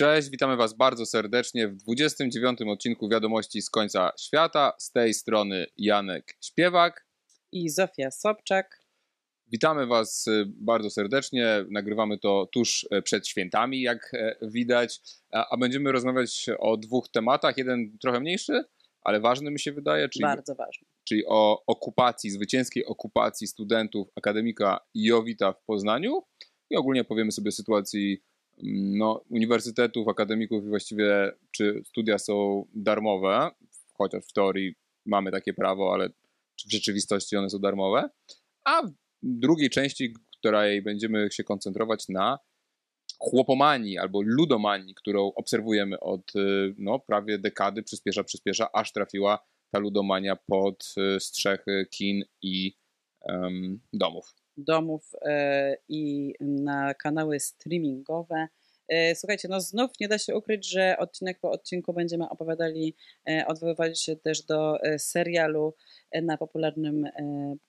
Cześć, witamy Was bardzo serdecznie w 29 odcinku Wiadomości z końca świata. Z tej strony Janek Śpiewak. i Zofia Sobczak. Witamy Was y, bardzo serdecznie. Nagrywamy to tuż e, przed świętami, jak e, widać, a będziemy rozmawiać o dwóch tematach. Jeden trochę mniejszy, ale ważny mi się wydaje, czyli, Bardzo ważne. czyli o okupacji, zwycięskiej okupacji studentów akademika Jowita w Poznaniu i ogólnie powiemy sobie o sytuacji no, uniwersytetów, akademików i właściwie czy studia są darmowe, chociaż w teorii mamy takie prawo, ale w rzeczywistości one są darmowe. A w drugiej części, której będziemy się koncentrować na chłopomanii albo ludomanii, którą obserwujemy od y, no, prawie dekady, przyspiesza, przyspiesza, aż trafiła ta ludomania pod y, strzechy kin i em, domów. Domów e, i na kanały streamingowe. E, słuchajcie, no znów nie da się ukryć, że odcinek po odcinku będziemy opowiadali, e, odwoływali się też do serialu na popularnym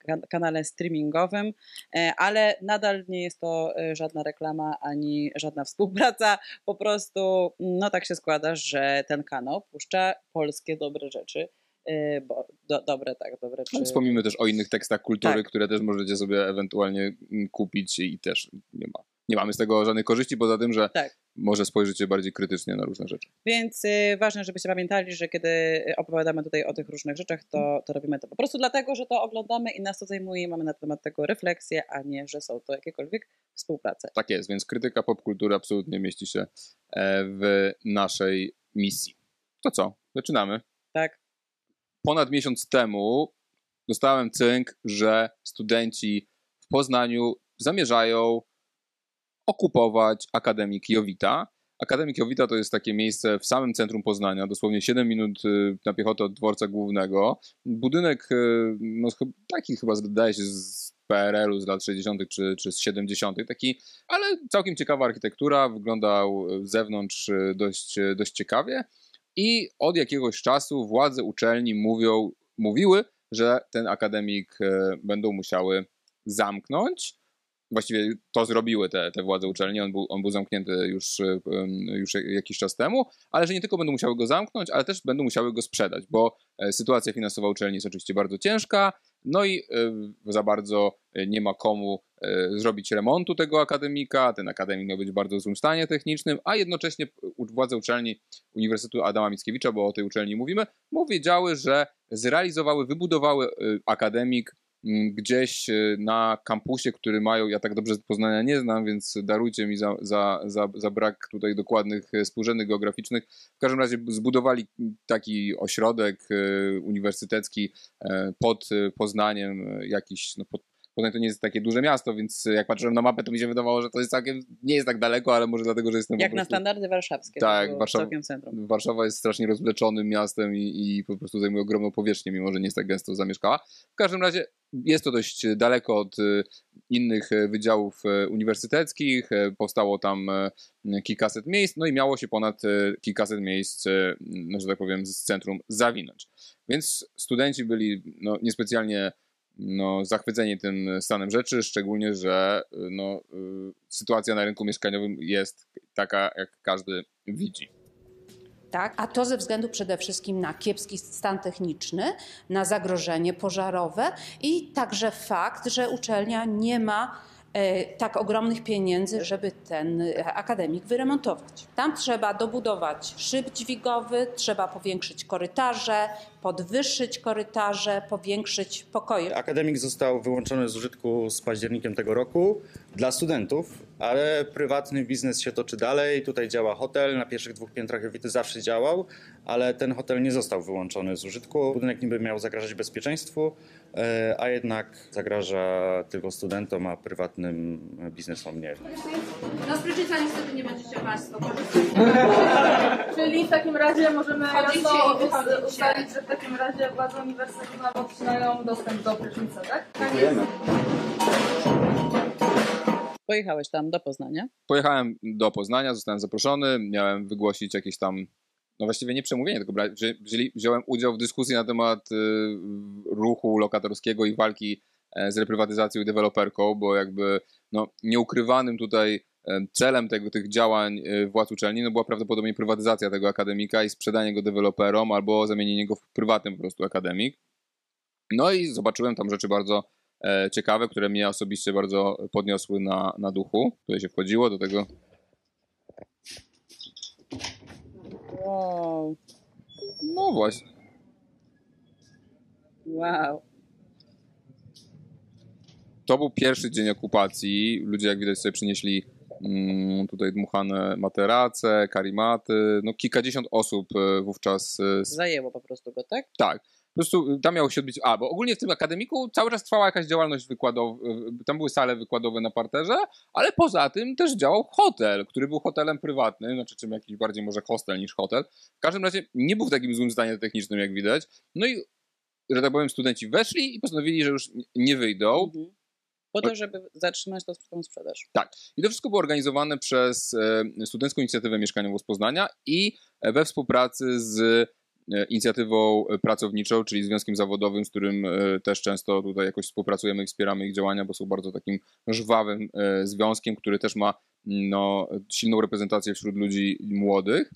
kan- kanale streamingowym, ale nadal nie jest to żadna reklama ani żadna współpraca. Po prostu, no tak się składa, że ten kanał puszcza polskie dobre rzeczy. E, Bo, do, dobre, tak, dobre. Czy... Wspomnimy też o innych tekstach kultury, Tak. które też możecie sobie ewentualnie mm, kupić i też nie ma. Nie mamy z tego żadnej korzyści, poza tym, że Tak. może spojrzycie bardziej krytycznie na różne rzeczy. Więc y, ważne, żebyście pamiętali, że kiedy y, opowiadamy tutaj o tych różnych rzeczach, to, to robimy to po prostu dlatego, że to oglądamy i nas to zajmuje i mamy na temat tego refleksję, a nie, że są to jakiekolwiek współprace. Tak jest, więc krytyka popkultury absolutnie mieści się e, w naszej misji. To co? Zaczynamy. Tak? Ponad miesiąc temu dostałem cynk, że studenci w Poznaniu zamierzają okupować Akademik Jowita. Akademik Jowita to jest takie miejsce w samym centrum Poznania, dosłownie 7 minut y, na piechotę od dworca głównego. Budynek y, no, taki chyba zdaje się z PRL-u z lat 60. czy, czy z 70. Taki, ale całkiem ciekawa architektura, wyglądał z zewnątrz y, dość, y, dość ciekawie. I od jakiegoś czasu władze uczelni mówią, mówiły, że ten akademik e, będą musiały zamknąć. Właściwie to zrobiły te, te władze uczelni, on był, on był zamknięty już, e, już jakiś czas temu, ale że nie tylko będą musiały go zamknąć, ale też będą musiały go sprzedać, bo e, sytuacja finansowa uczelni jest oczywiście bardzo ciężka, no i za bardzo nie ma komu zrobić remontu tego akademika, ten akademik miał być w bardzo złym stanie technicznym, a jednocześnie władze uczelni Uniwersytetu Adama Mickiewicza, bo o tej uczelni mówimy, mu wiedziały, że zrealizowały, wybudowały y, akademik mm, gdzieś y, na kampusie, który mają, ja tak dobrze Poznania nie znam, więc darujcie mi za, za, za, za brak tutaj dokładnych współrzędnych geograficznych. W każdym razie zbudowali taki ośrodek uniwersytecki e, pod Poznaniem, jakiś, no pod Poznań to nie jest takie duże miasto, więc jak patrzyłem na mapę, to mi się wydawało, że to jest całkiem, nie jest tak daleko, ale może dlatego, że jestem Jak na prostu... standardy warszawskie. Tak, Warszawa- całkiem centrum. Warszawa jest strasznie rozwleczonym miastem i, i po prostu zajmuje ogromną powierzchnię, mimo że nie jest tak gęsto zamieszkała. W każdym razie jest to dość daleko od y, innych y, wydziałów uniwersyteckich. Powstało tam kilkaset miejsc, no i miało się ponad kilkaset miejsc, no, że tak powiem, z centrum zawinąć. Więc studenci byli no, niespecjalnie no, zachwyceni tym stanem rzeczy, szczególnie, że y, no, y, sytuacja na rynku mieszkaniowym jest taka, jak każdy widzi. Tak? A to ze względu przede wszystkim na kiepski stan techniczny, na zagrożenie pożarowe i także fakt, że uczelnia nie ma e, tak ogromnych pieniędzy, żeby ten e, akademik wyremontować. Tam trzeba dobudować szyb dźwigowy, trzeba powiększyć korytarze, podwyższyć korytarze, powiększyć pokoje. Akademik został wyłączony z użytku z październikiem tego roku dla studentów, ale prywatny biznes się toczy dalej. Tutaj działa hotel, na pierwszych dwóch piętrach Jowity zawsze działał, ale ten hotel nie został wyłączony z użytku. Budynek niby miał zagrażać bezpieczeństwu, e, a jednak zagraża tylko studentom, a prywatnym biznesom nie. No z Pryczyca niestety nie będziecie Państwo korzystać. Czyli w takim razie możemy jasno ustalić, że takim razie władze uniwersytetu nam odcinają dostęp do prysznica, tak? Pojechałeś tam do Poznania. Pojechałem do Poznania, zostałem zaproszony, miałem wygłosić jakieś tam, no właściwie nie przemówienie, tylko bra- wzięli, wziąłem udział w dyskusji na temat y, ruchu lokatorskiego i walki e, z reprywatyzacją i deweloperką, bo jakby no, nieukrywanym tutaj celem tego, tych działań e, władz uczelni no była prawdopodobnie prywatyzacja tego akademika i sprzedanie go deweloperom albo zamienienie go w prywatny po prostu akademik. No i zobaczyłem tam rzeczy bardzo e, ciekawe, które mnie osobiście bardzo podniosły na, na duchu. Tutaj się wchodziło do tego. Wow. No właśnie. Wow. To był pierwszy dzień okupacji. Ludzie, jak widać, sobie przynieśli tutaj dmuchane materace, karimaty. No kilkadziesiąt osób e, wówczas e, Zajęło po prostu go, tak? Tak. Po prostu tam miało się odbyć. A, bo ogólnie w tym akademiku cały czas trwała jakaś działalność wykładowa. Tam były sale wykładowe na parterze, ale poza tym też działał hotel, który był hotelem prywatnym, znaczy czym jakiś bardziej może hostel niż hotel. W każdym razie nie był w takim złym stanie technicznym, jak widać. No i, że tak powiem, studenci weszli i postanowili, że już nie wyjdą. Mhm. Po to, żeby zatrzymać tą- sprzedaż. I to wszystko było organizowane przez e, Studencką Inicjatywę Mieszkaniową z Poznania i we współpracy z e, inicjatywą pracowniczą, czyli związkiem zawodowym, z którym e, też często tutaj jakoś współpracujemy i wspieramy ich działania, bo są bardzo takim żwawym związkiem, który też ma no, silną reprezentację wśród ludzi młodych.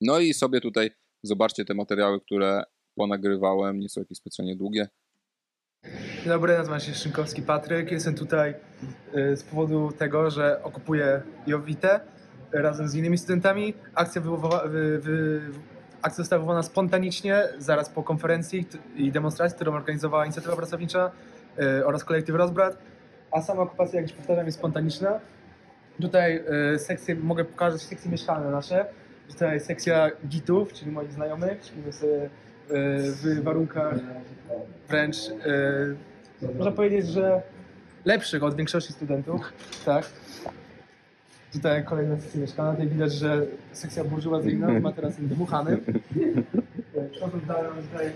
No i sobie tutaj zobaczcie te materiały, które ponagrywałem, nie są jakieś specjalnie długie. Dobry, nazywam się Szynkowski Patryk. Jestem tutaj y, z powodu tego, że okupuję Jowitę y, razem z innymi studentami. Akcja, wywoła, wy, wy, akcja została wywołana spontanicznie, zaraz po konferencji i demonstracji, którą organizowała Inicjatywa Pracownicza y, oraz kolektyw Rozbrat. A sama okupacja, jak już powtarzam, jest spontaniczna. Tutaj sekcje, mogę pokazać sekcje mieszkalne nasze. Tutaj sekcja gitów, czyli moich znajomych. Śpimy sobie w warunkach wręcz e, można powiedzieć, że lepszych od większości studentów, tak. Tutaj kolejna sekcja mieszkania, tutaj widać, że sekcja burżuazyjna ma teraz Przechodząc dalej, mamy tutaj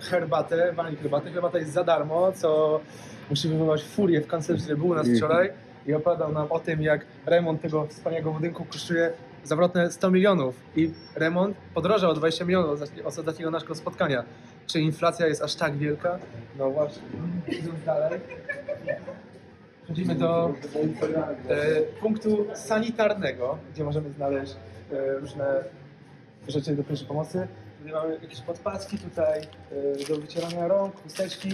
herbatę, wani herbatę. Herbata jest za darmo, co musi wywołać furię w kancelarii, który był u nas wczoraj i opowiadał nam o tym, jak remont tego wspaniałego budynku kosztuje zawrotne 100 milionów i remont podrożał o 20 milionów od ostatni- od ostatniego naszego spotkania. Czy inflacja jest aż tak wielka? No właśnie. Idąc dalej. Przechodzimy do e, punktu sanitarnego, gdzie możemy znaleźć e, różne rzeczy do pierwszej pomocy. Tutaj mamy jakieś podpaski tutaj e, do wycierania rąk, chusteczki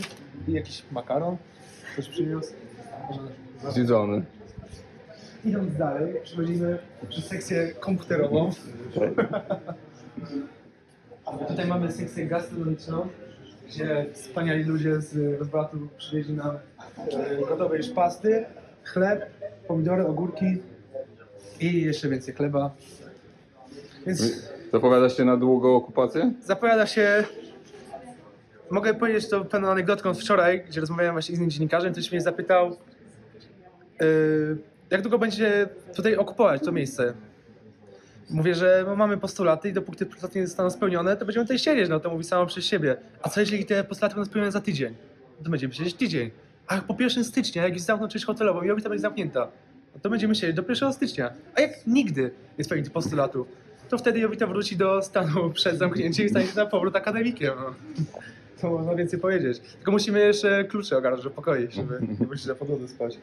i jakiś makaron. Ktoś przyniósł. Zjedzony. Idąc dalej, przechodzimy przez sekcję komputerową. Tutaj mamy sekcję gastronomiczną, gdzie wspaniali ludzie z rozbratu przywieźli nam e, gotowe już pasty, chleb, pomidory, ogórki i jeszcze więcej chleba. Więc Zapowiada się na długą okupację? zapowiada się. Mogę powiedzieć to pewną anegdotką z wczoraj, gdzie rozmawiałem właśnie z innym dziennikarzem, ktoś mnie zapytał, yy, jak długo będzie tutaj okupować to miejsce. Mówię, że no, mamy postulaty i dopóki te postulaty nie zostaną spełnione, to będziemy tutaj siedzieć, no to mówi samo przez siebie. A co jeśli te postulaty będą spełnione za tydzień? To będziemy siedzieć tydzień. A po 1 stycznia, jak już zamkną część hotelową i Jowita będzie zamknięta, no to będziemy siedzieć do 1 stycznia. A jak nigdy nie spełni tych postulatów, to wtedy Jowita wróci do stanu przed zamknięciem i stanie się na powrót akademikiem. No. To można więcej powiedzieć. Tylko musimy jeszcze klucze ogarnąć do pokoi, żeby nie musieć na podłodze spać.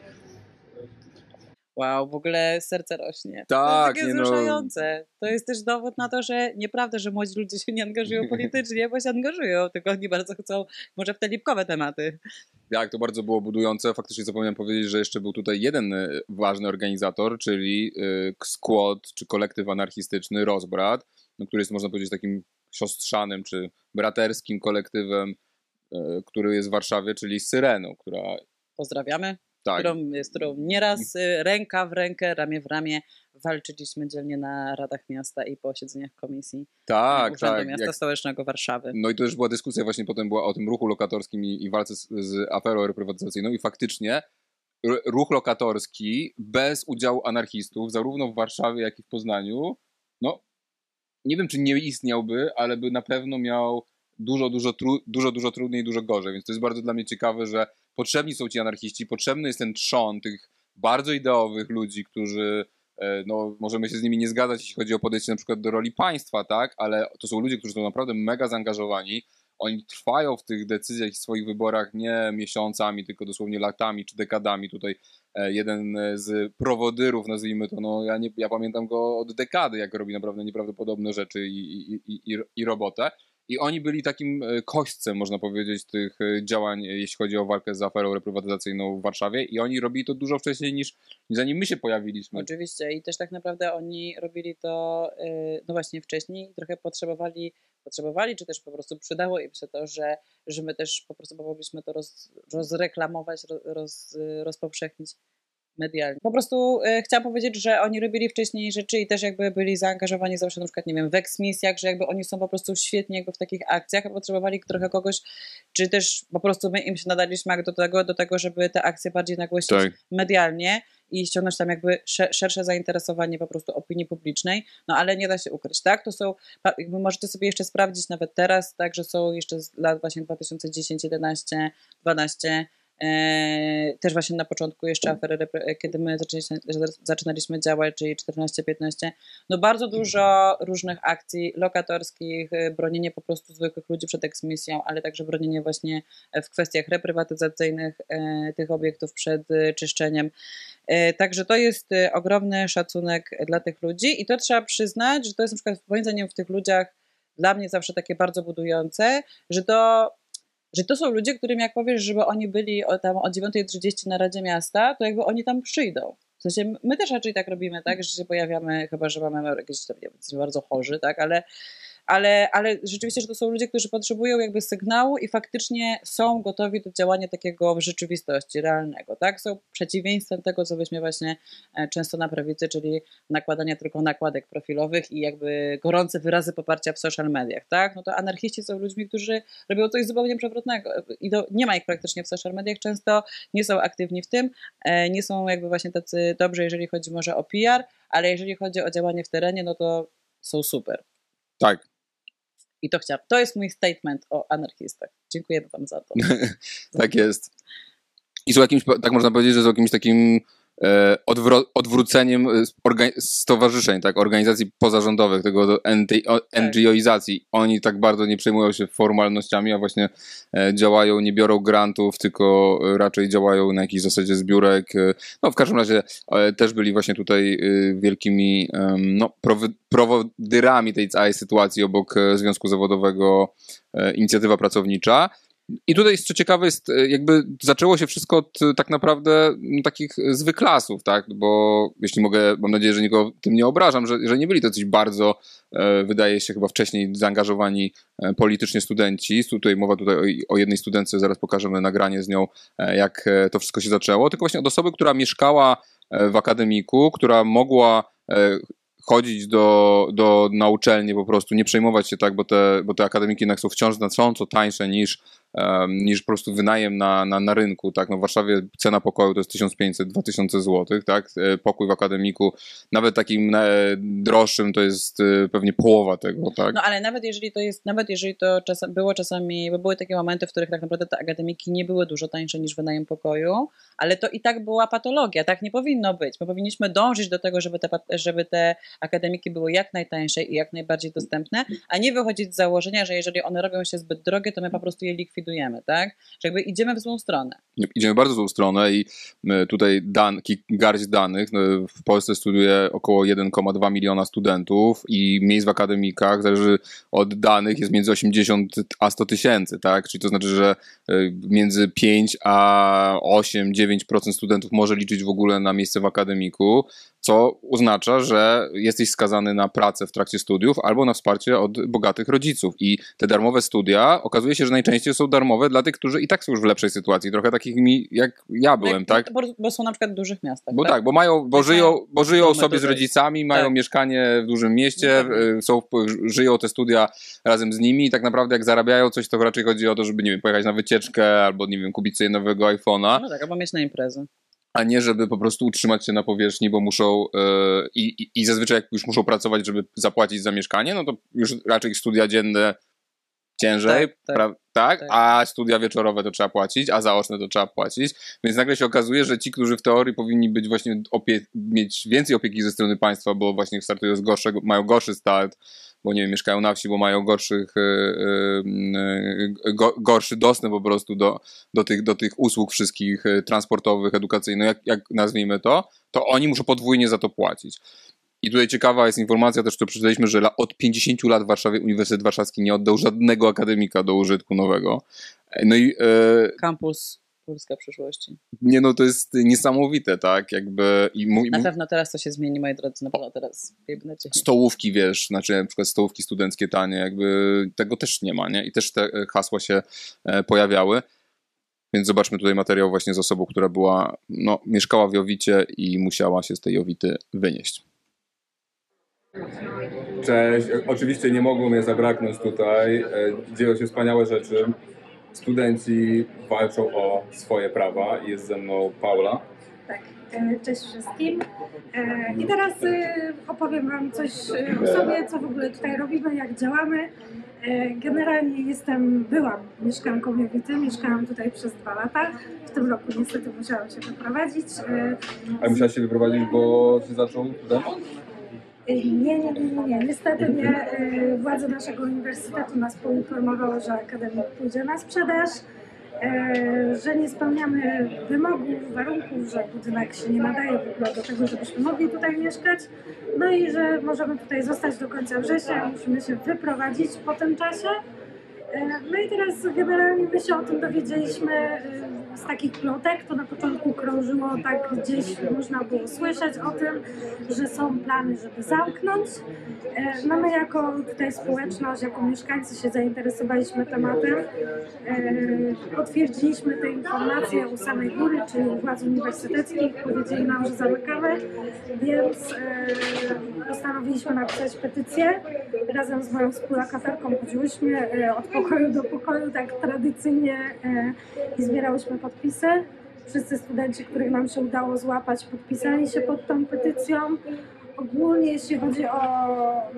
Wow, w ogóle serce rośnie. Tak, to jest nie takie no. wzruszające. To jest też dowód na to, że nieprawda, że młodzi ludzie się nie angażują politycznie, bo się angażują, tylko oni bardzo chcą może w te lipkowe tematy. Jak to bardzo było budujące. Faktycznie zapomniałem powiedzieć, że jeszcze był tutaj jeden e, ważny organizator, czyli e, skład czy kolektyw anarchistyczny Rozbrat, no, który jest można powiedzieć takim siostrzanym czy braterskim kolektywem, e, który jest w Warszawie, czyli Syreną, która Pozdrawiamy, tak, którą, z którą nieraz y, ręka w rękę, ramię w ramię walczyliśmy dzielnie na radach miasta i posiedzeniach komisji tak, Urzędu tak. Miasta Jak, Stołecznego Warszawy. no i to już była dyskusja właśnie potem była o tym ruchu lokatorskim i, i walce z, z aferą reprywatyzacyjną i faktycznie ruch lokatorski bez udziału anarchistów, zarówno w Warszawie, jak i w Poznaniu, no nie wiem, czy nie istniałby, ale by na pewno miał dużo, dużo, tru, dużo, dużo trudniej i dużo gorzej. Więc to jest bardzo dla mnie ciekawe, że potrzebni są ci anarchiści, potrzebny jest ten trzon tych bardzo ideowych ludzi, którzy e, no, możemy się z nimi nie zgadzać, jeśli chodzi o podejście na przykład do roli państwa, tak, ale to są ludzie, którzy są naprawdę mega zaangażowani. oni trwają w tych decyzjach i swoich wyborach nie miesiącami, tylko dosłownie latami czy dekadami. Tutaj e, jeden z prowodyrów, nazwijmy to, no ja, nie, ja pamiętam go od dekady, jak robi naprawdę nieprawdopodobne rzeczy i, i, i, i robotę. I oni byli takim e, kośćcem, można powiedzieć, tych e, działań, jeśli chodzi o walkę z aferą reprywatyzacyjną w Warszawie. I oni robili to dużo wcześniej niż zanim my się pojawiliśmy. Oczywiście. I też tak naprawdę oni robili to, no właśnie wcześniej, trochę potrzebowali potrzebowali, czy też po prostu przydało im się to, że, że my też po prostu mogliśmy to roz, rozreklamować, roz, rozpowszechnić medialnie. Po prostu e, chciałam powiedzieć, że oni robili wcześniej rzeczy i też jakby byli zaangażowani zawsze na przykład, nie wiem, w eksmisjach, że jakby oni są po prostu świetni jakby w takich akcjach, a potrzebowali trochę kogoś, czy też po prostu my im się nadaliśmy do tego, do tego żeby te akcje bardziej nagłośnić tak. medialnie i ściągnąć tam jakby szersze zainteresowanie po prostu opinii publicznej, no ale nie da się ukryć, tak? To są, jakby możecie sobie jeszcze sprawdzić nawet teraz, tak, że są jeszcze z lat właśnie 2010, 11, 12 E, też właśnie na początku jeszcze afery, kiedy my zaczynaliśmy działać, czyli 14-15, no bardzo dużo różnych akcji lokatorskich, e, bronienie po prostu zwykłych ludzi przed eksmisją, ale także bronienie właśnie w kwestiach reprywatyzacyjnych e, tych obiektów przed czyszczeniem. Także to jest ogromny szacunek dla tych ludzi i to trzeba przyznać, że to jest na przykład moim w tych ludziach dla mnie zawsze takie bardzo budujące, że to że to są ludzie, którym jak powiesz, żeby oni byli tam o 9.30 na Radzie Miasta, to jakby oni tam przyjdą. W sensie my też raczej tak robimy, tak, że się pojawiamy, chyba że mamy jakieś tam, nie bardzo chorzy, tak, ale ale, ale rzeczywiście, że to są ludzie, którzy potrzebują jakby sygnału i faktycznie są gotowi do działania takiego w rzeczywistości, realnego, tak? Są przeciwieństwem tego, co weźmie właśnie e, często na prawicy, czyli nakładania tylko nakładek profilowych i jakby gorące wyrazy poparcia w social mediach, tak? No to anarchiści są ludźmi, którzy robią coś zupełnie przewrotnego i to nie ma ich praktycznie w social mediach, często nie są aktywni w tym, e, nie są jakby właśnie tacy dobrzy, jeżeli chodzi może o PR, ale jeżeli chodzi o działanie w terenie, no to są super. Tak, i to chciałam. To jest mój statement o anarchistach. Dziękujemy Wam za to. tak jest. I są jakimś, tak można powiedzieć, że są jakimś takim e, odwróceniem stowarzyszeń, tak, organizacji pozarządowych, tego NGOizacji. Tak. Oni tak bardzo nie przejmują się formalnościami, a właśnie e, działają, nie biorą grantów, tylko raczej działają na jakiejś zasadzie zbiórek. E, no w każdym razie też byli właśnie tutaj wielkimi no, prowodyrami tej całej sytuacji obok Związku Zawodowego Inicjatywa Pracownicza. I tutaj, co ciekawe, jest, e, jakby zaczęło się wszystko od e, tak naprawdę no, takich zwyklasów, tak? Bo jeśli mogę, mam nadzieję, że nikogo tym nie obrażam, że, że nie byli to coś bardzo, e, wydaje się, chyba wcześniej zaangażowani e, politycznie studenci. Tutaj mowa tutaj o, o, jednej studentce, zaraz pokażemy nagranie z nią, e, jak e, to wszystko się zaczęło. Tylko właśnie od osoby, która mieszkała w akademiku, która mogła chodzić do, do na uczelnię po prostu, nie przejmować się tak, bo te, bo te akademiki jednak są wciąż znacząco tańsze niż niż po prostu wynajem na, na, na rynku, tak, no w Warszawie cena pokoju to jest 1500-2000 zł, tak, e, pokój w akademiku, nawet takim e, droższym to jest e, pewnie połowa tego, tak. No ale nawet jeżeli to jest, nawet jeżeli to było czasami, bo były takie momenty, w których tak naprawdę te akademiki nie były dużo tańsze niż wynajem pokoju, ale to i tak była patologia, tak nie powinno być, my powinniśmy dążyć do tego, żeby te, żeby te akademiki były jak najtańsze i jak najbardziej dostępne, a nie wychodzić z założenia, że jeżeli one robią się zbyt drogie, to my po prostu je likwidujemy likwidujemy, tak? Że jakby idziemy w złą stronę. Idziemy bardzo w złą stronę i tutaj dan, garść danych. No, w Polsce studiuje około 1,2 miliona studentów i miejsc w akademikach, zależy od danych, jest między 80 a 100 tysięcy, tak? Czyli to znaczy, że e, między 5 a 8-9% studentów może liczyć w ogóle na miejsce w akademiku, co oznacza, że jesteś skazany na pracę w trakcie studiów albo na wsparcie od bogatych rodziców. I te darmowe studia okazuje się, że najczęściej są darmowe dla tych, którzy i tak są już w lepszej sytuacji, trochę takich mi, jak ja byłem, tak? Bo, bo są na przykład w dużych miastach. Bo tak, tak bo mają, bo tak żyją, bo żyją sobie z rodzicami, mają tak. mieszkanie w dużym mieście, no są, żyją te studia razem z nimi i tak naprawdę jak zarabiają coś, to raczej chodzi o to, żeby, nie wiem, pojechać na wycieczkę albo, nie wiem, kupić sobie nowego iPhone'a. No tak, albo mieć na imprezę a nie żeby po prostu utrzymać się na powierzchni, bo muszą yy, i, i zazwyczaj jak już muszą pracować, żeby zapłacić za mieszkanie, no to już raczej studia dzienne ciężej, tak, tak, tak, tak, a studia wieczorowe to trzeba płacić, a zaoczne to trzeba płacić, więc nagle się okazuje, że ci, którzy w teorii powinni być właśnie mieć więcej opieki ze strony państwa, bo właśnie startują z gorszego, mają gorszy start, bo nie wiem, mieszkają na wsi, bo mają gorszych, e, e, go, gorszy dostęp po prostu do, do, tych, do tych usług wszystkich transportowych, edukacyjnych, jak, jak nazwijmy to, to oni muszą podwójnie za to płacić. I tutaj ciekawa jest informacja też, którą przeczytaliśmy, że od 50 lat w Warszawie Uniwersytet Warszawski nie oddał żadnego akademika do użytku nowego. No i e, Kampus Polska przyszłości. nie no, to jest niesamowite, tak? Jakby i mój, Na pewno teraz to się zmieni, moi drodzy, na pewno teraz stołówki, wiesz, znaczy na przykład stołówki studenckie tanie, jakby tego też nie ma, nie? I też te e, hasła się e, pojawiały. Więc zobaczmy tutaj materiał właśnie z osobą, która była, no, mieszkała w Jowicie i musiała się z tej Jowity wynieść. Cześć, oczywiście nie mogło mnie zabraknąć tutaj. E, Dzieją się wspaniałe rzeczy. Studenci walczą o swoje prawa. Jest ze mną Paula. Tak, e, cześć wszystkim. E, I teraz opowiem Wam coś o sobie, co w ogóle tutaj robimy, jak działamy. Generalnie jestem, byłam mieszkanką Jowity, mieszkałam tutaj przez dwa lata. W tym roku niestety musiałam się wyprowadzić. A musiałaś się wyprowadzić, bo się zaczął remont? E, Nie, nie, nie, nie, nie. Niestety nie. E, Władze naszego uniwersytetu nas poinformowały, że akademik pójdzie na sprzedaż, e, że nie spełniamy wymogów, warunków, że budynek się nie nadaje w ogóle do tego, żebyśmy mogli tutaj mieszkać. No i że możemy tutaj zostać do końca września, musimy się wyprowadzić po tym czasie. E, No i teraz generalnie my się o tym dowiedzieliśmy e, z takich plotek. To na początku krążyło tak gdzieś, można było słyszeć o tym, że są plany, żeby zamknąć. E, No my jako tutaj społeczność, jako mieszkańcy się zainteresowaliśmy tematem. Potwierdziliśmy te informacje u samej góry, czyli u władz uniwersyteckich. Powiedzieli nam, że zamykamy, więc postanowiliśmy napisać petycję. Razem z moją współlokatorką chodziłyśmy od pokoju do pokoju, tak tradycyjnie e, i zbierałyśmy podpisy. Wszyscy studenci, których nam się udało złapać, podpisali się pod tą petycją. Ogólnie jeśli chodzi o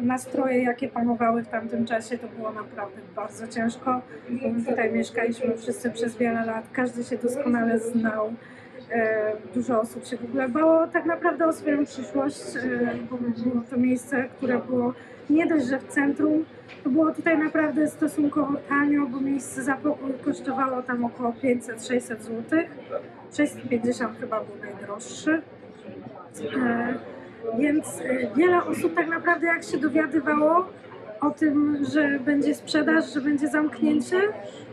nastroje, jakie panowały w tamtym czasie, to było naprawdę bardzo ciężko. Tutaj mieszkaliśmy wszyscy przez wiele lat, każdy się doskonale znał. E, Dużo osób się w ogóle bało tak naprawdę o swoją przyszłość, e, bo było to miejsce, które było nie dość, że w centrum, to było tutaj naprawdę stosunkowo tanio, bo miejsce za pokój kosztowało tam około 500-600 zł. 650 chyba był najdroższy. E, Więc e, wiele osób tak naprawdę jak się dowiadywało o tym, że będzie sprzedaż, że będzie zamknięcie,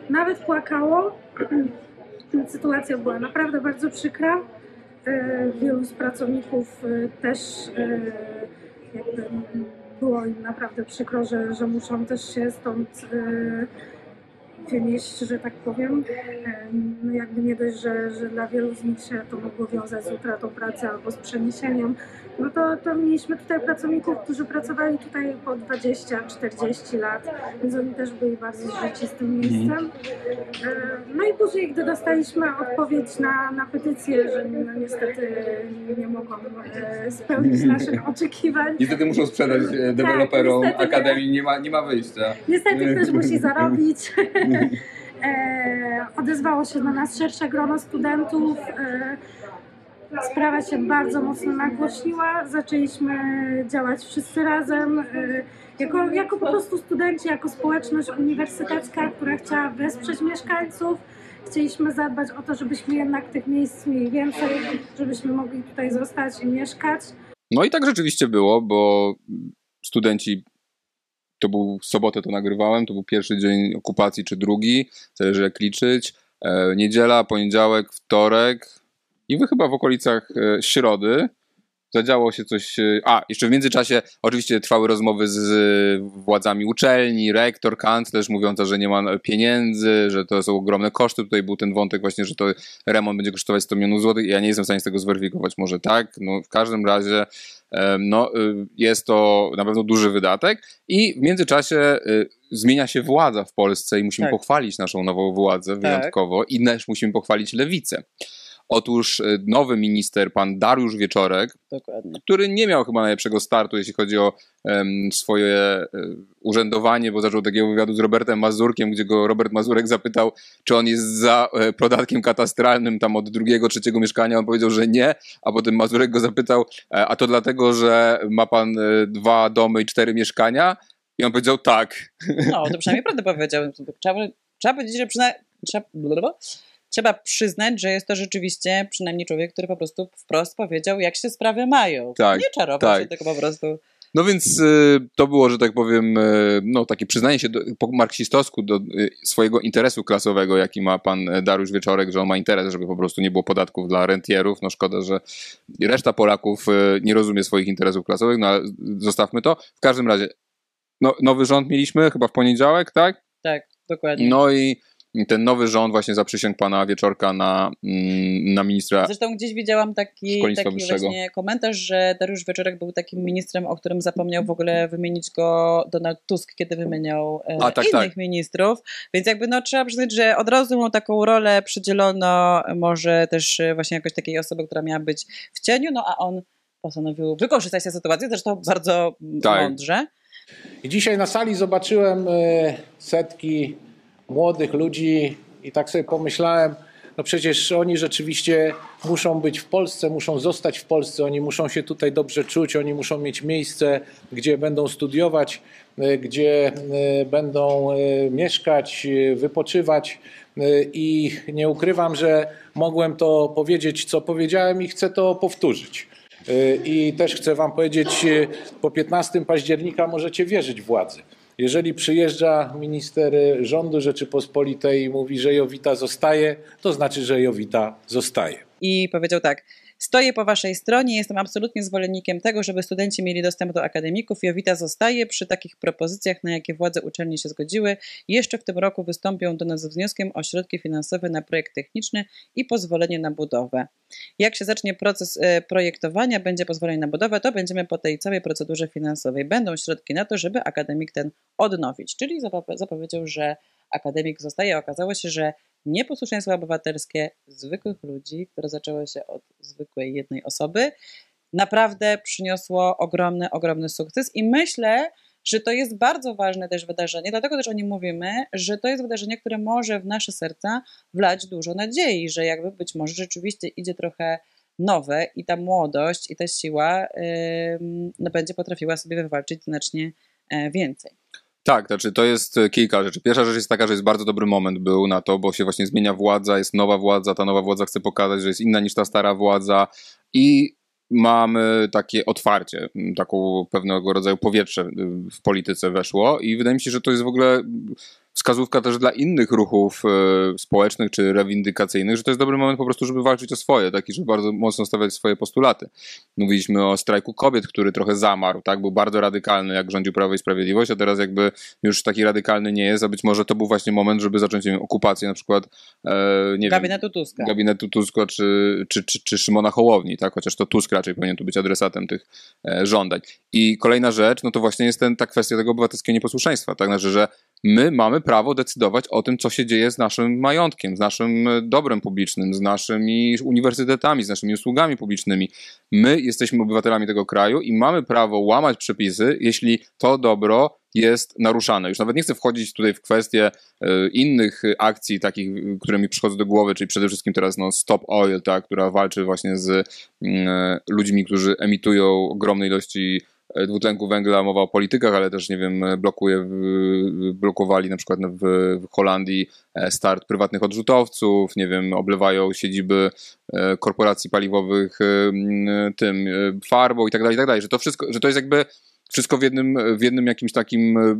nawet płakało. Sytuacja była naprawdę bardzo przykra. E, Wielu z pracowników też jakby było im naprawdę przykro, że, że muszą też się stąd wynieść, że tak powiem. No jakby nie dość, że, że dla wielu z nich się to mogło wiązać z utratą pracy albo z przeniesieniem, no to, to mieliśmy tutaj pracowników, którzy pracowali tutaj po 20-40 lat, więc oni też byli bardzo zżyci z tym miejscem. No i później, gdy dostaliśmy odpowiedź na, na petycję, że no niestety nie mogą e, spełnić naszych oczekiwań, Niestety muszą sprzedać e, deweloperom niestety nie. Akademii, nie ma, nie ma wyjścia. Niestety ktoś musi zarobić. E, odezwało się do nas szersze grono studentów. E, sprawa się bardzo mocno nagłośniła. Zaczęliśmy działać wszyscy razem. E, jako, jako po prostu studenci, jako społeczność uniwersytecka, która chciała wesprzeć mieszkańców. Chcieliśmy zadbać o to, żebyśmy jednak tych miejsc mieli więcej, żebyśmy mogli tutaj zostać i mieszkać. No i tak rzeczywiście było, bo studenci, to był sobotę to nagrywałem, to był pierwszy dzień okupacji czy drugi, zależy jak liczyć, e, niedziela, poniedziałek, wtorek i wy chyba w okolicach e, środy zadziało się coś. e, A, jeszcze w międzyczasie oczywiście trwały rozmowy z władzami uczelni, rektor, kanclerz mówiąca, że nie ma pieniędzy, że to są ogromne koszty. Tutaj był ten wątek właśnie, że to remont będzie kosztować 100 milionów złotych. Ja nie jestem w stanie z tego zweryfikować, może tak. No, w każdym razie no, y, jest to na pewno duży wydatek i w międzyczasie y, zmienia się władza w Polsce i musimy Tak. pochwalić naszą nową władzę Tak. wyjątkowo i też musimy pochwalić lewicę. Otóż y, nowy minister, pan Dariusz Wieczorek, Dokładnie. który nie miał chyba najlepszego startu, jeśli chodzi o em, swoje e, urzędowanie, bo zaczął takiego wywiadu z Robertem Mazurkiem, gdzie go Robert Mazurek zapytał, czy on jest za e, podatkiem katastralnym tam od drugiego, trzeciego mieszkania. On powiedział, że nie, a potem Mazurek go zapytał, e, a to dlatego, że ma pan e, dwa domy i cztery mieszkania? I on powiedział tak. No, to przynajmniej prawdę powiedział. Trzeba, trzeba powiedzieć, że przyna... trzeba... trzeba przyznać, że jest to rzeczywiście przynajmniej człowiek, który po prostu wprost powiedział, jak się sprawy mają. Tak, Nie czarował tak. się, tylko po prostu... No więc y, to było, że tak powiem, y, no takie przyznanie się do, po marksistowsku do y, swojego interesu klasowego, jaki ma pan Dariusz Wieczorek, że on ma interes, żeby po prostu nie było podatków dla rentierów. No szkoda, że reszta Polaków y, nie rozumie swoich interesów klasowych, no ale zostawmy to. W każdym razie, no, nowy rząd mieliśmy chyba w poniedziałek, tak? Tak, dokładnie. No i ten nowy rząd właśnie zaprzysięgł pana Wieczorka na, mm, na ministra. Zresztą gdzieś widziałam taki, taki właśnie komentarz, że Dariusz Wieczorek był takim ministrem, o którym zapomniał w ogóle wymienić go Donald Tusk, kiedy wymieniał e, A, tak, innych tak. ministrów. Więc jakby no trzeba przyznać, że od razu mu taką rolę przydzielono może też e, właśnie jakoś takiej osoby, która miała być w cieniu, no a on postanowił wykorzystać tę sytuację, zresztą bardzo Tak. mądrze. I dzisiaj na sali zobaczyłem e, setki młodych ludzi i tak sobie pomyślałem, no przecież oni rzeczywiście muszą być w Polsce, muszą zostać w Polsce, oni muszą się tutaj dobrze czuć, oni muszą mieć miejsce, gdzie będą studiować, e, gdzie e, będą e, mieszkać, wypoczywać. I nie ukrywam, że mogłem to powiedzieć, co powiedziałem i chcę to powtórzyć. I też chcę Wam powiedzieć, po 15 października możecie wierzyć władzy. Jeżeli przyjeżdża minister rządu Rzeczypospolitej i mówi, że Jowita zostaje, to znaczy, że Jowita zostaje. i powiedział tak. Stoję po waszej stronie, jestem absolutnie zwolennikiem tego, żeby studenci mieli dostęp do akademików. Jowita zostaje przy takich propozycjach, na jakie władze uczelni się zgodziły. Jeszcze w tym roku wystąpią do nas z wnioskiem o środki finansowe na projekt techniczny i pozwolenie na budowę. Jak się zacznie proces e, projektowania, będzie pozwolenie na budowę, to będziemy po tej całej procedurze finansowej. Będą środki na to, żeby akademik ten odnowić. Czyli zapowiedział, że akademik zostaje. Okazało się, że nieposłuszeństwo obywatelskie zwykłych ludzi, które zaczęło się od zwykłej jednej osoby, naprawdę przyniosło ogromny, ogromny sukces i myślę, że to jest bardzo ważne też wydarzenie, dlatego też o nim mówimy, że to jest wydarzenie, które może w nasze serca wlać dużo nadziei, że jakby być może rzeczywiście idzie trochę nowe i ta młodość i ta siła no, będzie potrafiła sobie wywalczyć znacznie e, więcej. Tak, znaczy to jest e, kilka rzeczy. Pierwsza rzecz jest taka, że jest bardzo dobry moment był na to, bo się właśnie zmienia władza, jest nowa władza, ta nowa władza chce pokazać, że jest inna niż ta stara władza i mamy takie otwarcie, taką pewnego rodzaju powietrze w polityce weszło i wydaje mi się, że to jest w ogóle wskazówka też dla innych ruchów e, społecznych czy reivindykacyjnych, że to jest dobry moment po prostu, żeby walczyć o swoje, taki, żeby bardzo mocno stawiać swoje postulaty. Mówiliśmy o strajku kobiet, który trochę zamarł, tak, był bardzo radykalny, jak rządził Prawo i Sprawiedliwość, a teraz jakby już taki radykalny nie jest, a być może to był właśnie moment, żeby zacząć nie wiem, okupację na przykład, e, nie wiem, Gabinetu Tuska. gabinetu Tuska czy, czy, czy, czy Szymona Hołowni, tak? chociaż to Tusk raczej powinien tu być adresatem tych e, żądań. I kolejna rzecz, no to właśnie jest ten, ta kwestia tego obywatelskiego nieposłuszeństwa, tak? Znaczy, że my mamy prawo decydować o tym, co się dzieje z naszym majątkiem, z naszym e, dobrem publicznym, z naszymi uniwersytetami, z naszymi usługami publicznymi. My jesteśmy obywatelami tego kraju i mamy prawo łamać przepisy, jeśli to dobro jest naruszane. Już nawet nie chcę wchodzić tutaj w kwestie e, innych akcji, takich, które mi przychodzą do głowy, czyli przede wszystkim teraz no, Stop Oil, tak, która walczy właśnie z mm, e, ludźmi, którzy emitują ogromne ilości dwutlenku węgla, mowa o politykach, ale też, nie wiem, e, blokuje, blokowali na przykład w, w Holandii e, start prywatnych odrzutowców, nie wiem, oblewają siedziby e, korporacji paliwowych e, tym e, farbą i tak dalej, i tak dalej, że to wszystko, że to jest jakby wszystko w jednym, w jednym jakimś takim, e, e,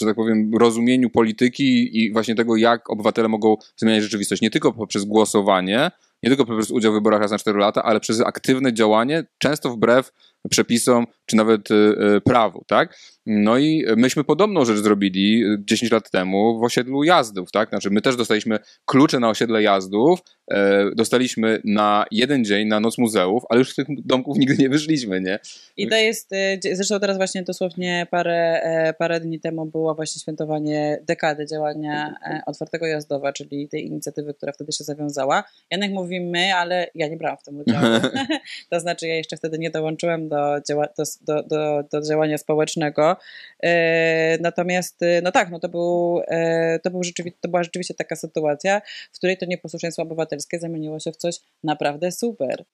że tak powiem, rozumieniu polityki i właśnie tego, jak obywatele mogą zmieniać rzeczywistość. Nie tylko poprzez głosowanie, nie tylko poprzez udział w wyborach raz na 4 lata, ale przez aktywne działanie, często wbrew przepisom, czy nawet e, e, prawu, tak? No i myśmy podobną rzecz zrobili e, 10 lat temu w osiedlu Jazdów, tak? Znaczy my też dostaliśmy klucze na osiedle Jazdów, e, dostaliśmy na jeden dzień na Noc Muzeów, ale już z tych domków nigdy nie wyszliśmy, nie? I to jest, y, zresztą teraz właśnie dosłownie parę, e, parę dni temu było właśnie świętowanie dekady działania e, Otwartego Jazdowa, czyli tej inicjatywy, która wtedy się zawiązała. Janek mówi my, ale ja nie brałam w tym udziału. to znaczy ja jeszcze wtedy nie dołączyłem do, działa, do, do, do, do działania społecznego. E, Natomiast, y, no tak, no to, był, e, to, był rzeczywi- to była rzeczywiście taka sytuacja, w której to nieposłuszeństwo obywatelskie zamieniło się w coś naprawdę super.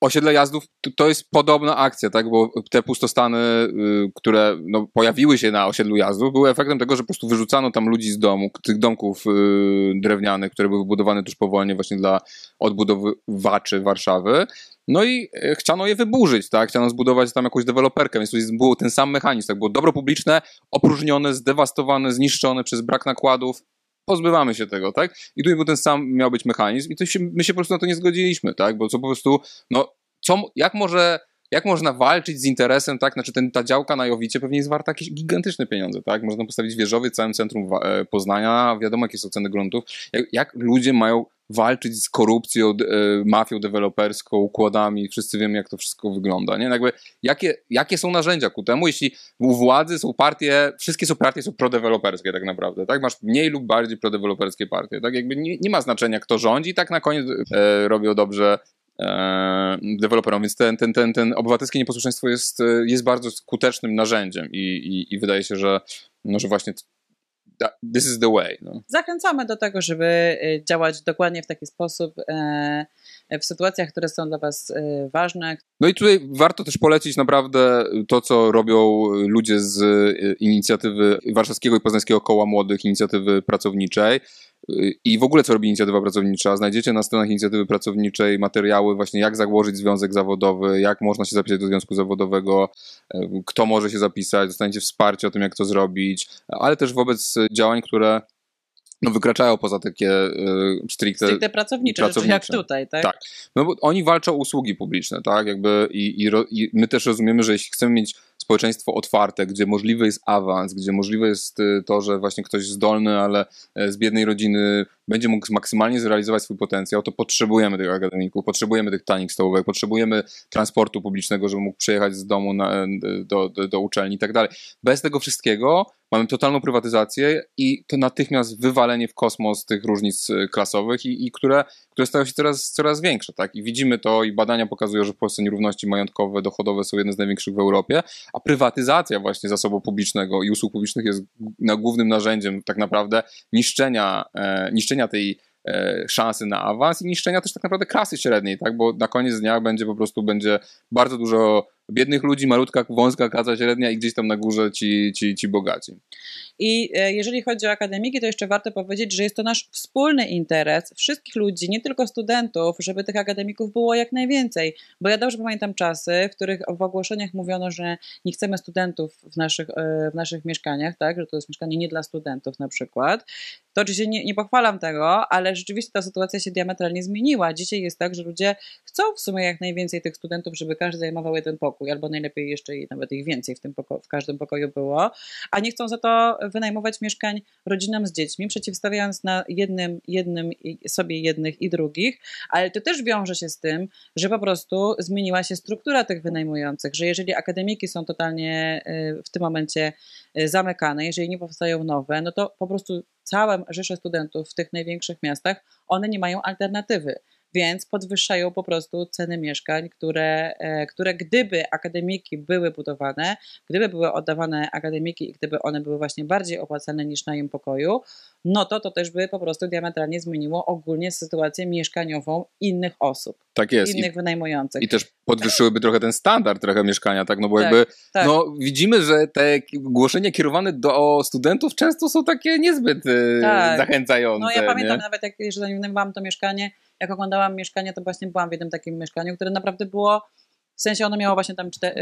Osiedle jazdów to, jest podobna akcja, tak? Bo te pustostany, y, które no, pojawiły się na osiedlu jazdów, były efektem tego, że po prostu wyrzucano tam ludzi z domu, tych domków y, drewnianych, które były wybudowane tuż po wojnie właśnie dla odbudowywaczy Warszawy. No i e, chciano je wyburzyć, tak? Chciano zbudować tam jakąś deweloperkę, więc to był ten sam mechanizm, tak? Było dobro publiczne, opróżnione, zdewastowane, zniszczone przez brak nakładów, pozbywamy się tego, tak? I tutaj był ten sam miał być mechanizm i to się, my się po prostu na to nie zgodziliśmy, tak? Bo co po prostu, no, co, jak może jak można walczyć z interesem, tak? Znaczy ten, ta działka na Jowicie pewnie jest warta jakieś gigantyczne pieniądze, tak? Można postawić wieżowy w całym centrum e, Poznania, wiadomo jakie są ceny gruntów. Jak, jak ludzie mają walczyć z korupcją, e, mafią deweloperską, układami, wszyscy wiemy jak to wszystko wygląda, nie? Jakby, jakie, jakie są narzędzia ku temu, jeśli u władzy są partie, wszystkie są partie są prodeweloperskie tak naprawdę, tak? Masz mniej lub bardziej prodeweloperskie partie, tak? Jakby nie, nie ma znaczenia kto rządzi, tak na koniec e, robią dobrze deweloperom, więc ten, ten, ten, ten obywatelskie nieposłuszeństwo jest, e, jest bardzo skutecznym narzędziem i, i, i wydaje się, że, no, że właśnie this is the way. No. Zachęcamy do tego, żeby y, działać dokładnie w taki sposób e, w sytuacjach, które są dla Was e, ważne. No i tutaj warto też polecić naprawdę to, co robią ludzie z e, inicjatywy Warszawskiego i Poznańskiego Koła Młodych, inicjatywy pracowniczej i w ogóle co robi inicjatywa pracownicza. Znajdziecie na stronach inicjatywy pracowniczej materiały właśnie jak założyć związek zawodowy, jak można się zapisać do związku zawodowego, kto może się zapisać, dostaniecie wsparcie o tym, jak to zrobić, ale też wobec działań, które no, wykraczają poza takie y, stricte, stricte pracownicze, pracownicze. jak tutaj, tak? Tak, no bo oni walczą o usługi publiczne, tak, jakby i, i, i my też rozumiemy, że jeśli chcemy mieć społeczeństwo otwarte, gdzie możliwy jest awans, gdzie możliwe jest y, to, że właśnie ktoś zdolny, ale e, z biednej rodziny będzie mógł maksymalnie zrealizować swój potencjał, to potrzebujemy tych akademików, potrzebujemy tych tanich stołówek, potrzebujemy transportu publicznego, żeby mógł przejechać z domu na, do, do, do uczelni i tak dalej. Bez tego wszystkiego mamy totalną prywatyzację i to natychmiast wywalenie w kosmos tych różnic y, klasowych i, i które, które stają się coraz, coraz większe. Tak? I widzimy to i badania pokazują, że w Polsce nierówności majątkowe, dochodowe są jedne z największych w Europie, a prywatyzacja właśnie zasobu publicznego i usług publicznych jest na głównym narzędziem tak naprawdę niszczenia, e, niszczenia tej e, szansy na awans i niszczenia też tak naprawdę klasy średniej, tak? bo na koniec dnia będzie po prostu będzie bardzo dużo biednych ludzi, malutka, wąska klasa średnia i gdzieś tam na górze ci, ci, ci bogaci. I e, jeżeli chodzi o akademiki, to jeszcze warto powiedzieć, że jest to nasz wspólny interes wszystkich ludzi, nie tylko studentów, żeby tych akademików było jak najwięcej. Bo ja dobrze pamiętam czasy, w których w ogłoszeniach mówiono, że nie chcemy studentów w naszych, e, w naszych mieszkaniach, tak, że to jest mieszkanie nie dla studentów na przykład. To oczywiście nie, nie pochwalam tego, ale rzeczywiście ta sytuacja się diametralnie zmieniła. Dzisiaj jest tak, że ludzie chcą w sumie jak najwięcej tych studentów, żeby każdy zajmował jeden pokój, albo najlepiej jeszcze nawet ich więcej w, tym poko- w każdym pokoju było, a nie chcą za to wynajmować mieszkań rodzinom z dziećmi, przeciwstawiając na jednym, jednym sobie jednych i drugich, ale to też wiąże się z tym, że po prostu zmieniła się struktura tych wynajmujących, że jeżeli akademiki są totalnie y, w tym momencie y, zamykane, jeżeli nie powstają nowe, no to po prostu całe rzesze studentów w tych największych miastach, one nie mają alternatywy więc podwyższają po prostu ceny mieszkań, które, e, które gdyby akademiki były budowane, gdyby były oddawane akademiki i gdyby one były właśnie bardziej opłacalne niż na im pokoju, no to to też by po prostu diametralnie zmieniło ogólnie sytuację mieszkaniową innych osób. Tak jest. Innych I, wynajmujących. I też podwyższyłyby trochę ten standard trochę mieszkania, tak? No bo tak, jakby, tak. no widzimy, że te głoszenia kierowane do studentów często są takie niezbyt e, tak. zachęcające. No ja pamiętam nie? nawet, jak jeżeli wynajmowałam to mieszkanie, jak oglądałam mieszkanie, to właśnie byłam w jednym takim mieszkaniu, które naprawdę było, w sensie ono miało właśnie tam cztery,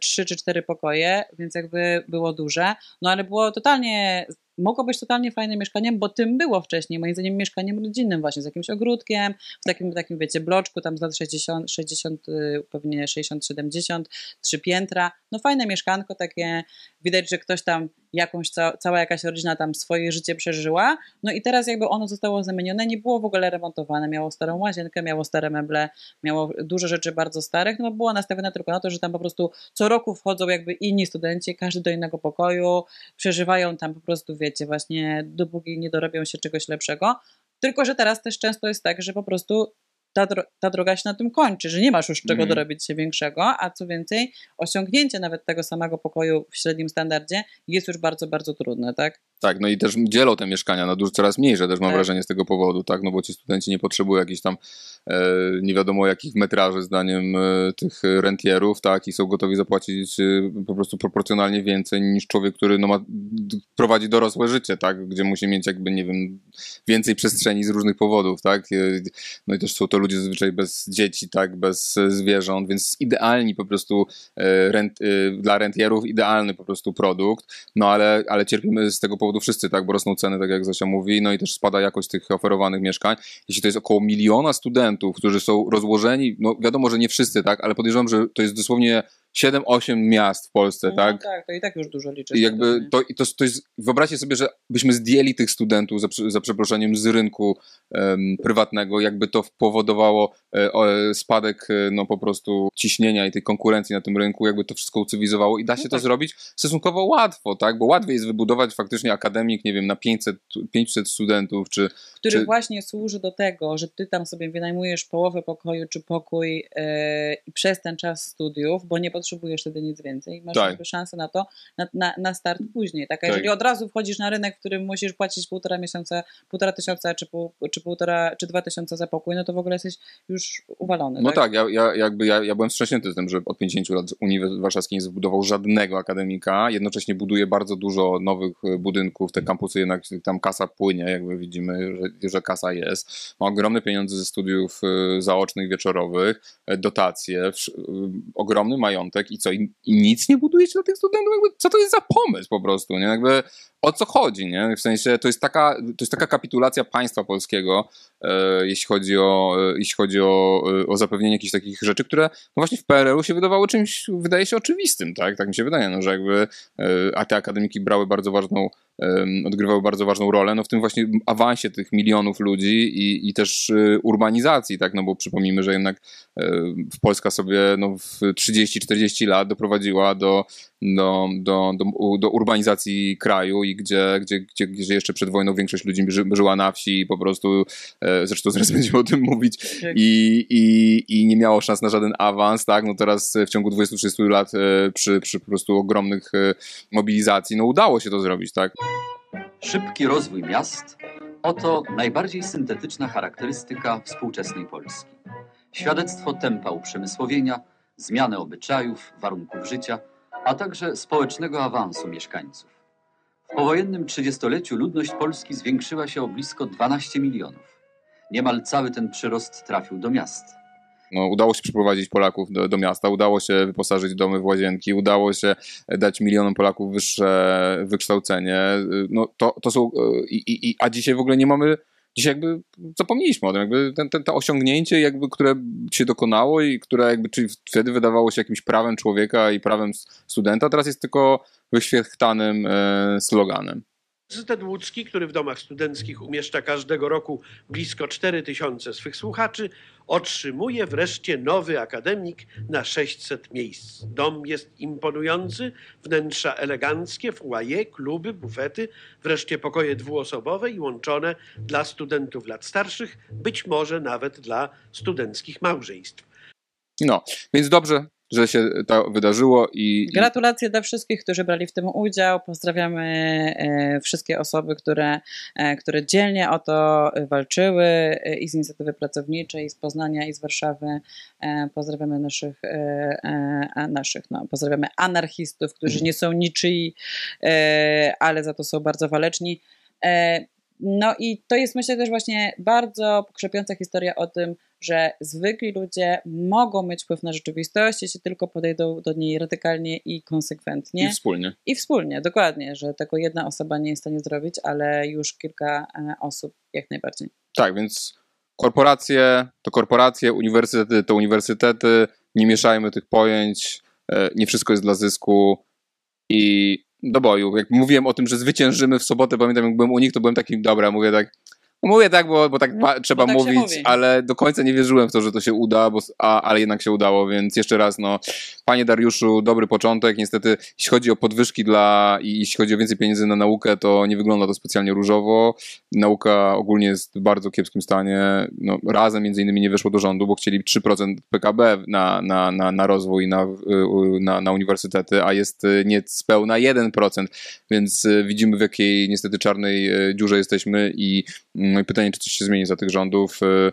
trzy czy cztery pokoje, więc jakby było duże, no ale było totalnie mogło być totalnie fajnym mieszkaniem, bo tym było wcześniej, moim zdaniem, mieszkaniem rodzinnym, właśnie z jakimś ogródkiem, w takim, takim wiecie, bloczku, tam z lat 60, 60 y, pewnie 60, 70, trzy piętra. No fajne mieszkanko, takie widać, że ktoś tam jakąś, cała jakaś rodzina tam swoje życie przeżyła. No i teraz jakby ono zostało zamienione, nie było w ogóle remontowane, miało starą łazienkę, miało stare meble, miało dużo rzeczy bardzo starych, no było nastawione tylko na to, że tam po prostu co roku wchodzą jakby inni studenci, każdy do innego pokoju, przeżywają tam po prostu, wiecie, właśnie dopóki nie dorobią się czegoś lepszego. Tylko, że teraz też często jest tak, że po prostu ta, dro- ta droga się na tym kończy, że nie masz już czego Mhm. dorobić się większego, a co więcej, osiągnięcie nawet tego samego pokoju w średnim standardzie jest już bardzo, bardzo trudne, tak? Tak, no i też dzielą te mieszkania na dużo coraz mniejsze, też mam Tak. wrażenie z tego powodu, tak, no bo ci studenci nie potrzebują jakichś tam e, nie wiadomo jakich metraży zdaniem e, tych rentierów, tak, i są gotowi zapłacić e, po prostu proporcjonalnie więcej niż człowiek, który no ma, prowadzi dorosłe życie, tak, gdzie musi mieć jakby, nie wiem, więcej przestrzeni z różnych powodów, tak, E, no i też są to ludzie zazwyczaj bez dzieci, tak, bez e, zwierząt, więc idealni po prostu e, rent, e, dla rentierów idealny po prostu produkt, no ale, ale cierpimy z tego powodu wszyscy, tak, bo rosną ceny, tak jak Zosia mówi, no i też spada jakość tych oferowanych mieszkań. Jeśli to jest około miliona studentów, którzy są rozłożeni, no wiadomo, że nie wszyscy, tak, ale podejrzewam, że to jest dosłownie 7-8 miast w Polsce, No, tak? tak, to i tak już dużo liczy. I jakby to, to, to jest, wyobraźcie sobie, że byśmy zdjęli tych studentów za, za przeproszeniem z rynku em, prywatnego, jakby to powodowało e, spadek e, no po prostu ciśnienia i tej konkurencji na tym rynku, jakby to wszystko ucywilizowało i da się No to tak. zrobić stosunkowo łatwo, tak? Bo łatwiej jest wybudować faktycznie akademik, nie wiem, na 500, 500 studentów, czy który czy- właśnie służy do tego, że ty tam sobie wynajmujesz połowę pokoju czy pokój yy, i przez ten czas studiów, bo nie potrzebujesz wtedy nic więcej. Masz Tak. szansę na to, na, na, na start później. Tak? A Tak. jeżeli od razu wchodzisz na rynek, w którym musisz płacić półtora miesiąca, półtora tysiąca czy, pół, czy półtora, czy dwa tysiące za pokój, no to w ogóle jesteś już uwalony. No tak, ja, ja, jakby ja, ja byłem wstrząśnięty z tym, że od 50 lat Uniwersytet Warszawski nie zbudował żadnego akademika, jednocześnie buduje bardzo dużo nowych e, budynków, te kampusy jednak tam kasa płynie, jakby widzimy, że, że kasa jest. Ma ogromne pieniądze ze studiów e, zaocznych, wieczorowych, e, dotacje, ogromny majątek i co, i, i nic nie budujecie dla tych studentów? Jakby, co to jest za pomysł po prostu, nie? Jakby o co chodzi, nie? W sensie to jest taka, to jest taka kapitulacja państwa polskiego, e, jeśli chodzi o, e, jeśli chodzi o, e, o zapewnienie jakichś takich rzeczy, które no właśnie w PRL-u się wydawały czymś, wydaje się oczywistym, tak? Tak mi się wydaje, no, że jakby, e, a te akademiki brały bardzo ważną, odgrywały bardzo ważną rolę, no w tym właśnie awansie tych milionów ludzi i, i też e, urbanizacji, tak? No bo przypomnijmy, że jednak e, Polska sobie no, w 30-40 lat doprowadziła do, do, do, do, do urbanizacji kraju i gdzie, gdzie, gdzie, gdzie jeszcze przed wojną większość ludzi ży, żyła na wsi i po prostu, e, zresztą zaraz będziemy o tym mówić, Tak. i, i, i nie miało szans na żaden awans, tak? No teraz w ciągu 20-30 lat e, przy, przy po prostu ogromnych e, mobilizacji, no udało się to zrobić, tak? Szybki rozwój miast oto najbardziej syntetyczna charakterystyka współczesnej Polski. Świadectwo tempa uprzemysłowienia, zmiany obyczajów, warunków życia, a także społecznego awansu mieszkańców. W powojennym trzydziestoleciu ludność Polski zwiększyła się o blisko 12 milionów. Niemal cały ten przyrost trafił do miast. No, udało się przyprowadzić Polaków do, do miasta, udało się wyposażyć domy w łazienki, udało się dać milionom Polaków wyższe wykształcenie. No, to, to są. e, i, i, a dzisiaj w ogóle nie mamy. Dzisiaj jakby zapomnieliśmy o tym, jakby ten, ten, to osiągnięcie, jakby, które się dokonało i które jakby czyli wtedy wydawało się jakimś prawem człowieka i prawem studenta, teraz jest tylko wyświechtanym e, sloganem. Uniwersytet Łódzki, który w domach studenckich umieszcza każdego roku blisko 4 tysiące swych słuchaczy, otrzymuje wreszcie nowy akademik na 600 miejsc. Dom jest imponujący, wnętrza eleganckie, foyer, kluby, bufety, wreszcie pokoje dwuosobowe i łączone dla studentów lat starszych, być może nawet dla studenckich małżeństw. No, więc dobrze, że się to wydarzyło i, i Gratulacje dla wszystkich, którzy brali w tym udział. Pozdrawiamy e, wszystkie osoby, które, e, które dzielnie o to walczyły e, i z inicjatywy pracowniczej, i z Poznania, i z Warszawy. Pozdrawiamy naszych, naszych no, pozdrawiamy anarchistów, którzy nie są niczyi, ale za to są bardzo waleczni. No i to jest myślę też właśnie bardzo pokrzepiąca historia o tym, że zwykli ludzie mogą mieć wpływ na rzeczywistość, jeśli tylko podejdą do niej radykalnie i konsekwentnie. i wspólnie. I wspólnie, dokładnie, że tego jedna osoba nie jest w stanie zrobić, ale już kilka e, osób jak najbardziej. Tak, więc korporacje to korporacje, uniwersytety to uniwersytety, nie mieszajmy tych pojęć, e, nie wszystko jest dla zysku i do boju. Jak mówiłem o tym, że zwyciężymy w sobotę, pamiętam jak byłem u nich, to byłem taki, dobra, mówię tak, Mówię tak, bo, bo tak ma, trzeba tak się mówić, mówi. ale do końca nie wierzyłem w to, że to się uda, bo, a, ale jednak się udało, więc jeszcze raz, no, panie Dariuszu, dobry początek. Niestety, jeśli chodzi o podwyżki dla i jeśli chodzi o więcej pieniędzy na naukę, to nie wygląda to specjalnie różowo. Nauka ogólnie jest w bardzo kiepskim stanie. No, razem między innymi nie wyszło do rządu, bo chcieli 3% PKB na, na, na, na rozwój, na, y, na, na uniwersytety, a jest y, niespełna 1%, więc y, widzimy w jakiej niestety czarnej dziurze jesteśmy i no i pytanie, czy coś się zmieni za tych rządów. Y,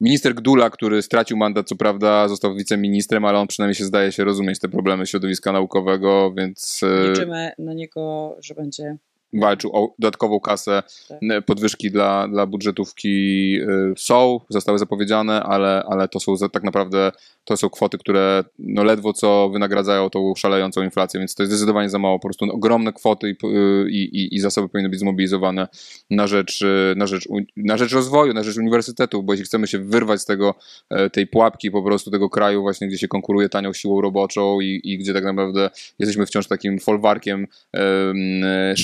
Minister Gdula, który stracił mandat, co prawda, został wiceministrem, ale on przynajmniej się zdaje się rozumieć te problemy środowiska naukowego, więc y, Liczymy na niego, że będzie walczył o dodatkową kasę. Tak. Podwyżki dla, dla budżetówki y, są, zostały zapowiedziane, ale, ale to są tak naprawdę to są kwoty, które no ledwo co wynagradzają tą szalejącą inflację, więc to jest zdecydowanie za mało. Po prostu no, ogromne kwoty i, y, i, i, i zasoby powinny być zmobilizowane na rzecz, y, na, rzecz, na rzecz rozwoju, na rzecz uniwersytetów, bo jeśli chcemy się wyrwać z tego, e, tej pułapki po prostu tego kraju właśnie, gdzie się konkuruje tanią siłą roboczą i, i gdzie tak naprawdę jesteśmy wciąż takim folwarkiem em,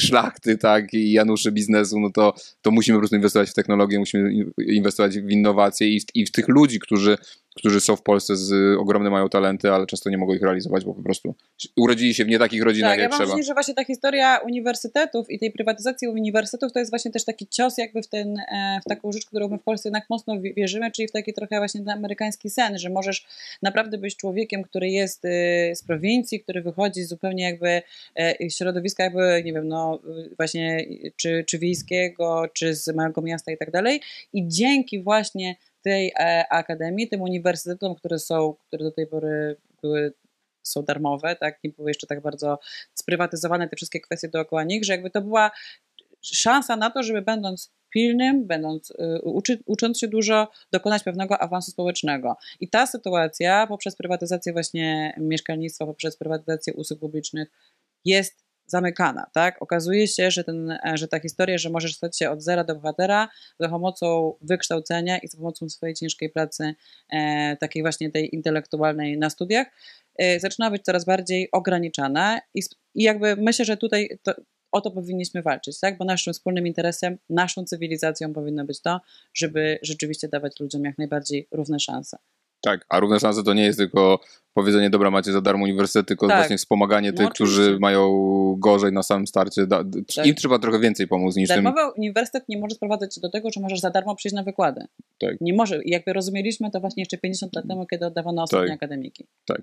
szlachty, tak, i Januszy biznesu, no to, to musimy po prostu inwestować w technologię, musimy in- inwestować w innowacje i w, i w tych ludzi, którzy, którzy są w Polsce z ogromne mają talenty, ale często nie mogą ich realizować, bo po prostu urodzili się w nie takich rodzinach, Tak, ja jak mam trzeba. wrażenie, że właśnie ta historia uniwersytetów i tej prywatyzacji uniwersytetów to jest właśnie też taki cios jakby w, ten, e, w taką rzecz, którą my w Polsce jednak mocno wi- wierzymy, czyli w taki trochę właśnie ten amerykański sen, że możesz naprawdę być człowiekiem, który jest e, z prowincji, który wychodzi z zupełnie jakby e, środowiska jakby, nie wiem, no e, właśnie czy, czy wiejskiego, czy z małego miasta i tak dalej i dzięki właśnie tej e, akademii, tym uniwersytetom, które są, które do tej pory były są darmowe, tak, nie były jeszcze tak bardzo sprywatyzowane te wszystkie kwestie dookoła nich, że jakby to była szansa na to, żeby będąc pilnym, będąc, y, uczy, ucząc się dużo, dokonać pewnego awansu społecznego. I ta sytuacja poprzez prywatyzację właśnie mieszkalnictwa, poprzez prywatyzację usług publicznych jest zamykana, tak? Okazuje się, że, ten, e, że ta historia, że możesz stać się od zera do bohatera za pomocą wykształcenia i za pomocą swojej ciężkiej pracy, e, takiej właśnie tej intelektualnej na studiach, e, zaczyna być coraz bardziej ograniczana i, i jakby myślę, że tutaj to, o to powinniśmy walczyć, tak? Bo naszym wspólnym interesem, naszą cywilizacją powinno być to, żeby rzeczywiście dawać ludziom jak najbardziej równe szanse. Tak, a równe szanse to nie jest tylko powiedzenie, dobra, macie za darmo uniwersytet, tylko Tak. właśnie wspomaganie No tych, którzy mają gorzej na samym starcie. Da, Tak. Im trzeba trochę więcej pomóc niż tym. Darmowy uniwersytet nie może sprowadzać cię do tego, że możesz za darmo przyjść na wykłady. Tak. Nie może. Jakby rozumieliśmy to właśnie jeszcze 50 lat temu, kiedy oddawano ostatnie Tak. akademiki. Tak.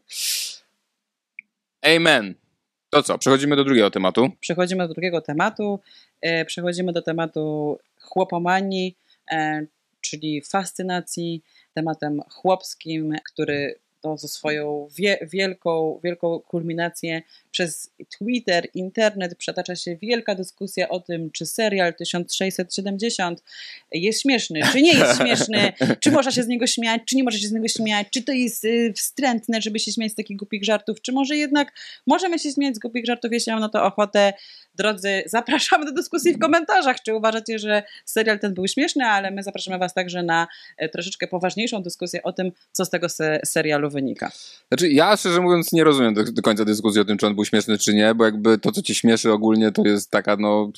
Amen. To co, przechodzimy do drugiego tematu. Przechodzimy do drugiego tematu. E, Przechodzimy do tematu chłopomanii, e, czyli fascynacji tematem chłopskim, który to ze swoją wie, wielką, wielką kulminację przez Twitter, internet przetacza się wielka dyskusja o tym, czy serial 1670 jest śmieszny, czy nie jest śmieszny, czy można się z niego śmiać, czy nie można się z niego śmiać, czy to jest y, wstrętne, żeby się śmiać z takich głupich żartów, czy może jednak możemy się śmiać z głupich żartów, jeśli mam na to ochotę. Drodzy, zapraszamy do dyskusji w komentarzach, czy uważacie, że serial ten był śmieszny, ale my zapraszamy Was także na e, troszeczkę poważniejszą dyskusję o tym, co z tego se serialu wynika. Znaczy, ja szczerze mówiąc nie rozumiem do, do końca dyskusji o tym, czy on był śmieszny, czy nie, bo jakby to, co ci śmieszy ogólnie, to jest taka, no...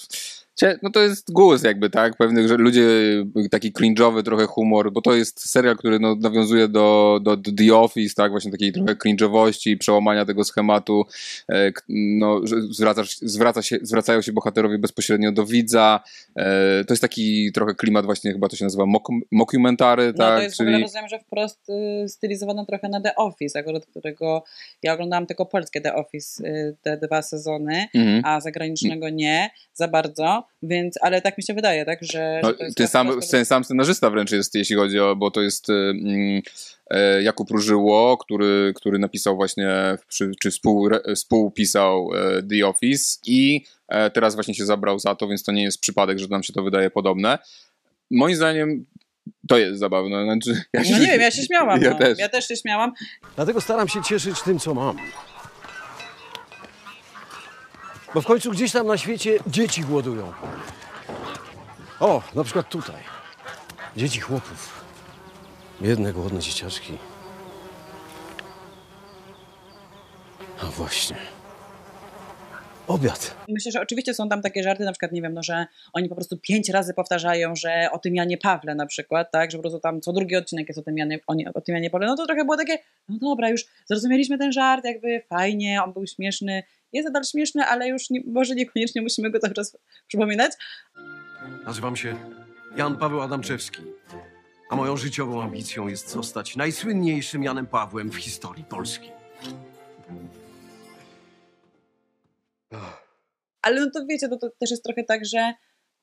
No to jest gust jakby, tak? Pewnych, że ludzie, taki cringe'owy trochę humor, bo to jest serial, który no, nawiązuje do, do, do The Office, tak? Właśnie takiej trochę cringe'owości, przełamania tego schematu, e, no, że zwracasz, zwraca się, zwracają się bohaterowie bezpośrednio do widza. E, to jest taki trochę klimat właśnie, chyba to się nazywa mock, mockumentary, No tak? to jest w ogóle, rozumiem, że wprost y, stylizowane trochę na The Office, akurat którego ja oglądałam tylko polskie The Office, y, te dwa sezony, Mhm. a zagranicznego nie za bardzo, więc, ale tak mi się wydaje, tak, że, No, że to jest ten, sam, ten sam scenarzysta wręcz jest, jeśli chodzi o, bo to jest mm, e, Jakub Różyło, który, który napisał właśnie, przy, czy współ, współpisał e, The Office i e, teraz właśnie się zabrał za to, więc to nie jest przypadek, że nam się to wydaje podobne. Moim zdaniem to jest zabawne. Znaczy, ja No nie wiem, ja się śmiałam. Ja no. też. ja też się śmiałam. Dlatego staram się cieszyć tym, co mam. Bo w końcu gdzieś tam na świecie dzieci głodują. O, na przykład tutaj. Dzieci chłopów. Biedne, głodne dzieciaczki. A właśnie. obiad. Myślę, że oczywiście są tam takie żarty, na przykład, nie wiem, no, że oni po prostu pięć razy powtarzają, że o tym Janie Pawle na przykład, tak, że po prostu tam co drugi odcinek jest o tym Janie, o, nie, o tym Janie Pawle, no to trochę było takie, no dobra, już zrozumieliśmy ten żart, jakby fajnie, on był śmieszny, jest nadal śmieszny, ale już nie, może niekoniecznie musimy go cały czas przypominać. Nazywam się Jan Paweł Adamczewski, a moją życiową ambicją jest zostać najsłynniejszym Janem Pawłem w historii Polski. Ale no to wiecie, to, to też jest trochę tak, że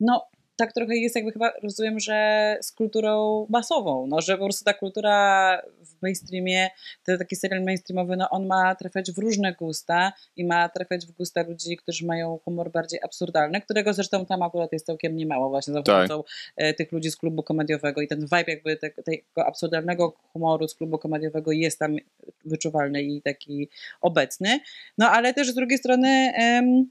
no tak trochę jest jakby chyba, rozumiem, że z kulturą masową, no, że po prostu ta kultura w mainstreamie, ten taki serial mainstreamowy, no on ma trafiać w różne gusta i ma trafiać w gusta ludzi, którzy mają humor bardziej absurdalny, którego zresztą tam akurat jest całkiem niemało właśnie za pomocą tak. tych ludzi z klubu komediowego i ten vibe jakby te, tego absurdalnego humoru z klubu komediowego jest tam wyczuwalny i taki obecny, no ale też z drugiej strony em,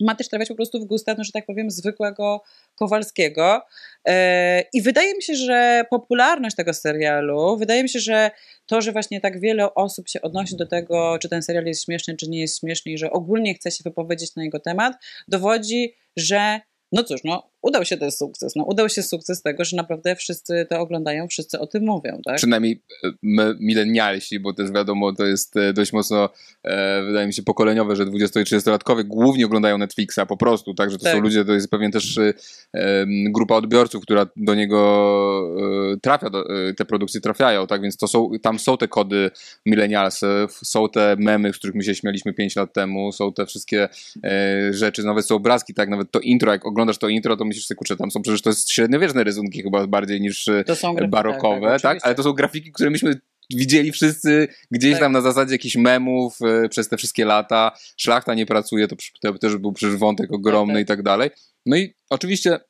ma też trafiać po prostu w gusta, no, że tak powiem, zwykłego Kowalskiego. E, I wydaje mi się, że popularność tego serialu, wydaje mi się, że to, że właśnie tak wiele osób się odnosi do tego, czy ten serial jest śmieszny, czy nie jest śmieszny, i że ogólnie chce się wypowiedzieć na jego temat, dowodzi, że no cóż, no udał się ten sukces. No, udał się sukces tego, że naprawdę wszyscy to oglądają, wszyscy o tym mówią. Tak? Przynajmniej e, my, milenialsi, bo jest wiadomo, to jest e, dość mocno, e, wydaje mi się, pokoleniowe, że 20- i 30-latkowie głównie oglądają Netflixa po prostu, tak, że to tak. są ludzie, to jest pewnie też e, grupa odbiorców, która do niego e, trafia, do, e, te produkcje trafiają, tak, więc to są, tam są te kody milenialsów, są te memy, z których my się śmialiśmy 5 lat temu, są te wszystkie rzeczy, nawet są obrazki, tak, nawet to intro, jak oglądasz to intro, to myślisz sobie, kurczę, tam są przecież to jest średniowieczne rysunki chyba bardziej niż grafiki, barokowe, tak, tak, tak, ale to są grafiki, które myśmy widzieli wszyscy gdzieś tak. tam na zasadzie jakichś memów e, przez te wszystkie lata. Szlachta nie pracuje, to, to też był przecież wątek ogromny tak, i tak dalej. No i oczywiście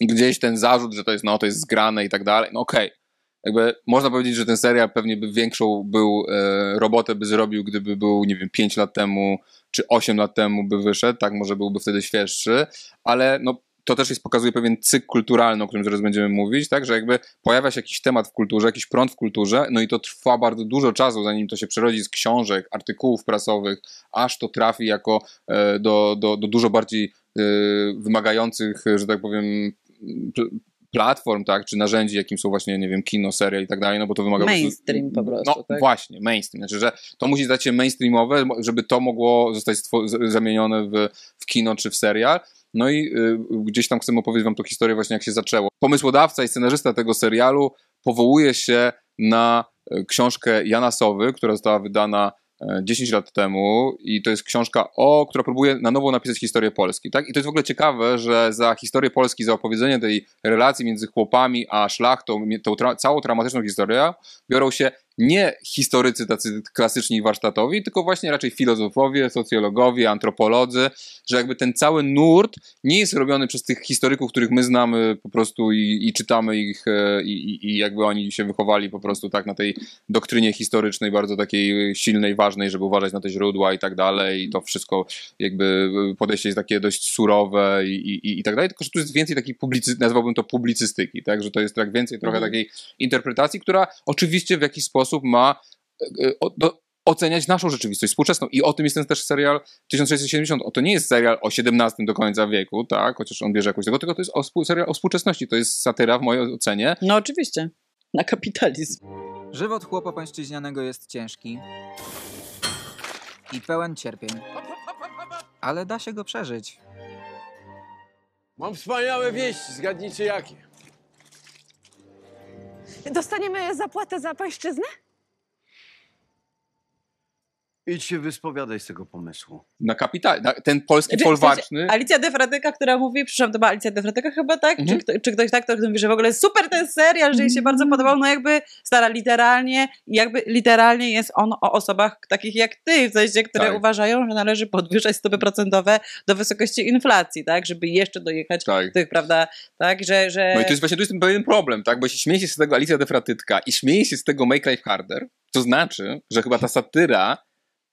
gdzieś ten zarzut, że to jest, no to jest zgrane i tak dalej, no okej. Okay. Jakby można powiedzieć, że ten serial pewnie by większą był e, robotę by zrobił, gdyby był, nie wiem, 5 lat temu czy 8 lat temu by wyszedł, tak, może byłby wtedy świeższy, ale no to też jest, pokazuje pewien cykl kulturalny, o którym zaraz będziemy mówić, tak, że jakby pojawia się jakiś temat w kulturze, jakiś prąd w kulturze, no i to trwa bardzo dużo czasu, zanim to się przerodzi z książek, artykułów prasowych, aż to trafi jako e, do, do, do dużo bardziej e, wymagających, że tak powiem, platform, tak, czy narzędzi, jakim są właśnie, nie wiem, kino, seria i tak dalej, no bo to wymaga... Mainstream po prostu, No tak? właśnie, mainstream, znaczy, że to musi stać się mainstreamowe, żeby to mogło zostać zamienione w, w kino czy w serial, no i y, gdzieś tam chcemy opowiedzieć wam tą historię właśnie jak się zaczęło. Pomysłodawca i scenarzysta tego serialu powołuje się na y, książkę Jana Sowy, która została wydana 10 lat temu i to jest książka, o, która próbuje na nowo napisać historię Polski. Tak? I to jest w ogóle ciekawe, że za historię Polski, za opowiedzenie tej relacji między chłopami a szlachtą, tą tra całą dramatyczną historię, biorą się nie historycy tacy klasyczni warsztatowi, tylko właśnie raczej filozofowie, socjologowie, antropolodzy, że jakby ten cały nurt nie jest robiony przez tych historyków, których my znamy po prostu i, i czytamy ich e, i, i, jakby oni się wychowali po prostu tak na tej doktrynie historycznej, bardzo takiej silnej, ważnej, żeby uważać na te źródła i tak dalej. I to wszystko jakby podejście jest takie dość surowe i, i, i tak dalej, tylko że tu jest więcej takiej publicy, nazwałbym to publicystyki, tak, że to jest tak więcej trochę mhm. takiej interpretacji, która oczywiście w jakiś sposób sposób ma e, do, oceniać naszą rzeczywistość współczesną. I o tym jest ten też serial 1670. O, to nie jest serial o XVII do końca wieku, tak, chociaż on bierze jakoś tego, tylko to jest o, serial o współczesności. To jest satyra w mojej ocenie. No oczywiście. Na kapitalizm. Żywot chłopa pańszczyźnianego jest ciężki i pełen cierpień. Ale da się go przeżyć. Mam wspaniałe wieści, zgadnijcie jakie. Dostaniemy zapłatę za pańszczyznę? Idź się wyspowiadaj z tego pomysłu. Na kapital, ten polski znaczy, folwarczny. Alicja Defratyka, która mówi, przepraszam, to była Alicja Defratyka chyba, tak? Mhm. Czy, czy, ktoś tak, to mówi, że w ogóle super ten serial, że jej się bardzo podobał, no jakby stara literalnie, jakby literalnie jest on o osobach takich jak ty, w sensie, które tak. uważają, że należy podwyższać stopy procentowe do wysokości inflacji, tak? Żeby jeszcze dojechać tak. tych, prawda, tak? Że, że... No i to jest właśnie, tu jest ten pewien problem, tak? Bo jeśli śmieje się z tego Alicja Defratytka i śmieje się z tego Make Life Harder, to znaczy, że chyba ta satyra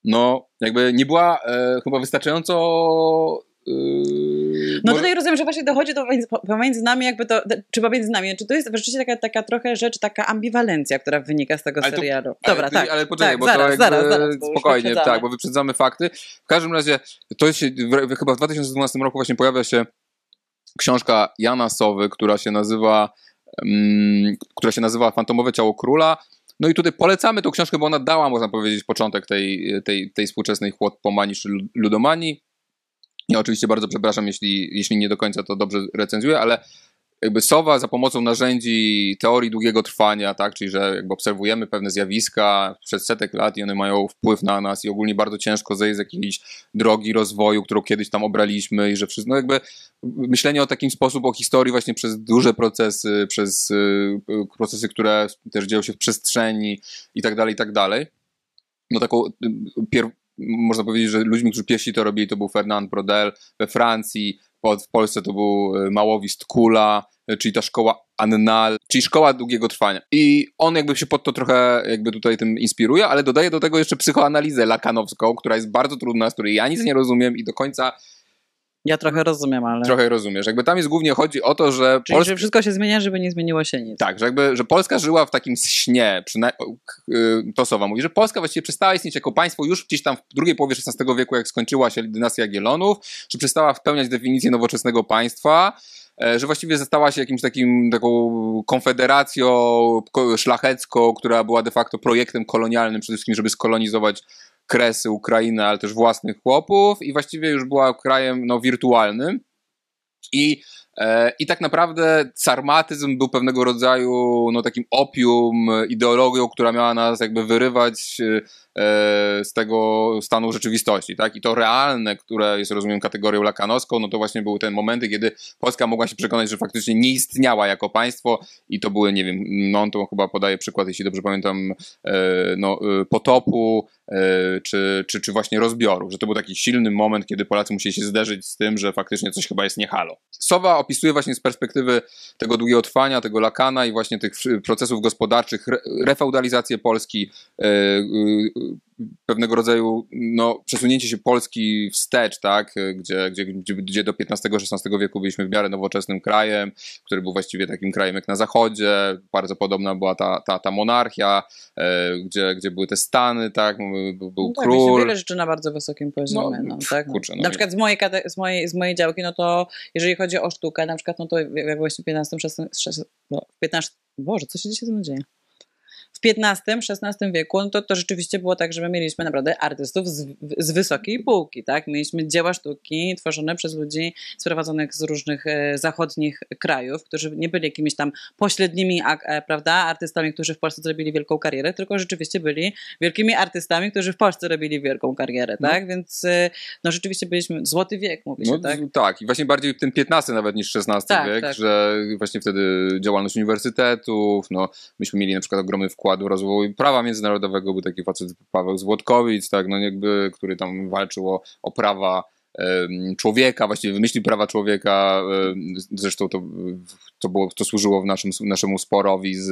no jakby nie była e, chyba wystarczająco Yy, No może- tutaj rozumiem, że właśnie dochodzi do pomiędzy, pomiędzy nami jakby to, czy pomiędzy nami, czy to jest rzeczywiście taka, taka trochę rzecz, taka ambiwalencja, która wynika z tego Ale to- serialu. Ale Dobra, ty- tak. Ale poczekaj, tak, bo zaraz, to zaraz, zaraz, bo spokojnie, wyprzedzamy. tak, bo wyprzedzamy fakty. W każdym razie, to się w, chyba w 2012 roku właśnie pojawia się książka Jana Sowy, która się nazywa mm, która się nazywa Fantomowe Ciało Króla. No i tutaj polecamy tą książkę, bo ona dała, można powiedzieć, początek tej, tej, tej współczesnej chłopomanii czy ludomanii. Ja oczywiście bardzo przepraszam, jeśli, jeśli nie do końca to dobrze recenzuję, ale jakby Sowa za pomocą narzędzi teorii długiego trwania, tak, czyli że jakby obserwujemy pewne zjawiska przez setek lat i one mają wpływ na nas i ogólnie bardzo ciężko zejść z jakiejś drogi rozwoju, którą kiedyś tam obraliśmy i że wszystko, no jakby myślenie o takim sposób o historii właśnie przez duże procesy, przez y, procesy, które też dzieją się w przestrzeni i tak dalej, i tak dalej. No taką y, pier można powiedzieć, że ludźmi, którzy pierwsi to robili, to był Fernand Brodel we Francji, w Polsce to był y, Małowist Kula, y, czyli ta szkoła Annal, czyli szkoła długiego trwania. I on jakby się pod to trochę jakby tutaj tym inspiruje, ale dodaje do tego jeszcze psychoanalizę lakanowską, która jest bardzo trudna, z której ja nic nie rozumiem i do końca Ja trochę rozumiem, ale... trochę rozumiesz. Jakby tam jest głównie chodzi o to, że Czyli, że wszystko się zmienia, żeby nie zmieniło się nic. tak, że jakby, że Polska żyła w takim śnie, przynajmniej to Sowa mówi, że Polska właściwie przestała istnieć jako państwo już gdzieś tam w drugiej połowie XVI wieku, jak skończyła się dynastia Jagiellonów, że przestała spełniać definicję nowoczesnego państwa, e, że właściwie została się jakimś takim taką konfederacją ko- szlachecką, która była de facto projektem kolonialnym, przede wszystkim, żeby skolonizować Kresy, Ukrainę, ale też własnych chłopów i właściwie już była krajem no, wirtualnym. I, e, I tak naprawdę sarmatyzm był pewnego rodzaju no, takim opium, ideologią, która miała nas jakby wyrywać e, z tego stanu rzeczywistości. Tak? I to realne, które jest, rozumiem, kategorią lakanowską, no to właśnie były te momenty, kiedy Polska mogła się przekonać, że faktycznie nie istniała jako państwo i to były, nie wiem, no on to chyba podaje przykład, jeśli dobrze pamiętam, e, no, e, potopu, e, czy, czy, czy właśnie rozbioru, że to był taki silny moment, kiedy Polacy musieli się zderzyć z tym, że faktycznie coś chyba jest nie halo. Sowa opisuje właśnie z perspektywy tego długiego trwania, tego lakana i właśnie tych procesów gospodarczych, re, refeudalizację Polski, e, e, pewnego rodzaju no, przesunięcie się Polski wstecz, tak, gdzie, gdzie, gdzie, do XV-XVI wieku byliśmy w miarę nowoczesnym krajem, który był właściwie takim krajem jak na zachodzie, bardzo podobna była ta, ta, ta monarchia, e, gdzie, gdzie były te stany, tak, był, był No tak, król. wiele rzeczy na bardzo wysokim poziomie. No, tak? kurczę, no na przykład z mojej, z, mojej, z mojej działki, no to jeżeli chodzi o sztukę, na przykład, no to jak właśnie w 15, 16, 16 no, w 15, Boże, co się dzisiaj ze mną dzieje? W XV-XVI wieku, no to, to rzeczywiście było tak, że my mieliśmy naprawdę artystów z, z wysokiej półki, tak? Mieliśmy dzieła sztuki tworzone przez ludzi sprowadzonych z różnych e, zachodnich krajów, którzy nie byli jakimiś tam pośrednimi, e, prawda, artystami, którzy w Polsce zrobili wielką karierę, tylko rzeczywiście byli wielkimi artystami, którzy w Polsce robili wielką karierę, No. tak? Więc e, no rzeczywiście byliśmy, złoty wiek, mówi się, No, tak? tak, i właśnie bardziej ten XV nawet niż XVI Tak, wiek, tak. że właśnie wtedy działalność uniwersytetów, no myśmy mieli na przykład ogromny wkład w rozwój prawa międzynarodowego, był taki facet Paweł Złotkowic, tak, no jakby, który tam walczył o, o prawa człowieka, właściwie wymyślił prawa człowieka, zresztą to, to, było, to służyło w naszym, naszemu sporowi z,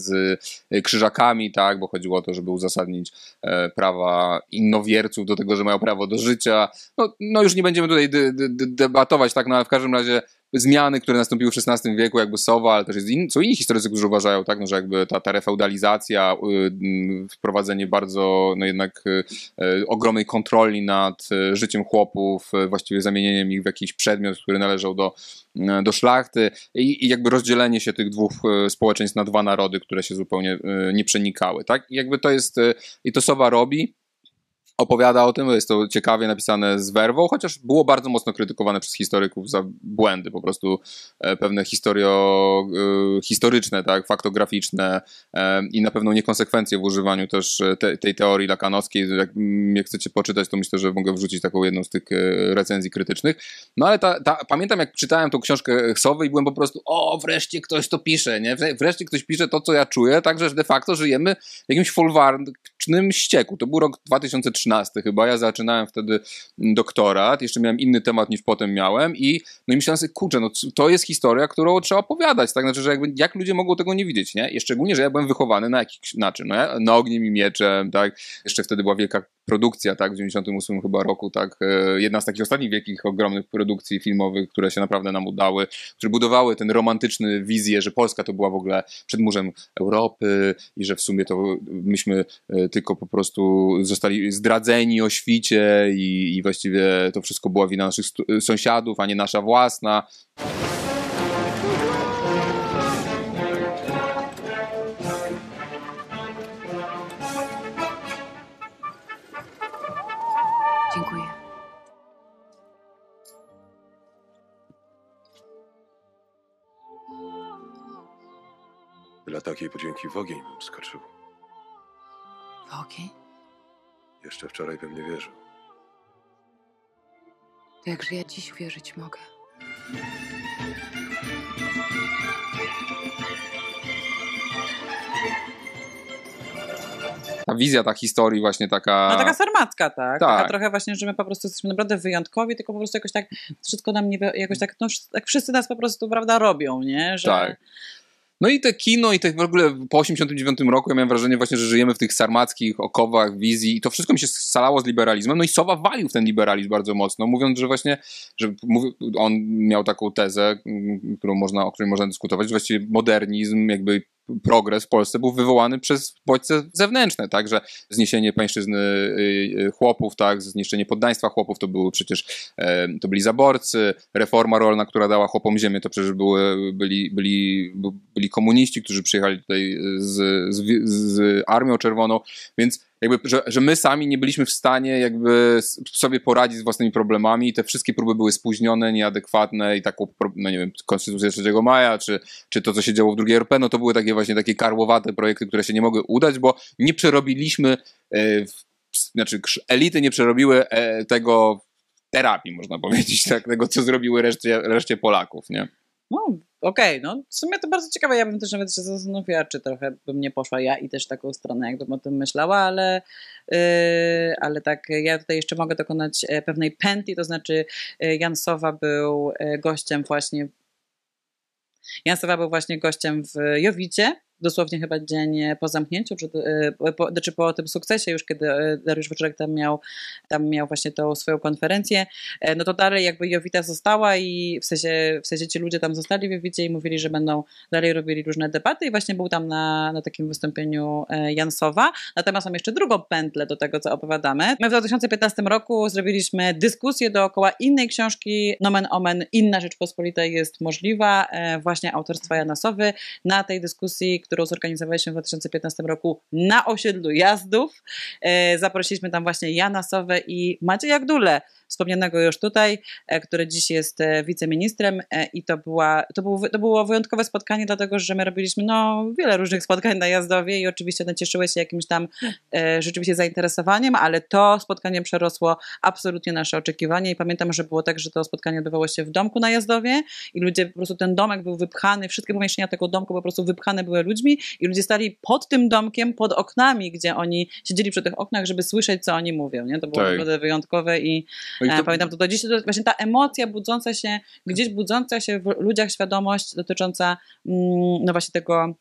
z krzyżakami, tak, bo chodziło o to, żeby uzasadnić e, prawa innowierców do tego, że mają prawo do życia. No, no już nie będziemy tutaj de, de, de, debatować, tak, no ale w każdym razie zmiany, które nastąpiły w XVI wieku, jakby Sowa, ale też in, są inni historycy, którzy uważają, tak, no, że jakby ta, ta refeudalizacja, y, wprowadzenie bardzo, no jednak y, y, ogromnej kontroli nad y, życiem chłopów, y, właściwie zamienieniem ich w jakiś przedmiot, który należał do, do szlachty i, i jakby rozdzielenie się tych dwóch społeczeństw na dwa narody, które się zupełnie nie przenikały, tak, i jakby to jest, i to Sowa robi, opowiada o tym, jest to ciekawie napisane z werwą, chociaż było bardzo mocno krytykowane przez historyków za błędy, po prostu e, pewne historio, e, historyczne, tak, faktograficzne e, i na pewno niekonsekwencje w używaniu też te, tej teorii lakanowskiej. Jak, mm, jak chcecie poczytać, to myślę, że mogę wrzucić taką jedną z tych recenzji krytycznych. No ale ta, ta, pamiętam, jak czytałem tą książkę Sowy i byłem po prostu, o, wreszcie ktoś to pisze, nie? Wre- Wreszcie ktoś pisze to, co ja czuję, także że de facto żyjemy w jakimś folwarcznym ścieku. To był rok 2013 chyba, ja zaczynałem wtedy doktorat, jeszcze miałem inny temat niż potem miałem i no i myślałem sobie, kurczę, no to jest historia, którą trzeba opowiadać, tak? Znaczy, że jakby, jak ludzie mogą tego nie widzieć, nie? I szczególnie, że ja byłem wychowany na jakiś način, no, ja- na ogniem i mieczem, tak? Jeszcze wtedy była wielka produkcja, tak, w 98 chyba roku, tak, e, jedna z takich ostatnich wielkich, ogromnych produkcji filmowych, które się naprawdę nam udały, które budowały ten romantyczny wizję, że Polska to była w ogóle przedmurzem Europy i że w sumie to myśmy e, tylko po prostu zostali zdradzeni o świcie i, i właściwie to wszystko była wina naszych stu- sąsiadów, a nie nasza własna. Takiej podzięki w ogień bym skoczył. W ogień? Jeszcze wczoraj bym nie wierzył. To jakże ja dziś wierzyć mogę. Ta wizja, ta historii właśnie taka... No taka sarmacka, tak? Tak. Taka trochę właśnie, że my po prostu jesteśmy naprawdę wyjątkowi, tylko po prostu jakoś tak wszystko nam nie... Jakoś tak, no tak wszyscy nas po prostu, prawda, robią, nie? Że... Tak. No i te kino i te w ogóle po 89 roku ja miałem wrażenie właśnie, że żyjemy w tych sarmackich okowach wizji i to wszystko mi się scalało z liberalizmem. No i Sowa walił w ten liberalizm bardzo mocno, mówiąc, że właśnie, że on miał taką tezę, mm, którą można, o której można dyskutować, że właściwie modernizm, jakby progres w Polsce był wywołany przez bodźce zewnętrzne, tak, że zniesienie pańszczyzny y, y, chłopów, tak, zniszczenie poddaństwa chłopów to były przecież, to byli zaborcy, reforma rolna, która dała chłopom ziemię, to przecież były, byli, byli, byli komuniści, którzy przyjechali tutaj z, z, z Armią Czerwoną, więc jakby, że, że my sami nie byliśmy w stanie jakby sobie poradzić z własnymi problemami i te wszystkie próby były spóźnione, nieadekwatne i taką, no nie wiem, Konstytucja 3 maja, czy, czy to, co się działo w drugiej RP, no to były takie właśnie takie karłowate projekty, które się nie mogły udać, bo nie przerobiliśmy, e, w, znaczy elity nie przerobiły e, tego terapii, można powiedzieć, tak, tego, co zrobiły reszcie, reszcie Polaków, nie? No, okej, no w sumie to bardzo ciekawe. Ja bym też nawet się zastanowiła, czy trochę bym nie poszła ja i też taką stronę, jakbym o tym myślała, ale, yy, ale tak, ja tutaj jeszcze mogę dokonać e, pewnej pętli, to znaczy e, Jan Sowa był e, gościem właśnie Jan Sowa był właśnie gościem w Jowicie, dosłownie chyba dzień po zamknięciu, czy, e, po, znaczy po tym sukcesie już, kiedy e, Dariusz Wieczorek tam miał, tam miał właśnie tą swoją konferencję, e, no to dalej jakby Jowita została i w sensie, w sensie ci ludzie tam zostali w Jowicie i mówili, że będą dalej robili różne debaty i właśnie był tam na, na takim wystąpieniu e, Jansowa. Natomiast mam jeszcze drugą pętlę do tego, co opowiadamy. My w 2015 roku zrobiliśmy dyskusję dookoła innej książki, nomen omen, Inna Rzeczpospolita jest możliwa, e, właśnie autorstwa Janasowy. Na tej dyskusji, którą zorganizowaliśmy w 2015 roku na osiedlu Jazdów, e, zaprosiliśmy tam właśnie Jana Sowę i Macieja Gdulę, wspomnianego już tutaj, e, który dziś jest e, wiceministrem e, i to, była, to, był, to było wyjątkowe spotkanie, dlatego że my robiliśmy no, wiele różnych spotkań na Jazdowie i oczywiście one cieszyły się jakimś tam e, rzeczywiście zainteresowaniem, ale to spotkanie przerosło absolutnie nasze oczekiwania i pamiętam, że było tak, że to spotkanie odbywało się w domku na Jazdowie i ludzie, po prostu ten domek był wypchany, wszystkie pomieszczenia tego domku po prostu wypchane były ludźmi i ludzie stali pod tym domkiem, pod oknami, gdzie oni siedzieli przy tych oknach, żeby słyszeć, co oni mówią, nie? To było Tak. naprawdę wyjątkowe i to- pamiętam to do dziś, to właśnie ta emocja budząca się, gdzieś budząca się w ludziach świadomość dotycząca mm, no właśnie tego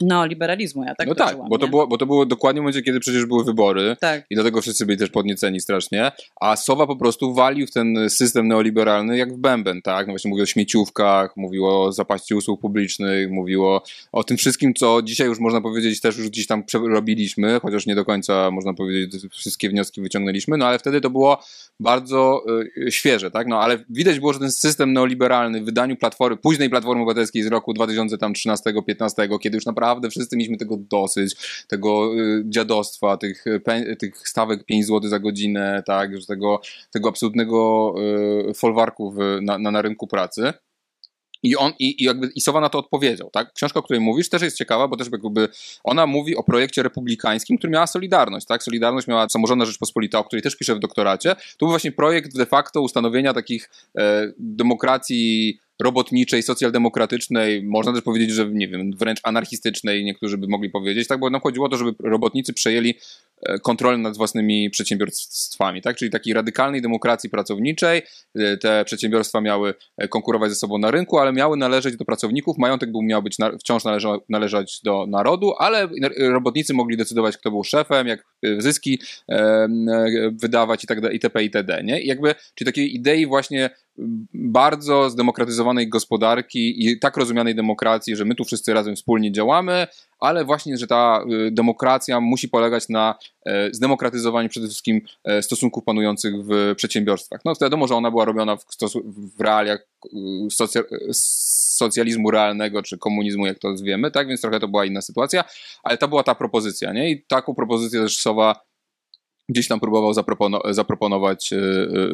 neoliberalizmu, ja tak no tak, bo to, było, bo to było dokładnie w momencie, kiedy przecież były wybory Tak. i dlatego wszyscy byli też podnieceni strasznie, a Sowa po prostu walił w ten system neoliberalny jak w bęben, tak? No właśnie mówił o śmieciówkach, mówił o zapaści usług publicznych, mówiło o tym wszystkim, co dzisiaj już można powiedzieć też już gdzieś tam robiliśmy, chociaż nie do końca można powiedzieć, wszystkie wnioski wyciągnęliśmy, no ale wtedy to było bardzo y, świeże, tak? No ale widać było, że ten system neoliberalny w wydaniu platformy, późnej Platformy Obywatelskiej z roku 2013-15, kiedy już naprawdę wszyscy mieliśmy tego dosyć, tego y, dziadostwa, tych, y, tych stawek 5 zł za godzinę, tak? Już tego, tego absolutnego y, folwarku w, na, na, na rynku pracy. I on, i, i jakby i Sowa na to odpowiedział, tak? Książka, o której mówisz, też jest ciekawa, bo też jakby ona mówi o projekcie republikańskim, który miała Solidarność, tak? Solidarność miała Samorządna Rzeczpospolita, o której też piszę w doktoracie. To był właśnie projekt de facto ustanowienia takich e, demokracji robotniczej, socjaldemokratycznej, można też powiedzieć, że nie wiem, wręcz anarchistycznej, niektórzy by mogli powiedzieć, tak, bo nam chodziło o to, żeby robotnicy przejęli e, kontrolę nad własnymi przedsiębiorstwami, tak? Czyli takiej radykalnej demokracji pracowniczej. E, Te przedsiębiorstwa miały e, konkurować ze sobą na rynku, ale miały należeć do pracowników. Majątek był, miał być wciąż należeć do narodu, ale robotnicy mogli decydować, kto był szefem, jak zyski wydawać i tak dalej, itp. itd. Nie? I jakby, czyli takiej idei właśnie bardzo zdemokratyzowanej gospodarki i tak rozumianej demokracji, że my tu wszyscy razem wspólnie działamy, ale właśnie, że ta y, demokracja musi polegać na e, zdemokratyzowaniu przede wszystkim e, stosunków panujących w przedsiębiorstwach. No wiadomo, że ona była robiona w, w realiach y, socja- socjalizmu realnego czy komunizmu, jak to zwiemy, tak? Więc trochę to była inna sytuacja, ale to była ta propozycja, nie? I taką propozycję też Sowa gdzieś tam próbował zapropono- zaproponować y,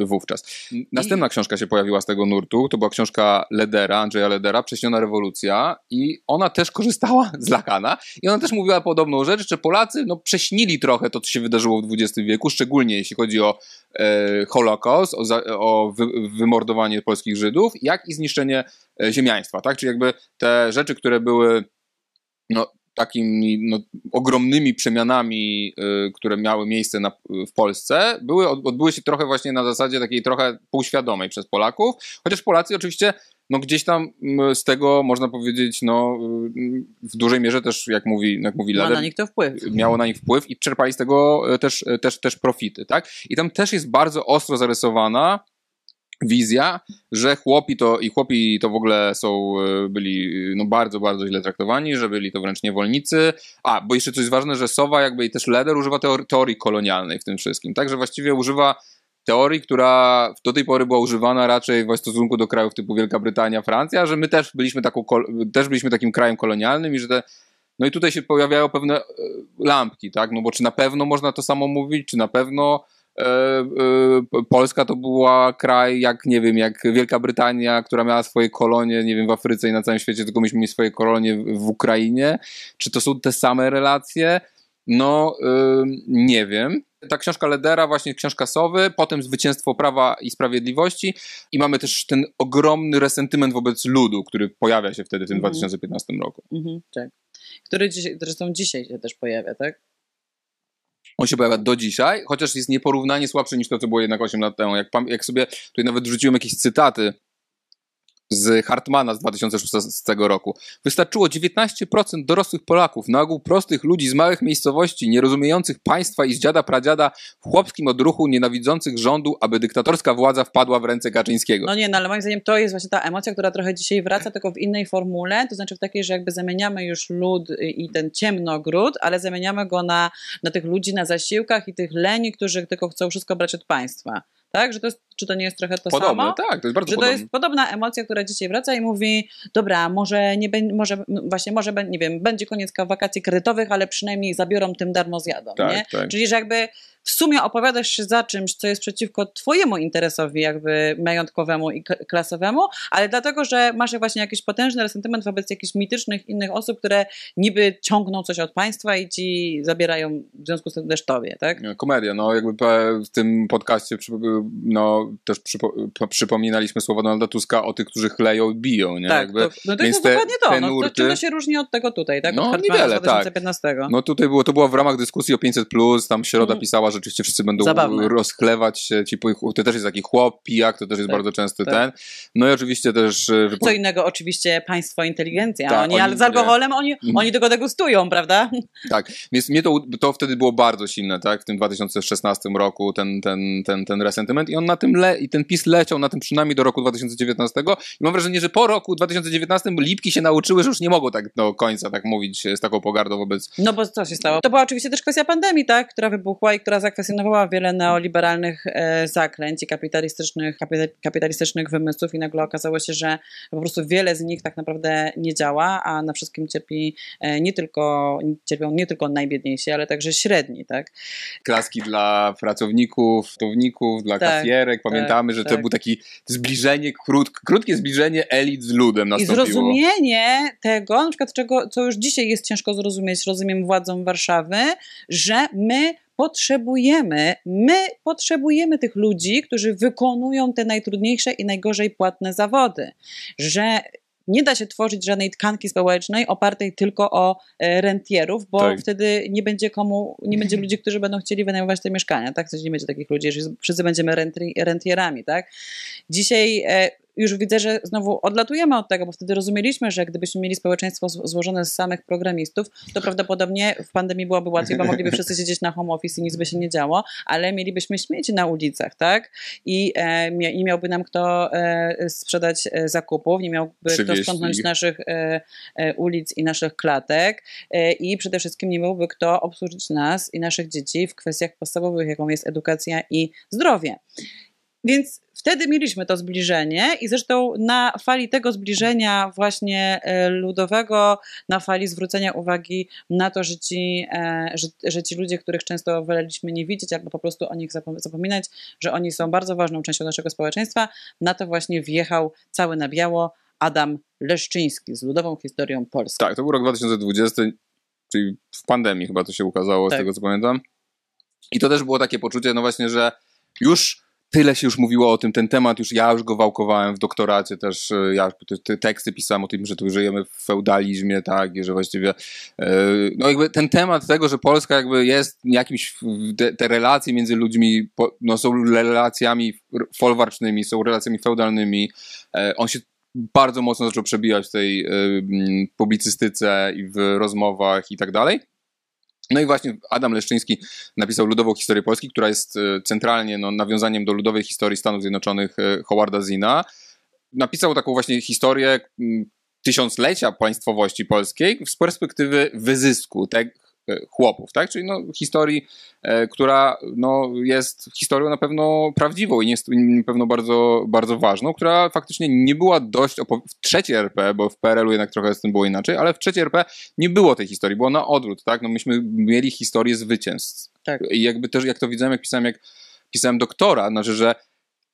y, wówczas. Następna książka się pojawiła z tego nurtu, to była książka Ledera, Andrzeja Ledera, Prześniona rewolucja i ona też korzystała z Lakana i ona też mówiła podobną rzecz, że Polacy no, prześnili trochę to, co się wydarzyło w XX wieku, szczególnie jeśli chodzi o e, Holokaust, o, za, o wy, wymordowanie polskich Żydów, jak i zniszczenie e, ziemiaństwa, tak? Czyli jakby te rzeczy, które były no, takimi no, ogromnymi przemianami, y, które miały miejsce na, w Polsce, były, odbyły się trochę właśnie na zasadzie takiej trochę półświadomej przez Polaków, chociaż Polacy oczywiście no gdzieś tam z tego można powiedzieć, no w dużej mierze też, jak mówi, jak mówi Ma Leder, na nich to wpływ. miało na nich wpływ i czerpali z tego e, też, e, też, też profity, tak? I tam też jest bardzo ostro zarysowana wizja, że chłopi to i chłopi to w ogóle są, e, byli no bardzo, bardzo źle traktowani, że byli to wręcz niewolnicy. A, bo jeszcze coś ważne, że Sowa jakby i też Leder używa teorii, kolonialnej w tym wszystkim, tak? Że właściwie używa teorii, która do tej pory była używana raczej w stosunku do krajów typu Wielka Brytania, Francja, że my też byliśmy, taką, też byliśmy takim krajem kolonialnym i że te no i tutaj się pojawiają pewne e, lampki, tak? No bo czy na pewno można to samo mówić, czy na pewno e, e, Polska to była kraj, jak nie wiem, jak Wielka Brytania, która miała swoje kolonie, nie wiem, w Afryce i na całym świecie, tylko myśmy mieli swoje kolonie w, Ukrainie. Czy to są te same relacje? No, y, nie wiem. Ta książka Ledera, właśnie książka Sowy, potem Zwycięstwo Prawa i Sprawiedliwości i mamy też ten ogromny resentyment wobec ludu, który pojawia się wtedy w tym Mhm. 2015 roku. Mhm, tak. Który dzisiaj, zresztą dzisiaj się też pojawia, tak? On się pojawia do dzisiaj, chociaż jest nieporównanie słabszy niż to, co było jednak 8 lat temu. Jak, jak sobie tutaj nawet wrzuciłem jakieś cytaty z Hartmana z 2016 roku. Wystarczyło 19% dorosłych Polaków, na ogół prostych ludzi z małych miejscowości, nierozumiejących państwa i z dziada pradziada, w chłopskim odruchu, nienawidzących rządu, aby dyktatorska władza wpadła w ręce Kaczyńskiego. No nie, no ale moim zdaniem to jest właśnie ta emocja, która trochę dzisiaj wraca, tylko w innej formule, to znaczy w takiej, że jakby zamieniamy już lud i ten ciemnogród, ale zamieniamy go na, na tych ludzi na zasiłkach i tych leni, którzy tylko chcą wszystko brać od państwa. Tak? Że to jest, czy to nie jest trochę to Podobne, samo? tak, to jest bardzo Że to podobne. jest podobna emocja, która dzisiaj wraca i mówi, dobra, może nie będzie, może właśnie, może, nie wiem, będzie koniec wakacji kredytowych, ale przynajmniej zabiorą tym darmo zjadą, Tak, nie? tak. Czyli, że jakby w sumie opowiadasz się za czymś, co jest przeciwko twojemu interesowi jakby majątkowemu i klasowemu, ale dlatego, że masz właśnie jakiś potężny resentyment wobec jakichś mitycznych innych osób, które niby ciągną coś od państwa i ci zabierają w związku z tym też tobie, tak? Komedia, no jakby w tym podcaście no, też przypo, po- przypominaliśmy słowa Donalda Tuska o tych, którzy chleją i biją, nie? Tak, jakby, to, no to jest te- dokładnie to. No, to nurty- czym to się różni od tego tutaj, tak? No, od niewiele, 2015. No tutaj było, to było w ramach dyskusji o 500, tam Środa Mhm. pisała, że rzeczywiście wszyscy będą Zabawne. rozchlewać się. Ci, to też jest taki chłop, pijak, to też jest Tak, bardzo częsty tak. ten. No i oczywiście też. e, wypo- Co innego oczywiście państwo inteligencja. Tak, oni, oni- ale z alkoholem oni, Mhm. oni tego degustują, prawda? Tak, więc mnie to, to wtedy było bardzo silne, tak, w tym 2016 roku, ten, ten, ten, ten resentyment i on na tym, le, i ten PiS leciał na tym przynajmniej do roku 2019 i mam wrażenie, że po roku 2019 lipki się nauczyły, że już nie mogą tak do końca tak mówić z taką pogardą wobec No bo co się stało? To była oczywiście też kwestia pandemii, tak? która wybuchła i która zakwestionowała wiele neoliberalnych e, zaklęć i kapitalistycznych, kapita- kapitalistycznych wymysłów i nagle okazało się, że po prostu wiele z nich tak naprawdę nie działa, a na wszystkim cierpi e, nie tylko, cierpią nie tylko najbiedniejsi, ale także średni, tak? klaski dla pracowników, towników, dla Tak, kasjerek. Pamiętamy, tak, że to tak. było takie zbliżenie, krót, krótkie zbliżenie elit z ludem I nastąpiło. zrozumienie tego, na przykład czego, co już dzisiaj jest ciężko zrozumieć, rozumiem władzom Warszawy, że my potrzebujemy, my potrzebujemy tych ludzi, którzy wykonują te najtrudniejsze i najgorzej płatne zawody. Że nie da się tworzyć żadnej tkanki społecznej opartej tylko o e, rentierów, bo Tak. wtedy nie będzie komu, nie będzie ludzi, którzy będą chcieli wynajmować te mieszkania, tak? Coś nie będzie takich ludzi, że wszyscy będziemy rentierami, tak? Dzisiaj e, już widzę, że znowu odlatujemy od tego, bo wtedy rozumieliśmy, że gdybyśmy mieli społeczeństwo złożone z samych programistów, to prawdopodobnie w pandemii byłoby łatwiej, bo mogliby wszyscy siedzieć na home office i nic by się nie działo, ale mielibyśmy śmieci na ulicach, tak? I e, nie miałby nam kto e, sprzedać e, zakupów, nie miałby kto sprzątnąć naszych e, e, ulic i naszych klatek e, i przede wszystkim nie miałby kto obsłużyć nas i naszych dzieci w kwestiach podstawowych, jaką jest edukacja i zdrowie. Więc wtedy mieliśmy to zbliżenie i zresztą na fali tego zbliżenia właśnie e, ludowego, na fali zwrócenia uwagi na to, że ci, e, że, że ci ludzie, których często woleliśmy nie widzieć albo po prostu o nich zapom- zapominać, że oni są bardzo ważną częścią naszego społeczeństwa, na to właśnie wjechał cały na biało Adam Leszczyński z ludową historią Polski. Tak, to był rok 2020, czyli w pandemii chyba to się ukazało, Tak. z tego co pamiętam. I to też było takie poczucie, no właśnie, że już tyle się już mówiło o tym, ten temat już, ja już go wałkowałem w doktoracie też, e, ja te, te teksty pisałem o tym, że tu żyjemy w feudalizmie, tak, i że właściwie e, no jakby ten temat tego, że Polska jakby jest jakimś, te, relacje między ludźmi, no są relacjami folwarcznymi, są relacjami feudalnymi, e, on się bardzo mocno zaczął przebijać w tej y, publicystyce i w rozmowach i tak dalej. No i właśnie Adam Leszczyński napisał Ludową Historię Polski, która jest y, centralnie no, nawiązaniem do ludowej historii Stanów Zjednoczonych y, Howarda Zina. Napisał taką właśnie historię mm, tysiąclecia państwowości polskiej z perspektywy wyzysku e, chłopów, tak? Czyli no, historii, e, która no, jest historią na pewno prawdziwą i jest na pewno bardzo, bardzo ważną, która faktycznie nie była dość w trzeciej RP, bo w PRL-u jednak trochę z tym było inaczej, ale w trzeciej RP nie było tej historii, było na odwrót, tak? No, myśmy mieli historię zwycięstw. Tak. I jakby też, jak to widziałem, jak pisałem, jak pisałem doktora, znaczy, że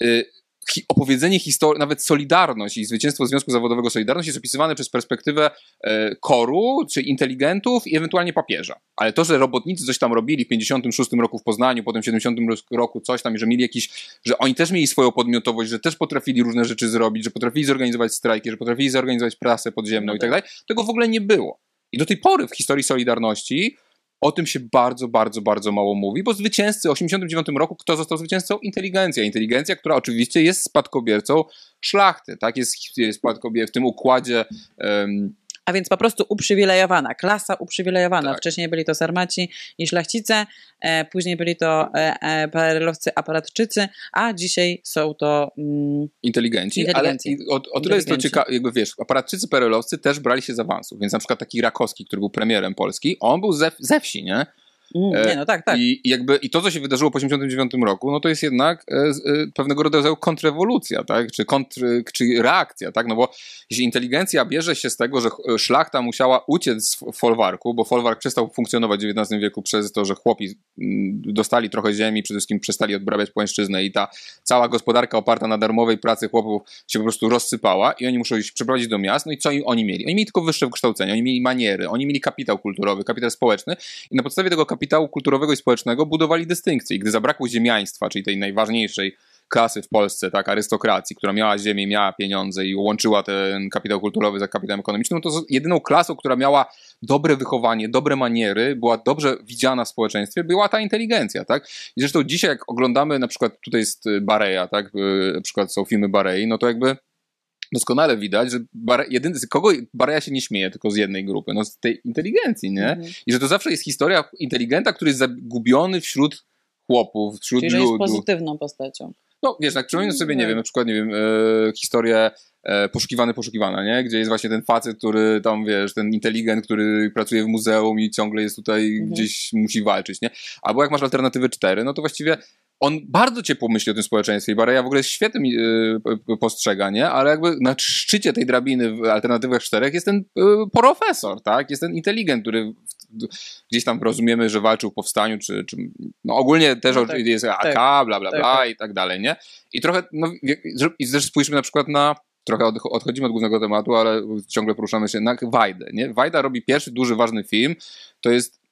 y, hi- opowiedzenie historii, nawet Solidarność i zwycięstwo Związku Zawodowego Solidarność jest opisywane przez perspektywę e, koru, czy inteligentów i ewentualnie papieża. Ale to, że robotnicy coś tam robili w 56 roku w Poznaniu, potem w 70 roku coś tam, i że mieli jakiś, że oni też mieli swoją podmiotowość, że też potrafili różne rzeczy zrobić, że potrafili zorganizować strajki, że potrafili zorganizować prasę podziemną i tak dalej, tego w ogóle nie było. I do tej pory w historii Solidarności o tym się bardzo, bardzo, bardzo mało mówi, bo zwycięzcy w 89 roku, kto został zwycięzcą? Inteligencja. Inteligencja, która oczywiście jest spadkobiercą szlachty, tak? Jest, jest spadkobie w tym układzie em, A więc po prostu uprzywilejowana, klasa uprzywilejowana. Tak. Wcześniej byli to sarmaci i szlachcice, e, później byli to e, e, PRL-owcy aparatczycy, a dzisiaj są to mm, inteligenci, Inteligenci. ale o, o tyle jest to ciekawe, jakby wiesz, aparatczycy perelowcy też brali się z awansów, więc na przykład taki Rakowski, który był premierem Polski, on był ze, ze wsi, nie? Mm, nie, no tak, tak. I, jakby, I to, co się wydarzyło po 1989 roku, no to jest jednak e, e, pewnego rodzaju kontrrewolucja, tak? czy, kontr, czy reakcja, tak? No bo jeśli inteligencja bierze się z tego, że ch- szlachta musiała uciec z folwarku, bo folwark przestał funkcjonować w XIX wieku przez to, że chłopi mm, dostali trochę ziemi, przede wszystkim przestali odbrabiać płaszczyznę i ta cała gospodarka oparta na darmowej pracy chłopów się po prostu rozsypała i oni muszą się przeprowadzić do miast, no i co oni mieli? Oni mieli tylko wyższe wykształcenie, oni mieli maniery, oni mieli kapitał kulturowy, kapitał społeczny i na podstawie tego kapitału kulturowego i społecznego budowali dystynkcje. I gdy zabrakło ziemiaństwa, czyli tej najważniejszej klasy w Polsce, tak, arystokracji, która miała ziemię, miała pieniądze i łączyła ten kapitał kulturowy z kapitałem ekonomicznym, no to jedyną klasą, która miała dobre wychowanie, dobre maniery, była dobrze widziana w społeczeństwie, była ta inteligencja, tak? I zresztą dzisiaj, jak oglądamy, na przykład tutaj jest Bareja, tak, y, na przykład są filmy Barei, no to jakby doskonale widać, że jedyny, z kogo Bareja się nie śmieje, tylko z jednej grupy, no z tej inteligencji, nie? Mhm. I że to zawsze jest historia inteligenta, który jest zagubiony wśród chłopów, wśród Czyli, że jest pozytywną postacią. No wiesz, tak przypominam sobie, nie Tak. wiem, na przykład, nie wiem, e, historię e, poszukiwany, poszukiwana, nie? Gdzie jest właśnie ten facet, który tam, wiesz, ten inteligent, który pracuje w muzeum i ciągle jest tutaj, Mhm. gdzieś musi walczyć, nie? Albo jak masz alternatywy 4, no to właściwie on bardzo ciepło myśli o tym społeczeństwie i Bareja w ogóle świetnym y, p- p- postrzega, nie? Ale jakby na szczycie tej drabiny w alternatywach czterech jest ten y, profesor, tak? Jest ten inteligent, który w, gdzieś tam rozumiemy, że walczył w powstaniu, czy, czy no ogólnie też No tak, jest AK, tak. bla, bla, Tak, bla tak. i tak dalej, nie? I trochę, no i też spójrzmy na przykład na trochę od, odchodzimy od głównego tematu, ale ciągle poruszamy się na Wajdę, nie? Wajda robi pierwszy duży, ważny film, to jest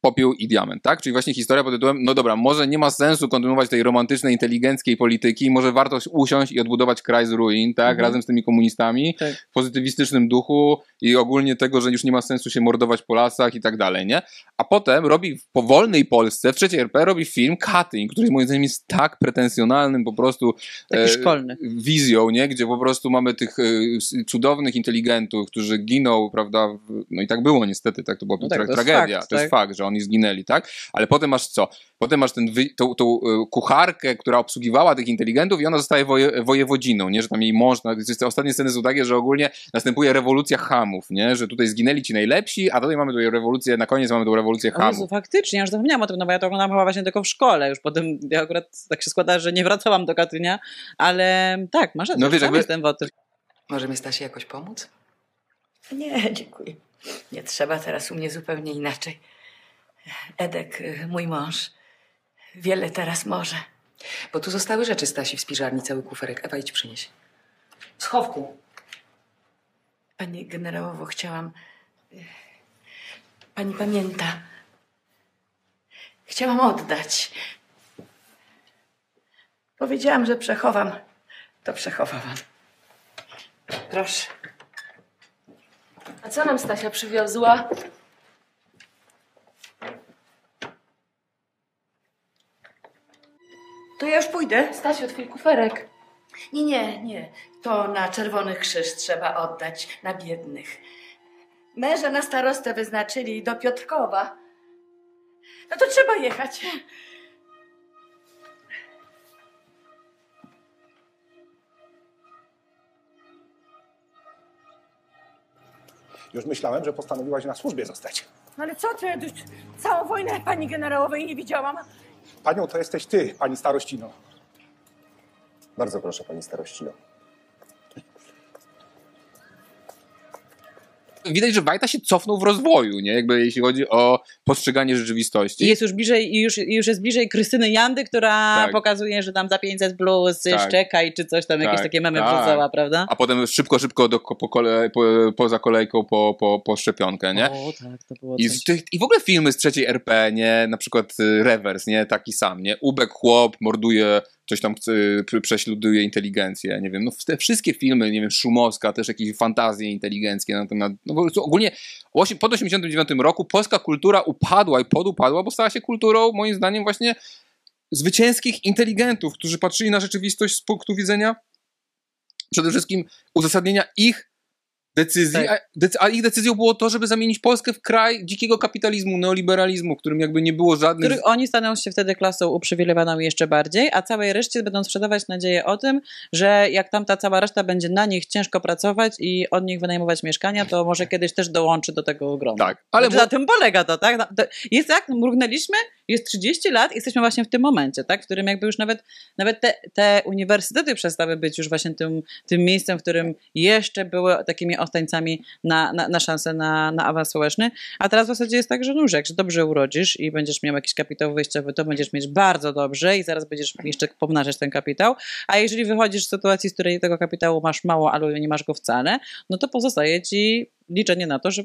Popiół i diament, tak? Czyli właśnie historia pod tytułem, no dobra, może nie ma sensu kontynuować tej romantycznej, inteligenckiej polityki, może warto usiąść i odbudować kraj z ruin, tak? Mhm. Razem z tymi komunistami, Tak. w pozytywistycznym duchu i ogólnie tego, że już nie ma sensu się mordować po lasach i tak dalej, nie? A potem robi w powolnej Polsce, w trzeciej RP, robi film Katyń, który moim zdaniem jest tak pretensjonalnym po prostu e, wizją, nie? Gdzie po prostu mamy tych e, cudownych inteligentów, którzy giną, prawda? w- No i tak było niestety, tak? To była No tak, tra- to tragedia, fakt, to jest tak. fakt, że oni zginęli, tak? Ale potem masz co? Potem masz ten tą, tą e, kucharkę, która obsługiwała tych inteligentów i ona zostaje woje, wojewodziną, nie? Że tam jej mąż, no, te ostatnie sceny są takie, że ogólnie następuje rewolucja hamów, nie? Że tutaj zginęli ci najlepsi, a tutaj mamy tu rewolucję, na koniec mamy tą rewolucję O Jezu, hamów. faktycznie, ja już zapomniałam o tym, no bo ja to oglądałam chyba właśnie tylko w szkole, już potem ja akurat tak się składa, że nie wracałam do Katynia, ale tak, masz rację, No wiesz, jakby- jest ten motyw. Może mi Stasi jakoś pomóc? Nie, dziękuję. Nie trzeba teraz u mnie zupełnie inaczej. Edek, y, mój mąż, wiele teraz może. Bo tu zostały rzeczy Stasi w spiżarni, cały kuferek. Ewa, idź przynieś. W schowku. Pani generałowo, chciałam. y, Pani pamięta. Chciałam oddać. Powiedziałam, że przechowam. To przechowałam. Proszę. A co nam Stasia przywiozła? To ja już pójdę. Stasiu, twój kuferek. Nie, nie, nie. To na Czerwony Krzyż trzeba oddać, na biednych. Męża na starostę wyznaczyli do Piotrkowa. No to trzeba jechać. Już myślałem, że postanowiłaś na służbie zostać. No ale co ty? Całą wojnę pani generałowej nie widziałam. Panią to jesteś ty, pani starościno. Bardzo proszę, pani starościno. Widać, że Wajta się cofnął w rozwoju, nie? Jakby jeśli chodzi o postrzeganie rzeczywistości. Jest już bliżej, już, już jest bliżej Krystyny Jandy, która Tak. pokazuje, że tam za 500 plus Tak. szczekaj, czy coś tam, jakieś Tak, takie memy tak. wrzucała, prawda? A potem szybko, szybko do, po kole, po, poza kolejką po, po, po szczepionkę, nie? O, tak, to było I, coś. I w ogóle filmy z trzeciej RP, nie? Na przykład y, Rewers, nie? Taki sam, nie? Ubek chłop, morduje, coś tam pr- prześladuje inteligencję, nie wiem. No te wszystkie filmy, nie wiem, Szumowska, też jakieś fantazje inteligenckie na temat, no ogólnie po 89 roku polska kultura upadła i podupadła, bo stała się kulturą, moim zdaniem, właśnie zwycięskich inteligentów, którzy patrzyli na rzeczywistość z punktu widzenia przede wszystkim uzasadnienia ich decyzji, a, decy, a ich decyzją było to, żeby zamienić Polskę w kraj dzikiego kapitalizmu, neoliberalizmu, w którym jakby nie było żadnych... których oni staną się wtedy klasą uprzywilejowaną jeszcze bardziej, a całej reszcie będą sprzedawać nadzieję o tym, że jak tam ta cała reszta będzie na nich ciężko pracować i od nich wynajmować mieszkania, to może kiedyś też dołączy do tego grona. Tak, ale Znaczy, na tym polega to, tak? To Jest tak, mrugnęliśmy, jest 30 lat, jesteśmy właśnie w tym momencie, tak? W którym jakby już nawet, nawet te, te uniwersytety przestały być już właśnie tym, tym miejscem, w którym jeszcze były takimi ostańcami na, na, na szansę na, na awans społeczny, a teraz w zasadzie jest tak, że już jak się dobrze urodzisz i będziesz miał jakiś kapitał wyjściowy, to będziesz mieć bardzo dobrze i zaraz będziesz jeszcze pomnażać ten kapitał, a jeżeli wychodzisz z sytuacji, z której tego kapitału masz mało, albo nie masz go wcale, no to pozostaje ci liczenie na to, że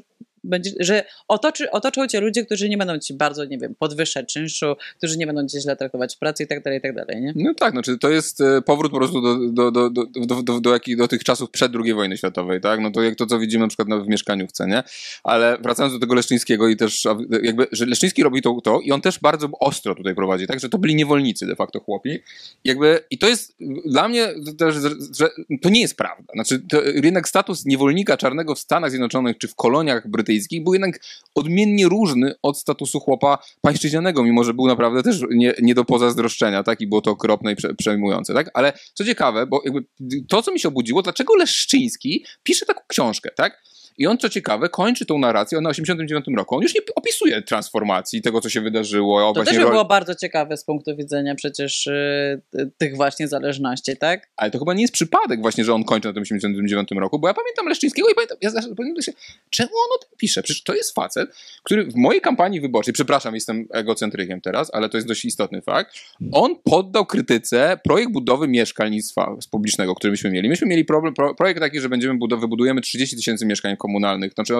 że otoczy, otoczą cię ludzie, którzy nie będą ci bardzo, nie wiem, podwyższać czynszu, którzy nie będą cię źle traktować w pracy i tak dalej, i tak dalej, nie? No tak, znaczy to jest e, powrót po prostu do, do, do, do, do, do, do, do tych czasów przed II wojny światowej, tak? No to jak to, co widzimy na przykład w mieszkaniówce, nie? Ale wracając do tego Leszczyńskiego i też jakby, że Leszczyński robi to, to i on też bardzo ostro tutaj prowadzi, tak? Że to byli niewolnicy de facto chłopi. Jakby, I to jest dla mnie też, że, to nie jest prawda. Znaczy to, jednak status niewolnika czarnego w Stanach Zjednoczonych czy w koloniach brytyjskich był jednak odmiennie różny od statusu chłopa pańszczyźnianego, mimo że był naprawdę też nie, nie do pozazdroszczenia, tak? I było to okropne i prze, przejmujące, tak? Ale co ciekawe, bo to, co mi się obudziło, dlaczego Leszczyński pisze taką książkę, tak? I on, co ciekawe, kończy tą narrację na 89 roku. On już nie opisuje transformacji, tego, co się wydarzyło. To też by było bardzo ciekawe z punktu widzenia przecież y, tych właśnie zależności, tak? Ale to chyba nie jest przypadek właśnie, że on kończy na tym 89 roku, bo ja pamiętam Leszczyńskiego i pamiętam, ja zawsze pamiętam się, czemu on o tym pisze? Przecież to jest facet, który w mojej kampanii wyborczej, przepraszam, jestem egocentrykiem teraz, ale to jest dość istotny fakt, on poddał krytyce projekt budowy mieszkalnictwa publicznego, który myśmy mieli. Myśmy mieli problem, pro, projekt taki, że będziemy budow- wybudujemy 30 tysięcy mieszkań komunalnych. Znaczy,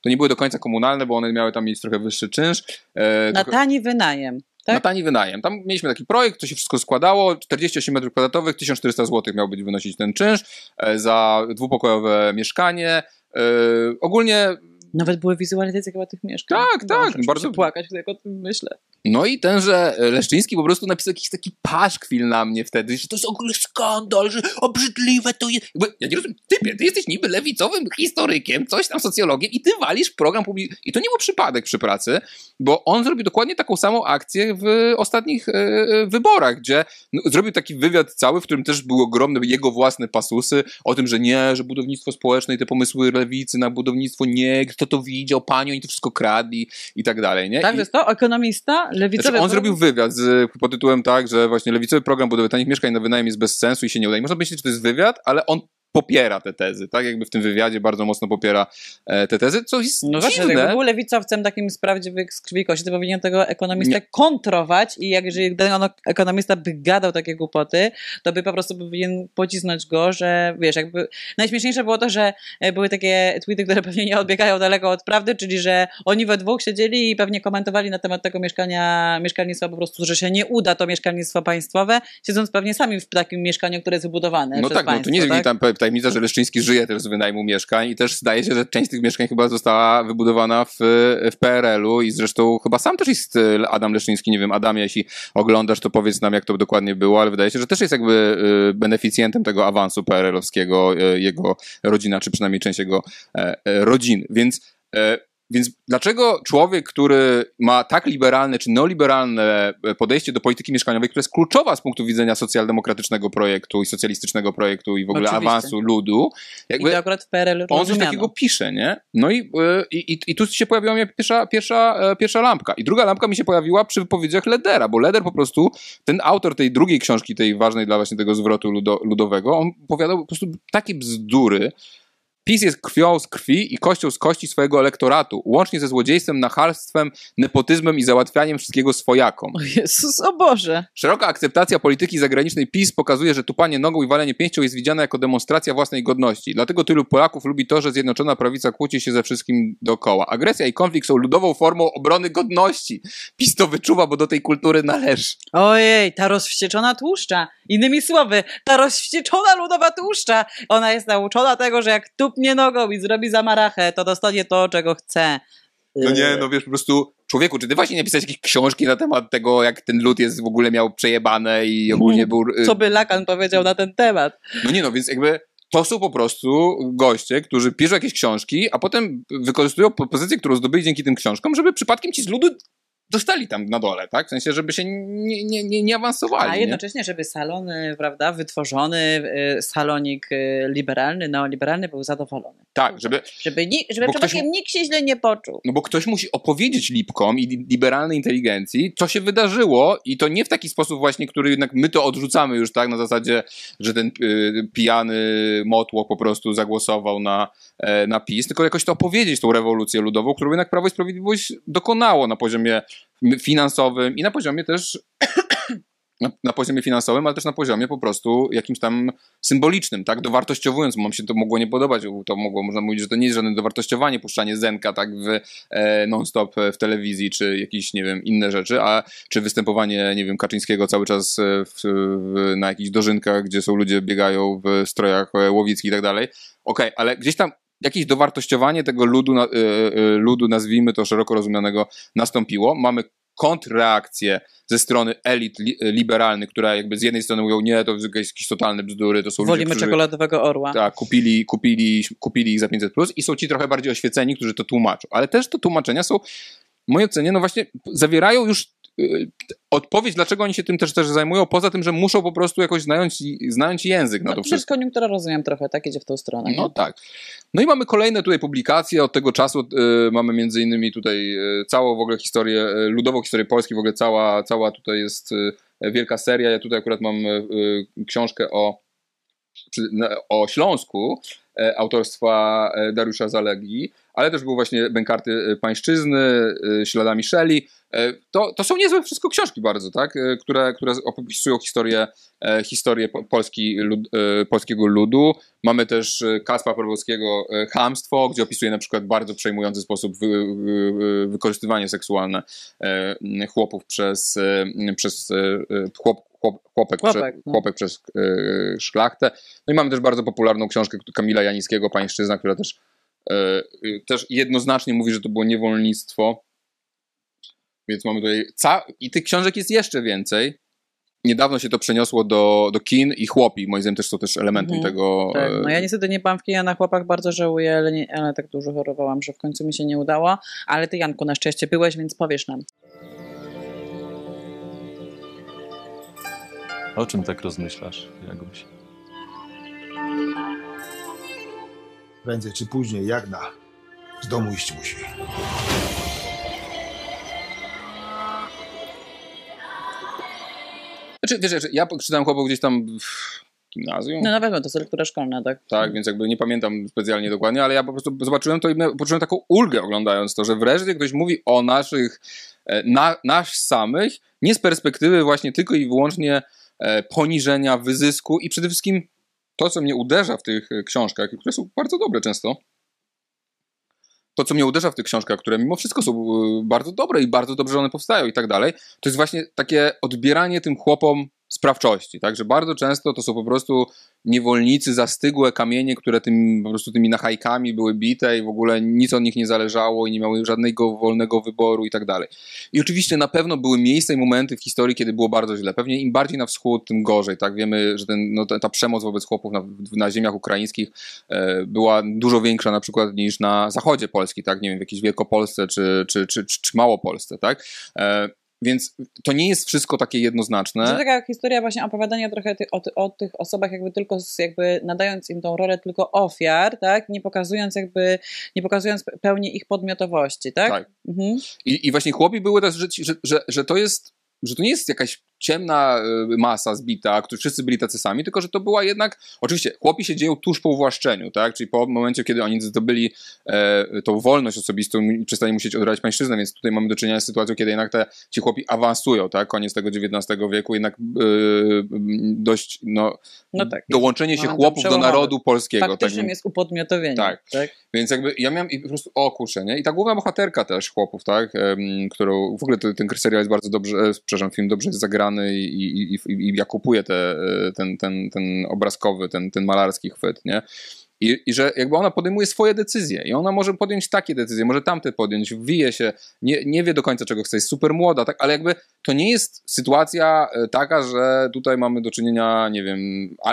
to nie były do końca komunalne, bo one miały tam mieć trochę wyższy czynsz. E, Na trochę- tani wynajem. Tak? na tani wynajem. Tam mieliśmy taki projekt, to się wszystko składało. 48 m2, 1400 zł miał być wynosić ten czynsz e, za dwupokojowe mieszkanie. E, ogólnie. Nawet były wizualizacje chyba tych mieszkań. Tak, tak, bardzo płakać, jak o tym myślę. No i tenże Leszczyński po prostu napisał jakiś taki paszkwil na mnie wtedy, że to jest ogólny skandal, że obrzydliwe to jest. Jakby, ja nie rozumiem, typie, ty jesteś niby lewicowym historykiem, coś tam socjologiem i ty walisz program publiczny. I to nie był przypadek przy pracy, bo on zrobił dokładnie taką samą akcję w ostatnich e, e, wyborach, gdzie no, zrobił taki wywiad cały, w którym też były ogromne jego własne pasusy o tym, że nie, że budownictwo społeczne i te pomysły lewicy na budownictwo nie, kto to widział, panią i to wszystko kradli i tak dalej, nie? Tak, I- jest to? Ekonomista? Lewicowy znaczy, on program? zrobił wywiad z, pod tytułem tak, że właśnie lewicowy program budowy tanich mieszkań na wynajem jest bez sensu i się nie uda. I można myśleć, że to jest wywiad, ale on popiera te tezy, tak? Jakby w tym wywiadzie bardzo mocno popiera e, te tezy, co jest No właśnie, dziwne. był lewicowcem takim z prawdziwych z krwi i kości, to powinien tego ekonomistę kontrować i jak jeżeli ten ono- ekonomista by gadał takie głupoty, to by po prostu powinien pocisnąć go, że wiesz, jakby najśmieszniejsze było to, że e, były takie tweety, które pewnie nie odbiegają daleko od prawdy, czyli że oni we dwóch siedzieli i pewnie komentowali na temat tego mieszkania, mieszkalnictwa po prostu, że się nie uda to mieszkalnictwo państwowe, siedząc pewnie sami w takim mieszkaniu, które jest wybudowane No tak, no państwo, to nie jest tak? tam tajemnica, że Leszczyński żyje też z wynajmu mieszkań i też zdaje się, że część tych mieszkań chyba została wybudowana w, w PRL-u i zresztą chyba sam też jest e, Adam Leszczyński, nie wiem, Adamie, jeśli oglądasz, to powiedz nam, jak to dokładnie było, ale wydaje się, że też jest jakby e, beneficjentem tego awansu PRL-owskiego, e, jego rodzina, czy przynajmniej część jego e, e, rodziny, więc e, więc dlaczego człowiek, który ma tak liberalne czy neoliberalne podejście do polityki mieszkaniowej, która jest kluczowa z punktu widzenia socjaldemokratycznego projektu i socjalistycznego projektu i w ogóle Oczywiście. awansu ludu, I to akurat PRL on coś takiego pisze, nie? No i, y, i, i, i tu się pojawiła mi pierwsza, pierwsza, e, pierwsza lampka. I druga lampka mi się pojawiła przy wypowiedziach Ledera, bo Leder po prostu, ten autor tej drugiej książki, tej ważnej dla właśnie tego zwrotu ludo, ludowego, on powiadał po prostu takie bzdury, PiS jest krwią z krwi i kością z kości swojego elektoratu, łącznie ze złodziejstwem, nachalstwem, nepotyzmem i załatwianiem wszystkiego swojakom. O Jezus, o Boże. Szeroka akceptacja polityki zagranicznej PiS pokazuje, że tupanie nogą i walenie pięścią jest widziane jako demonstracja własnej godności. Dlatego tylu Polaków lubi to, że Zjednoczona Prawica kłóci się ze wszystkim dookoła. Agresja i konflikt są ludową formą obrony godności. PiS to wyczuwa, bo do tej kultury należy. Ojej, ta rozwścieczona tłuszcza. Innymi słowy, ta rozwścieczona ludowa tłuszcza. Ona jest nauczona tego, że jak tupnie nogą i zrobi zamarachę, to dostanie to, czego chce. No nie, no wiesz, po prostu człowieku, czy ty właśnie napisałeś jakieś książki na temat tego, jak ten lud jest w ogóle miał przejebane i ogólnie był... y, Co by Lakan powiedział na ten temat? No nie no, więc jakby to są po prostu goście, którzy piszą jakieś książki, a potem wykorzystują po- pozycję, którą zdobyli dzięki tym książkom, żeby przypadkiem ci z ludu dostali tam na dole, tak? W sensie, żeby się nie, nie, nie, nie awansowali. A nie? jednocześnie, żeby salon, y, prawda, wytworzony y, salonik y, liberalny, neoliberalny był zadowolony. Tak, żeby... Żeby, ni- żeby ktoś nikt się źle nie poczuł. No bo ktoś musi opowiedzieć lipkom i li- liberalnej inteligencji, co się wydarzyło i to nie w taki sposób właśnie, który jednak my to odrzucamy już tak na zasadzie, że ten y, pijany motłoch po prostu zagłosował na, e, na PiS, tylko jakoś to opowiedzieć tą rewolucję ludową, którą jednak Prawo i Sprawiedliwość dokonało na poziomie finansowym i na poziomie też na, poziomie finansowym, ale też na poziomie po prostu jakimś tam symbolicznym, tak, dowartościowując, bo się to mogło nie podobać, to mogło, można mówić, że to nie jest żadne dowartościowanie, puszczanie Zenka, tak, w e, non-stop w telewizji, czy jakieś, nie wiem, inne rzeczy, a czy występowanie, nie wiem, Kaczyńskiego cały czas w, w, na jakichś dożynkach, gdzie są ludzie, biegają w strojach e, łowickich i tak dalej, okej, ale gdzieś tam jakieś dowartościowanie tego ludu, e, e, ludu, nazwijmy to szeroko rozumianego, nastąpiło. Mamy kontrreakcję ze strony elit li, liberalnych, która jakby z jednej strony mówią, nie, to jest jakieś, totalne bzdury, to są ludzie, Wolimy którzy... czekoladowego orła. Tak, kupili, kupili, kupili ich za 500 plus i są ci trochę bardziej oświeceni, którzy to tłumaczą. Ale też te tłumaczenia są, w mojej ocenie, no właśnie zawierają już odpowiedź, dlaczego oni się tym też, też zajmują, poza tym, że muszą po prostu jakoś znająć, znająć język na No to to wszystko. koniunktura, rozumiem trochę, tak idzie w tą stronę. No nie? tak. No i mamy kolejne tutaj publikacje od tego czasu. y, mamy między innymi tutaj y, całą w ogóle historię, y, ludową historię Polski, w ogóle cała, cała tutaj jest y, wielka seria. Ja tutaj akurat mam y, y, książkę o, przy- na- o Śląsku, e, autorstwa e, Dariusza Zalegi, ale też był właśnie Bękarty e, Pańszczyzny, Śladami Szeli. E, To, to są niezłe wszystko książki bardzo, tak? E, które, które opisują historię, e, historię po- Polski, lud, polskiego ludu. Mamy też Kacpa Pawłowskiego e, Chamstwo, gdzie opisuje na przykład bardzo przejmujący sposób wy, wy, wykorzystywanie seksualne chłopów przez, przez chłop, chłop, chłopek, Chłopek, prze, no. chłopek przez e, szlachtę. No i mamy też bardzo popularną książkę Kamila Janickiego, Pańszczyzna, która też, też jednoznacznie mówi, że to było niewolnictwo. Więc mamy tutaj. Ca- I tych książek jest jeszcze więcej. Niedawno się to przeniosło do, do kin i chłopi. Moim zdaniem też są też elementem Mhm. tego. Tak, e, no ja niestety nie byłam w kinie na chłopach, bardzo żałuję, ale, nie, ale tak dużo chorowałam, że w końcu mi się nie udało. Ale ty, Janku, na szczęście byłeś, więc powiesz nam. O czym tak rozmyślasz, Jaguś? Prędzej czy później Jagna z domu iść musi. Znaczy, wiesz, ja czytałem chłopów gdzieś tam w gimnazjum. No na pewno, to jest lektura szkolna, tak? Tak, więc jakby nie pamiętam specjalnie dokładnie, ale ja po prostu zobaczyłem to i poczułem taką ulgę oglądając to, że wreszcie ktoś mówi o naszych, e, na, nasz samych, nie z perspektywy właśnie tylko i wyłącznie e, poniżenia, wyzysku i przede wszystkim to, co mnie uderza w tych e, książkach, które są bardzo dobre często, to, co mnie uderza w tych książkach, które mimo wszystko są e, bardzo dobre i bardzo dobrze one powstają i tak dalej, to jest właśnie takie odbieranie tym chłopom sprawczości, tak, że bardzo często to są po prostu niewolnicy, zastygłe kamienie, które tym, po prostu tymi nachajkami były bite i w ogóle nic od nich nie zależało i nie miały żadnego wolnego wyboru i tak dalej. I oczywiście na pewno były miejsca i momenty w historii, kiedy było bardzo źle. Pewnie im bardziej na wschód, tym gorzej, tak, wiemy, że ten, no, ta, ta przemoc wobec chłopów na, na ziemiach ukraińskich e, była dużo większa na przykład niż na zachodzie Polski, tak, nie wiem, w jakiejś Wielkopolsce czy, czy, czy, czy, czy Małopolsce, tak. E, więc to nie jest wszystko takie jednoznaczne. To taka historia właśnie opowiadania trochę ty, o, o tych osobach jakby tylko z, jakby nadając im tą rolę tylko ofiar, tak? Nie pokazując jakby, nie pokazując pełni ich podmiotowości, tak? Tak. Mhm. I, I właśnie chłopi były też, że, że, że, że to jest, że to nie jest jakaś ciemna y, masa zbita, którzy wszyscy byli tacy sami, tylko że to była jednak, oczywiście chłopi się dzieją tuż po uwłaszczeniu, tak, czyli po momencie, kiedy oni zdobyli e, tą wolność osobistą i przestali musieć odrać pańszczyznę, więc tutaj mamy do czynienia z sytuacją, kiedy jednak te, ci chłopi awansują, tak, koniec tego XIX wieku, jednak y, dość, no, No tak. dołączenie się tam chłopów do narodu polskiego. Faktycznie tak, jest upodmiotowienie. tak. tak? Więc jakby ja miałem i po prostu, o kurczę, nie? I ta główna bohaterka też chłopów, tak? Em, którą w ogóle ten serial jest bardzo dobrze, e, przepraszam, film dobrze jest zagrany i, i, i, i ja kupuję te, e, ten, ten, ten obrazkowy, ten, ten malarski chwyt, nie? I, I że jakby ona podejmuje swoje decyzje i ona może podjąć takie decyzje, może tamte podjąć, wije się, nie, nie wie do końca czego chce, jest super młoda, tak? Ale jakby to nie jest sytuacja e, taka, że tutaj mamy do czynienia, nie wiem,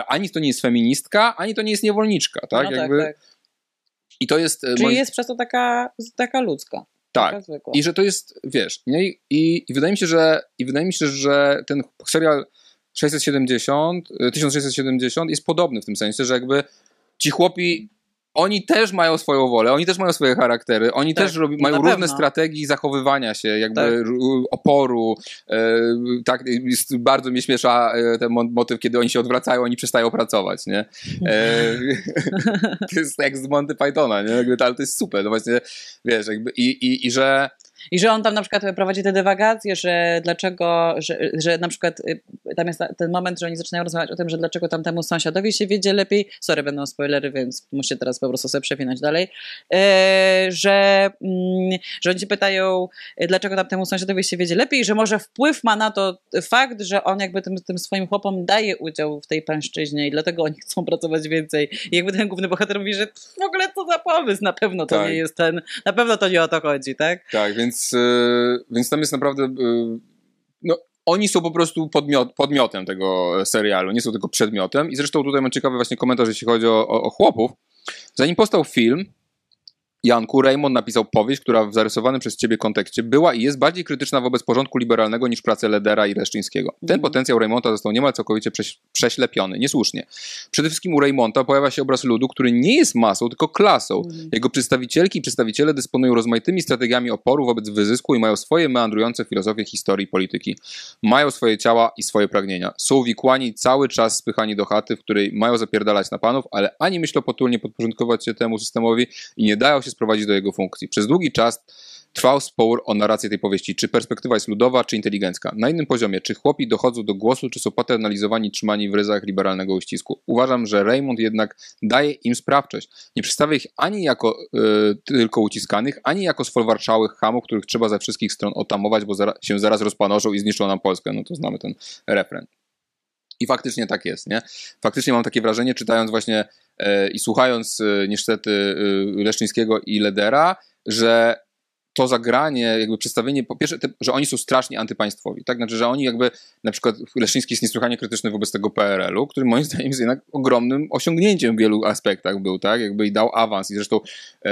ani to nie jest feministka, ani to nie jest niewolniczka, tak? No tak, jakby, tak. I to jest... e, Czyli moim- jest przez to taka, taka ludzka. Tak. I że to jest, wiesz, nie? I, i wydaje mi się, że i wydaje mi się, że ten serial 670, y, 1670 jest podobny w tym sensie, że jakby ci chłopi oni też mają swoją wolę, oni też mają swoje charaktery, oni Tak, też robi, mają pewno. różne strategii zachowywania się, jakby Tak. oporu. E, tak, bardzo mnie śmiesza e, ten mo- motyw, kiedy oni się odwracają, oni przestają pracować, nie? E, to jest jak z Monty Pythona, nie? Jakby, ale to jest super, no właśnie, wiesz, jakby i, i, i że I że on tam na przykład prowadzi te dywagacje, że dlaczego, że, że na przykład y, tam jest ten moment, że oni zaczynają rozmawiać o tym, że dlaczego tamtemu sąsiadowi się wiedzie lepiej. Sorry, będą spoilery, więc muszę teraz po prostu sobie przewinąć dalej. E, że, mm, że oni się pytają, e, dlaczego tamtemu sąsiadowi się wiedzie lepiej, że może wpływ ma na to fakt, że on jakby tym, tym swoim chłopom daje udział w tej pańszczyźnie i dlatego oni chcą pracować więcej. I jakby ten główny bohater mówi, że w ogóle co za pomysł, na pewno to Tak. nie jest ten, na pewno to nie o to chodzi, tak? Tak, więc, y, więc tam jest naprawdę. y, no, oni są po prostu podmiot, podmiotem tego serialu, nie są tylko przedmiotem. I zresztą tutaj mam ciekawy właśnie komentarz, jeśli chodzi o, o, o chłopów. Zanim powstał film, Janku, Raymond napisał powieść, która w zarysowanym przez ciebie kontekście była i jest bardziej krytyczna wobec porządku liberalnego niż prace Ledera i Leszczyńskiego. Ten Mhm. potencjał Raymonta został niemal całkowicie prześ- prześlepiony, niesłusznie. Przede wszystkim u Raymonta pojawia się obraz ludu, który nie jest masą, tylko klasą. Jego przedstawicielki i przedstawiciele dysponują rozmaitymi strategiami oporu wobec wyzysku i mają swoje meandrujące filozofie historii i polityki. Mają swoje ciała i swoje pragnienia. Są wikłani cały czas spychani do chaty, w której mają zapierdalać na panów, ale ani myślą potulnie podporządkować się temu systemowi i nie dają się sprowadzić do jego funkcji. Przez długi czas trwał spór o narrację tej powieści, czy perspektywa jest ludowa, czy inteligencka. Na innym poziomie, czy chłopi dochodzą do głosu, czy są paternalizowani, trzymani w ryzach liberalnego uścisku. Uważam, że Raymond jednak daje im sprawczość. Nie przedstawia ich ani jako y, tylko uciskanych, ani jako sfolwarczałych hamów, których trzeba ze wszystkich stron otamować, bo zara się zaraz rozpanoszą i zniszczą nam Polskę. No to znamy ten refren. I faktycznie tak jest, nie? Faktycznie mam takie wrażenie, czytając właśnie i słuchając e, niestety e, Leszczyńskiego i Ledera, że to zagranie, jakby przedstawienie, po pierwsze, te, że oni są strasznie antypaństwowi, tak? Znaczy, że oni jakby, na przykład Leszczyński jest niesłychanie krytyczny wobec tego PRL-u, który moim zdaniem jest jednak ogromnym osiągnięciem w wielu aspektach był, tak? Jakby i dał awans i zresztą e,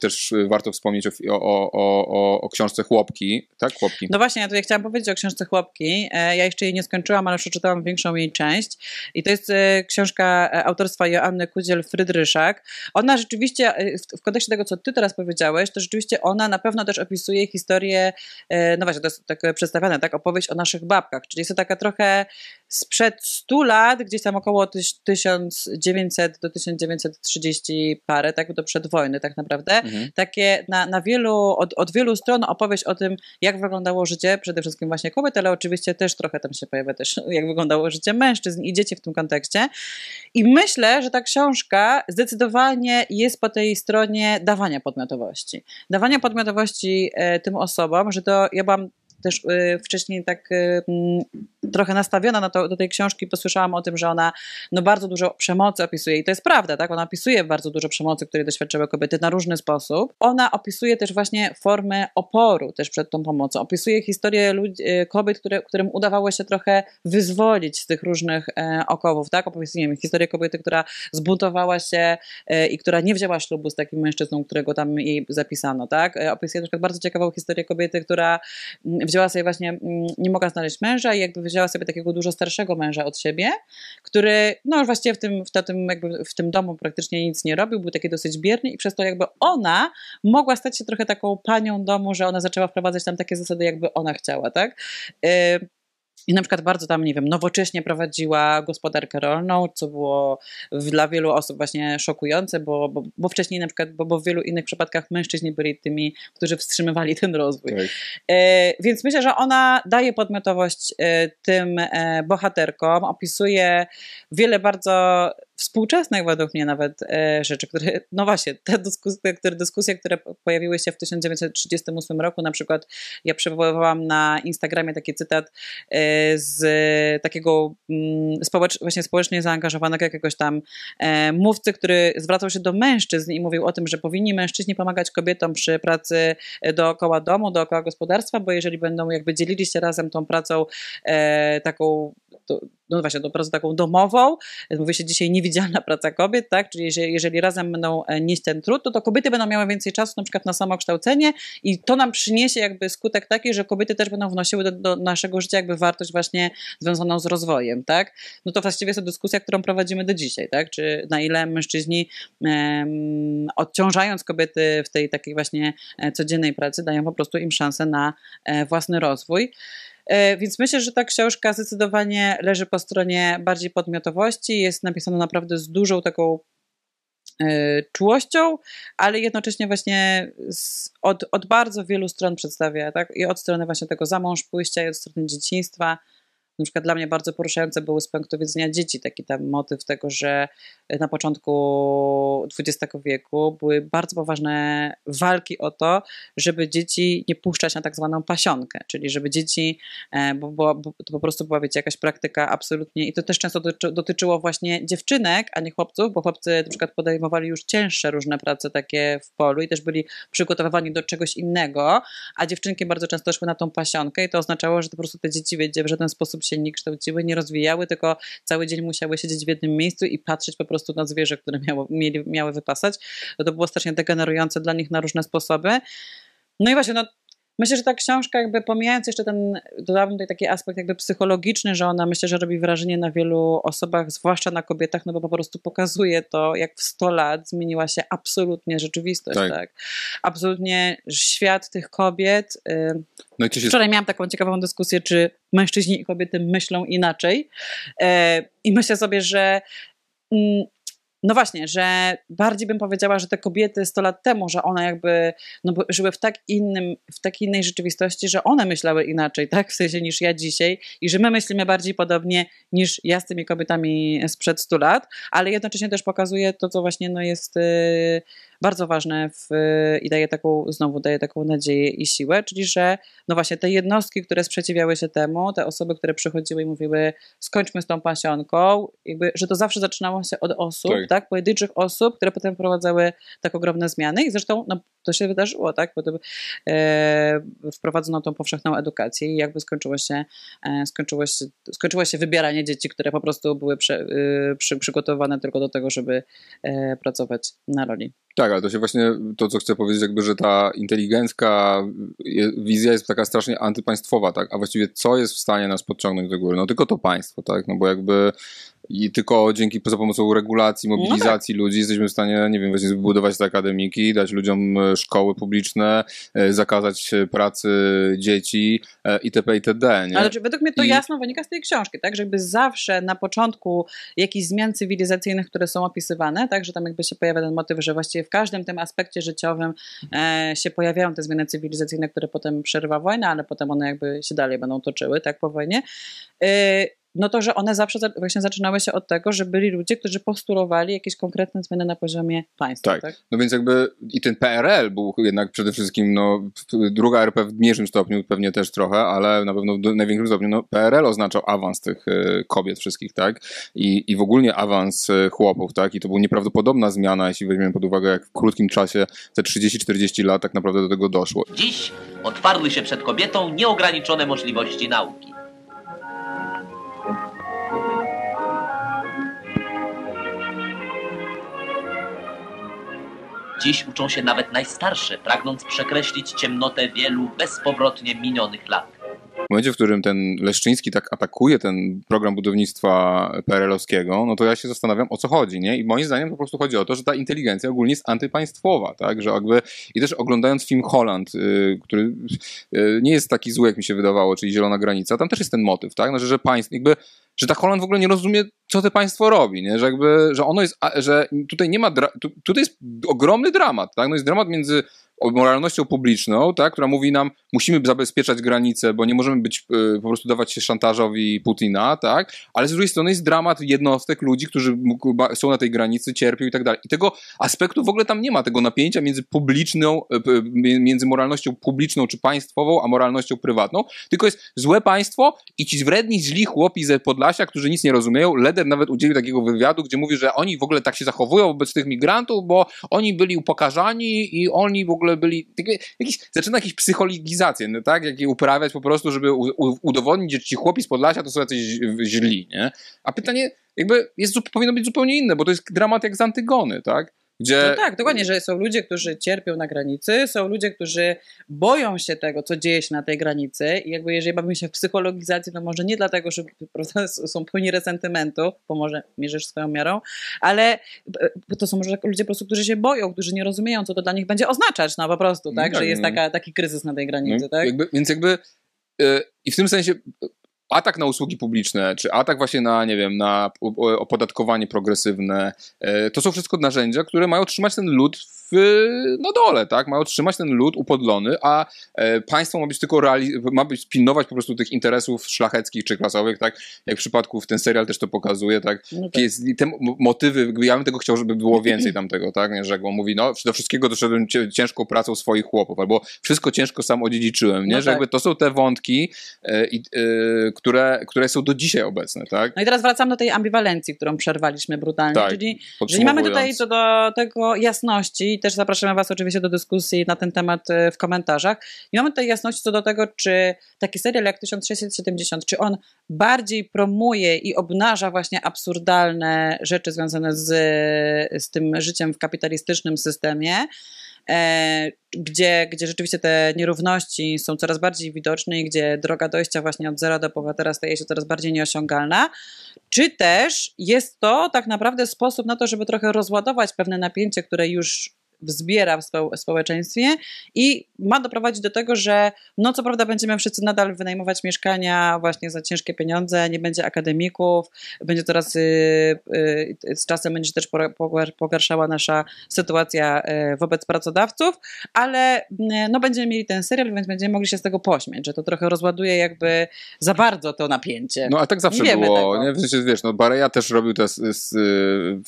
też warto wspomnieć o, o, o, o, książce Chłopki, tak? Chłopki. No właśnie, ja tutaj chciałam powiedzieć o książce Chłopki. E, Ja jeszcze jej nie skończyłam, ale przeczytałam większą jej część. I to jest e, książka e, autorstwa Joanny Kudziel-Frydryszak. Ona rzeczywiście, w kontekście tego, co ty teraz powiedziałeś, to rzeczywiście ona na pewno też opisuje historię, e, no właśnie, to jest tak przedstawiane, tak, opowieść o naszych babkach, czyli jest to taka trochę sprzed 100 lat, gdzieś tam około tyś- 1900 do 1930 parę, tak, do przedwojny tak naprawdę, Mhm. takie na, na wielu, od, od wielu stron opowieść o tym, jak wyglądało życie, przede wszystkim właśnie kobiet, ale oczywiście też trochę tam się pojawia też, jak wyglądało życie mężczyzn i dzieci w tym kontekście. I myślę, że ta książka zdecydowanie jest po tej stronie dawania podmiotowości. Dawania podmiotowości e, tym osobom, że to ja byłam też e, wcześniej tak e, mm, trochę nastawiona na to, do tej książki, posłyszałam o tym, że ona no, bardzo dużo przemocy opisuje i to jest prawda, tak? Ona opisuje bardzo dużo przemocy, której doświadczyły kobiety na różny sposób. Ona opisuje też właśnie formę oporu też przed tą pomocą. Opisuje historię ludzi, e, kobiet, które, którym udawało się trochę wyzwolić z tych różnych e, okowów, tak? Opisuje historię kobiety, która zbuntowała się e, i która nie wzięła ślubu z takim mężczyzną, którego tam jej zapisano, tak? E, Opisuje na przykład bardzo ciekawą historię kobiety, która mm, wzięła sobie właśnie, mm, nie mogła znaleźć męża i jakby wzięła sobie takiego dużo starszego męża od siebie, który no właściwie w tym, w tym, jakby w tym domu praktycznie nic nie robił, był taki dosyć bierny i przez to jakby ona mogła stać się trochę taką panią domu, że ona zaczęła wprowadzać tam takie zasady, jakby ona chciała, tak? I na przykład bardzo tam, nie wiem, nowocześnie prowadziła gospodarkę rolną, co było dla wielu osób właśnie szokujące, bo, bo, bo wcześniej na przykład, bo, bo w wielu innych przypadkach mężczyźni byli tymi, którzy wstrzymywali ten rozwój. E, więc myślę, że ona daje podmiotowość e, tym e, bohaterkom, opisuje wiele bardzo współczesnych według mnie nawet e, rzeczy, które, no właśnie, te dyskusje, które, dyskusje, które pojawiły się w 1938 roku, na przykład ja przywoływałam na Instagramie taki cytat e, z takiego mm, społecz, właśnie społecznie zaangażowanego jakiegoś tam e, mówcy, który zwracał się do mężczyzn i mówił o tym, że powinni mężczyźni pomagać kobietom przy pracy e, dookoła domu, dookoła gospodarstwa, bo jeżeli będą jakby dzielili się razem tą pracą e, taką, to, no właśnie, tą pracą taką domową, mówi się dzisiaj niewidzialna praca kobiet, tak, czyli jeżeli, jeżeli razem będą e, nieść ten trud, to, to kobiety będą miały więcej czasu na przykład na samokształcenie i to nam przyniesie jakby skutek taki, że kobiety też będą wnosiły do, do naszego życia jakby wartość właśnie związaną z rozwojem, tak, no to właściwie jest to dyskusja, którą prowadzimy do dzisiaj, tak, czy na ile mężczyźni em, odciążając kobiety w tej takiej właśnie e, codziennej pracy dają po prostu im szansę na e, własny rozwój. E, Więc myślę, że ta książka zdecydowanie leży po stronie bardziej podmiotowości. Jest napisana naprawdę z dużą taką e, czułością, ale jednocześnie właśnie z, od, od bardzo wielu stron przedstawia, tak? I od strony właśnie tego zamąż pójścia, i od strony dzieciństwa. Na przykład dla mnie bardzo poruszające były z punktu widzenia dzieci taki tam motyw tego, że na początku XX wieku były bardzo poważne walki o to, żeby dzieci nie puszczać na tak zwaną pasionkę, czyli żeby dzieci, e, bo, bo, bo to po prostu była wiecie, jakaś praktyka absolutnie i to też często dotyczy, dotyczyło właśnie dziewczynek, a nie chłopców, bo chłopcy na przykład podejmowali już cięższe różne prace takie w polu i też byli przygotowywani do czegoś innego, a dziewczynki bardzo często szły na tą pasionkę i to oznaczało, że po prostu te dzieci wiecie, w żaden sposób się nie kształciły, nie rozwijały, tylko cały dzień musiały siedzieć w jednym miejscu i patrzeć po prostu na zwierzę, które miało, mieli, miały wypasać. To, to było strasznie degenerujące dla nich na różne sposoby. No i właśnie, no, Myślę, że ta książka, jakby pomijając jeszcze ten, dodałabym tutaj taki aspekt jakby psychologiczny, że ona myślę, że robi wrażenie na wielu osobach, zwłaszcza na kobietach, no bo po prostu pokazuje to, jak w 100 lat zmieniła się absolutnie rzeczywistość, tak? Tak. Absolutnie świat tych kobiet. y, No Wczoraj miałam taką ciekawą dyskusję, czy mężczyźni i kobiety myślą inaczej. E, I myślę sobie, że mm, no właśnie, że bardziej bym powiedziała, że te kobiety 100 lat temu, że one jakby no, żyły w tak innym, w tak innej rzeczywistości, że one myślały inaczej, tak? W sensie niż ja dzisiaj i że my myślimy bardziej podobnie niż ja z tymi kobietami sprzed 100 lat, ale jednocześnie też pokazuje to, co właśnie no, jest y, bardzo ważne w, i daje taką, znowu daje taką nadzieję i siłę, czyli że no właśnie te jednostki, które sprzeciwiały się temu, te osoby, które przychodziły i mówiły skończmy z tą pasionką, jakby, że to zawsze zaczynało się od osób, Tak. Tak. pojedynczych osób, które potem wprowadzały tak ogromne zmiany i zresztą no, to się wydarzyło, tak, potem e, wprowadzono tą powszechną edukację i jakby skończyło się, e, skończyło się, skończyło się wybieranie dzieci, które po prostu były prze, y, przy, przygotowane tylko do tego, żeby e, pracować na roli. Tak, ale to się właśnie, to co chcę powiedzieć, jakby, że ta inteligencka wizja jest taka strasznie antypaństwowa, tak? A właściwie co jest w stanie nas podciągnąć do góry? No tylko to państwo, tak? No bo jakby i tylko dzięki, za pomocą regulacji, No mobilizacji ludzi jesteśmy w stanie, nie wiem, właśnie wybudować te akademiki, dać ludziom e, szkoły publiczne, e, zakazać e, pracy dzieci itp. itd., nie? Ale czy według mnie to I- jasno wynika z tej książki, tak? Że jakby zawsze na początku jakichś zmian cywilizacyjnych, które są opisywane, tak? Że tam jakby się pojawia ten motyw, że właściwie w każdym tym aspekcie życiowym e, się pojawiają te zmiany cywilizacyjne, które potem przerywa wojna, ale potem one jakby się dalej będą toczyły, tak? Po wojnie. E, no to, że one zawsze za- właśnie zaczynały się od tego, że byli ludzie, którzy postulowali jakieś konkretne zmiany na poziomie państwa, Tak. tak? No więc jakby i ten PRL był jednak przede wszystkim, no, druga RP w mniejszym stopniu pewnie też trochę, ale na pewno w największym stopniu, no, PRL oznaczał awans tych e, kobiet wszystkich, tak? I, i w ogóle awans e, chłopów, tak? I to była nieprawdopodobna zmiana, jeśli weźmiemy pod uwagę, jak w krótkim czasie, te 30-40 lat tak naprawdę do tego doszło. Dziś otwarły się przed kobietą nieograniczone możliwości nauki. Dziś uczą się nawet najstarsze, pragnąc przekreślić ciemnotę wielu bezpowrotnie minionych lat. W momencie, w którym ten Leszczyński tak atakuje ten program budownictwa PRL-owskiego, no to ja się zastanawiam, o co chodzi, nie? I moim zdaniem po prostu chodzi o to, że ta inteligencja ogólnie jest antypaństwowa, tak? Że jakby, i też oglądając film Holland, y, który y, nie jest taki zły, jak mi się wydawało, czyli Zielona Granica, tam też jest ten motyw, tak? No, że, państwo, jakby, że ta Holland w ogóle nie rozumie, co to państwo robi, nie? Że jakby, że ono jest, że tutaj nie ma, tu, tutaj jest ogromny dramat, tak? No jest dramat między moralnością publiczną, tak, która mówi nam, musimy zabezpieczać granice, bo nie możemy być, y, po prostu dawać się szantażowi Putina, tak, ale z drugiej strony jest dramat jednostek, ludzi, którzy są na tej granicy, cierpią i tak dalej. I tego aspektu w ogóle tam nie ma, tego napięcia między publiczną, y, między moralnością publiczną czy państwową, a moralnością prywatną, tylko jest złe państwo i ci wredni, źli chłopi ze Podlasia, którzy nic nie rozumieją. Leder nawet udzielił takiego wywiadu, gdzie mówi, że oni w ogóle tak się zachowują wobec tych migrantów, bo oni byli upokarzani i oni w ogóle byli. takie- Jakiś, zaczyna jakieś psychologizację, no tak? Jak je uprawiać po prostu, żeby u, u, udowodnić, że ci chłopi z Podlasia to są jacyś źli, nie? A pytanie jakby jest, powinno być zupełnie inne, bo to jest dramat jak z Antygony, tak? Gdzie No tak, dokładnie, że są ludzie, którzy cierpią na granicy, są ludzie, którzy boją się tego, co dzieje się na tej granicy i jakby jeżeli bawimy się w psychologizację, to może nie dlatego, że są pełni resentymentu, bo może mierzysz swoją miarą, ale e, to są może ludzie po prostu, którzy się boją, którzy nie rozumieją, co to dla nich będzie oznaczać, no po prostu, No tak, tak, że jest no. taka, taki kryzys na tej granicy, No, tak? Jakby, więc jakby y, i w tym sensie y, atak na usługi publiczne, czy atak właśnie na, nie wiem, na opodatkowanie progresywne, y, to są wszystko narzędzia, które mają trzymać ten lud w, na dole, tak? Mają trzymać ten lud upodlony, a e, państwo ma być tylko reali- ma być pilnować po prostu tych interesów szlacheckich czy klasowych, tak? Jak w przypadku w ten serial też to pokazuje, tak? No tak. Jest, te motywy, ja bym tego chciał, żeby było więcej tamtego, tak? Nie, Że jak on mówi, no do wszystkiego doszedłem ciężką pracą swoich chłopów, albo wszystko ciężko sam odziedziczyłem, nie? No że tak. jakby to są te wątki, e, e, które, które są do dzisiaj obecne, tak? No i teraz wracam do tej ambiwalencji, którą przerwaliśmy brutalnie, Tak, czyli że nie mamy tutaj co do tego jasności też zapraszamy Was oczywiście do dyskusji na ten temat e, w komentarzach. Nie mamy tutaj jasności co do tego, czy taki serial jak 1670, czy on bardziej promuje i obnaża właśnie absurdalne rzeczy związane z, z tym życiem w kapitalistycznym systemie, e, gdzie, gdzie rzeczywiście te nierówności są coraz bardziej widoczne i gdzie droga dojścia właśnie od zera do bohatera staje się coraz bardziej nieosiągalna, czy też jest to tak naprawdę sposób na to, żeby trochę rozładować pewne napięcie, które już wzbiera w spo- społeczeństwie i ma doprowadzić do tego, że no co prawda będziemy wszyscy nadal wynajmować mieszkania właśnie za ciężkie pieniądze, nie będzie akademików, będzie coraz y, y, z czasem będzie też pogarszała nasza sytuacja y, wobec pracodawców, ale y, no będziemy mieli ten serial, więc będziemy mogli się z tego pośmiać, że to trochę rozładuje jakby za bardzo to napięcie. No a tak zawsze Nie było, tego. nie? W sensie, wiesz, no Bareja też robił te s- s-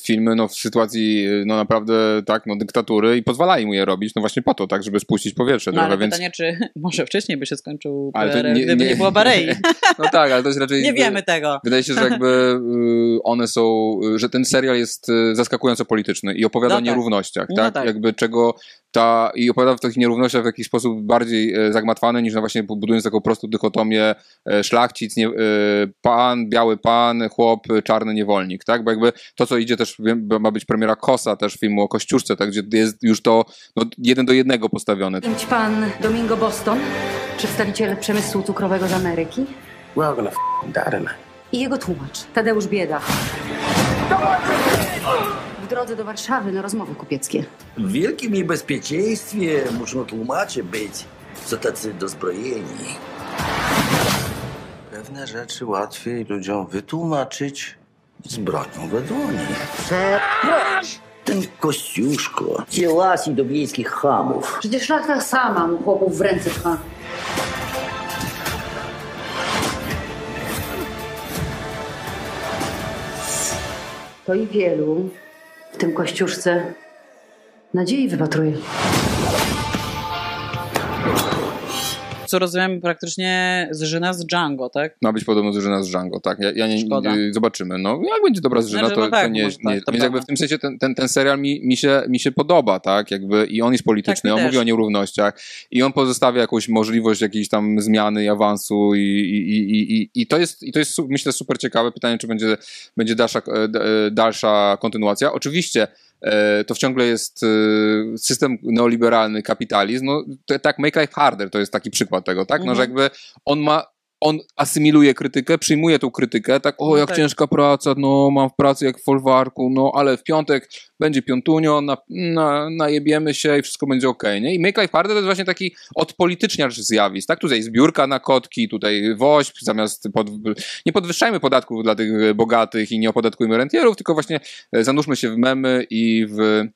filmy no, w sytuacji no naprawdę tak, no dyktatury i pozwalali mu je robić, no właśnie po to, tak, żeby spuścić powietrze No trochę, ale więc... pytanie, czy może wcześniej by się skończył Ale PRL, nie- gdyby nie- nie, było Barei. No tak, ale to jest raczej... Nie wiemy tego. Wydaje się, że jakby y, one są, y, że ten serial jest y, zaskakująco polityczny i opowiada No o tak. nierównościach, No tak? tak. Jakby czego ta, i opowiada w tych nierównościach w jakiś sposób bardziej e, zagmatwany niż na właśnie budując taką prostą dychotomię e, szlachcic, nie, e, pan, biały pan, chłop, czarny niewolnik, tak? Bo jakby to, co idzie też, ma być premiera Kosa też filmu o Kościuszce, tak? Gdzie jest już to no, jeden do jednego postawione. Kimś pan Domingo Boston, przedstawiciel przemysłu cukrowego z Ameryki We're gonna f***ing die tonight. i jego tłumacz, Tadeusz Bieda. Drodze do Warszawy na rozmowy kupieckie. W wielkim niebezpieczeństwie muszą tłumacze być, co tacy dozbrojeni. Pewne rzeczy łatwiej ludziom wytłumaczyć z bronią we dłoni. Przeproś! Ten Kościuszko cielasi do wiejskich chamów. Przecież szlachta sama mu chłopów w ręce pcha. To i wielu, w tym Kościuszce, nadziei wypatruje. Co rozumiem, praktycznie zżyna z Django, tak? Ma być podobno zżyna z Django, tak. Ja, ja nie, Szkoda. nie, zobaczymy. No, jak będzie dobra zżyna, Znaczy, to, no tak, to nie, nie tak, to Więc jakby w tym sensie ten, ten, ten serial mi, mi, się, mi się podoba, tak? Jakby i on jest polityczny, Tak, on też. mówi o nierównościach i on pozostawia jakąś możliwość jakiejś tam zmiany i awansu i, i, i, i, i to jest, i to jest myślę super ciekawe. Pytanie, czy będzie, będzie dalsza, e, e, dalsza kontynuacja. Oczywiście to wciąż jest e, system neoliberalny, kapitalizm. No, to, tak, make life harder to jest taki przykład tego, tak? No, że Mhm. jakby on ma on asymiluje krytykę, przyjmuje tą krytykę, tak, o No jak tak. ciężka praca, no mam w pracy jak w folwarku, no ale w piątek będzie piątunio, na, na, najebiemy się i wszystko będzie okej, nie? I Make Life Harder to jest właśnie taki odpolityczniacz zjawisk, tak? Tutaj zbiórka na kotki, tutaj woźb, zamiast, pod, nie podwyższajmy podatków dla tych bogatych i nie opodatkujmy rentierów, tylko właśnie e, zanurzmy się w memy i w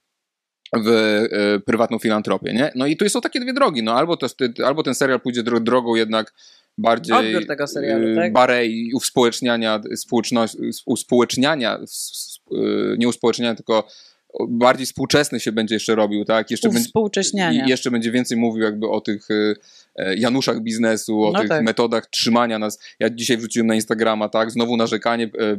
w e, prywatną filantropię, nie? No i tu są takie dwie drogi, no albo, to, albo ten serial pójdzie dro, drogą jednak bardziej Odbiór tego serialu, e, tak? Barei uspołeczniania, s- e, nie uspołeczniania, tylko bardziej współczesny się będzie jeszcze robił, tak? Jeszcze będzie, Uwspółcześniania. jeszcze będzie więcej mówił jakby o tych e, Januszach biznesu, o No tych tak. metodach trzymania nas. Ja dzisiaj wrzuciłem na Instagrama, tak? Znowu narzekanie e,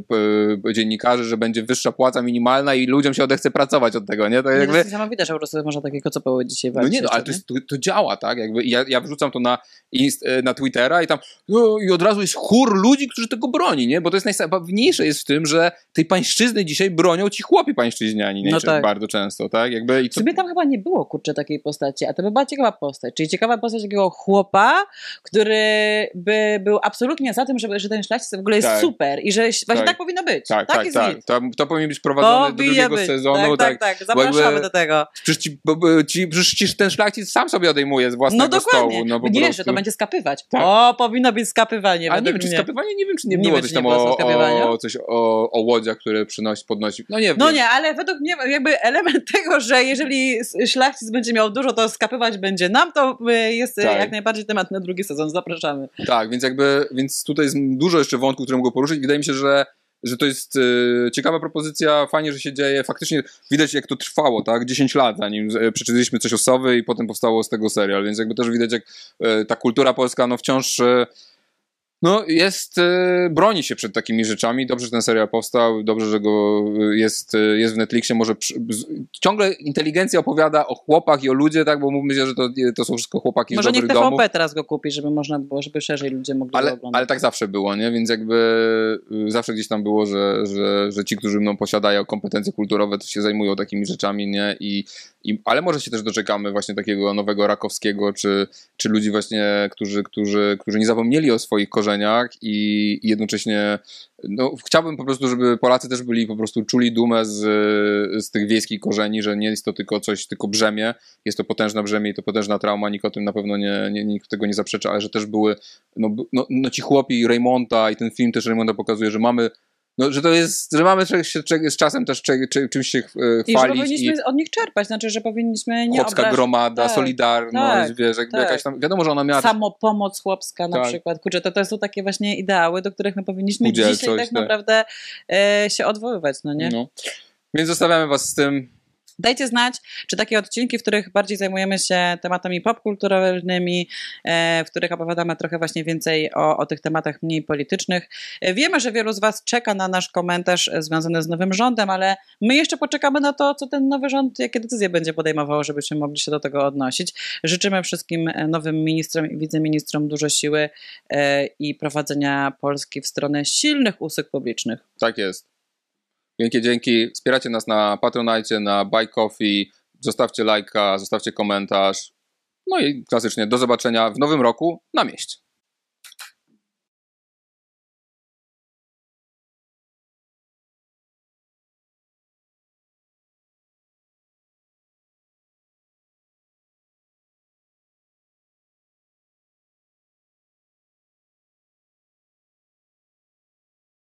e, dziennikarzy, że będzie wyższa płaca minimalna i ludziom się odechce pracować od tego, nie? To Nie, to jakby... jest niesamowite, że po prostu można takiego co było dzisiaj No nie, no, ale to, jest, to, to działa, tak? Jakby ja, ja wrzucam to na, inst, e, na Twittera i tam no, i od razu jest chór ludzi, którzy tego broni, nie? Bo to jest najsabawniejsze jest w tym, że tej pańszczyzny dzisiaj bronią ci chłopi pańszczyźniani, nie? No tak. Bardzo często, tak? Jakby i to, sumie tam chyba nie było, kurczę, takiej postaci, a to by była ciekawa postać. Czyli ciekawa postać takiego chłopa, który by był absolutnie za tym, żeby, że ten szlachcic w ogóle jest Tak. super i że właśnie Tak. tak, powinno być. tak, tak, jest tak. git. To, to powinien być prowadzone do Powinien drugiego być. sezonu. Tak, tak, tak. bo Zapraszamy jakby- do tego. Przecież, ci, bo, bo, ci, przecież ten szlachcic sam sobie odejmuje z własnego No dokładnie. stołu. No, po nie, że to będzie skapywać. Tak. O, powinno być skapywanie. A nie wiem, czy mnie. skapywanie, nie wiem, czy nie, Nie było wiem, coś czy tam o, o, coś o, o łodziach, które przynosi, podnosi. No nie wiem. No nie, ale według mnie jakby element tego, że jeżeli szlachcic będzie miał dużo, to skapywać będzie nam, to y, jest Tak. jak najbardziej temat na drugi sezon. Zapraszamy. Tak, więc jakby, więc tutaj jest dużo jeszcze wątków, które mogę poruszyć. Wydaje mi się, że, że to jest e, ciekawa propozycja, fajnie, że się dzieje. Faktycznie widać, jak to trwało, tak? 10 lat, zanim e, przeczytaliśmy coś o Sowy i potem powstało z tego serial, więc jakby też widać, jak e, ta kultura polska, no wciąż e, No, jest, e, broni się przed takimi rzeczami. Dobrze, że ten serial powstał, dobrze, że go e, jest, e, jest w Netflixie. Może przy, ciągle inteligencja opowiada o chłopach i o ludzie, tak, bo mówmy się, że to, to są wszystko chłopaki Może z niech dobrych TVP domów. teraz go kupi, żeby można było, żeby szerzej ludzie mogli Ale, oglądać. ale tak zawsze było, nie? Więc jakby y, zawsze gdzieś tam było, że, że, że ci, którzy mną posiadają kompetencje kulturowe, to się zajmują takimi rzeczami, nie? I, i, ale może się też doczekamy właśnie takiego nowego Rakowskiego, czy, czy ludzi właśnie, którzy, którzy, którzy nie zapomnieli o swoich korzeniach i i jednocześnie no, chciałbym po prostu, żeby Polacy też byli po prostu czuli dumę z, z tych wiejskich korzeni, że nie jest to tylko coś, tylko brzemię, jest to potężne brzemię i to potężna trauma, nikt o tym na pewno nie, nie, nikt tego nie zaprzecza, ale że też były no, no, no ci chłopi Raymonta i ten film też Raymonta pokazuje, że mamy no, że to jest, że mamy się- z czasem też cze- cze- czymś się e, I że chwalić powinniśmy od nich czerpać, znaczy, że powinniśmy nie chłopska obrażać- gromada, tak, solidarność, tak, wiesz, jakby tak. jakaś tam, wiadomo, że ona miała Samopomoc chłopska na Tak. przykład. Kurczę, to, to są takie właśnie ideały, do których my powinniśmy Spółdzielczość, dzisiaj tak tak. naprawdę e, się odwoływać, no nie? No. Więc zostawiamy was z tym. Dajcie znać, czy takie odcinki, w których bardziej zajmujemy się tematami popkulturowymi, e, w których opowiadamy trochę właśnie więcej o, o tych tematach mniej politycznych. E, Wiemy, że wielu z Was czeka na nasz komentarz związany z nowym rządem, ale my jeszcze poczekamy na to, co ten nowy rząd, jakie decyzje będzie podejmował, żebyśmy mogli się do tego odnosić. Życzymy wszystkim e, nowym ministrom i wiceministrom dużo siły i prowadzenia Polski w stronę silnych usług publicznych. Tak jest. Wielkie dzięki. Wspieracie nas na Patronite, na Buy Coffee. Zostawcie lajka, zostawcie komentarz. No i klasycznie do zobaczenia w nowym roku na mieście.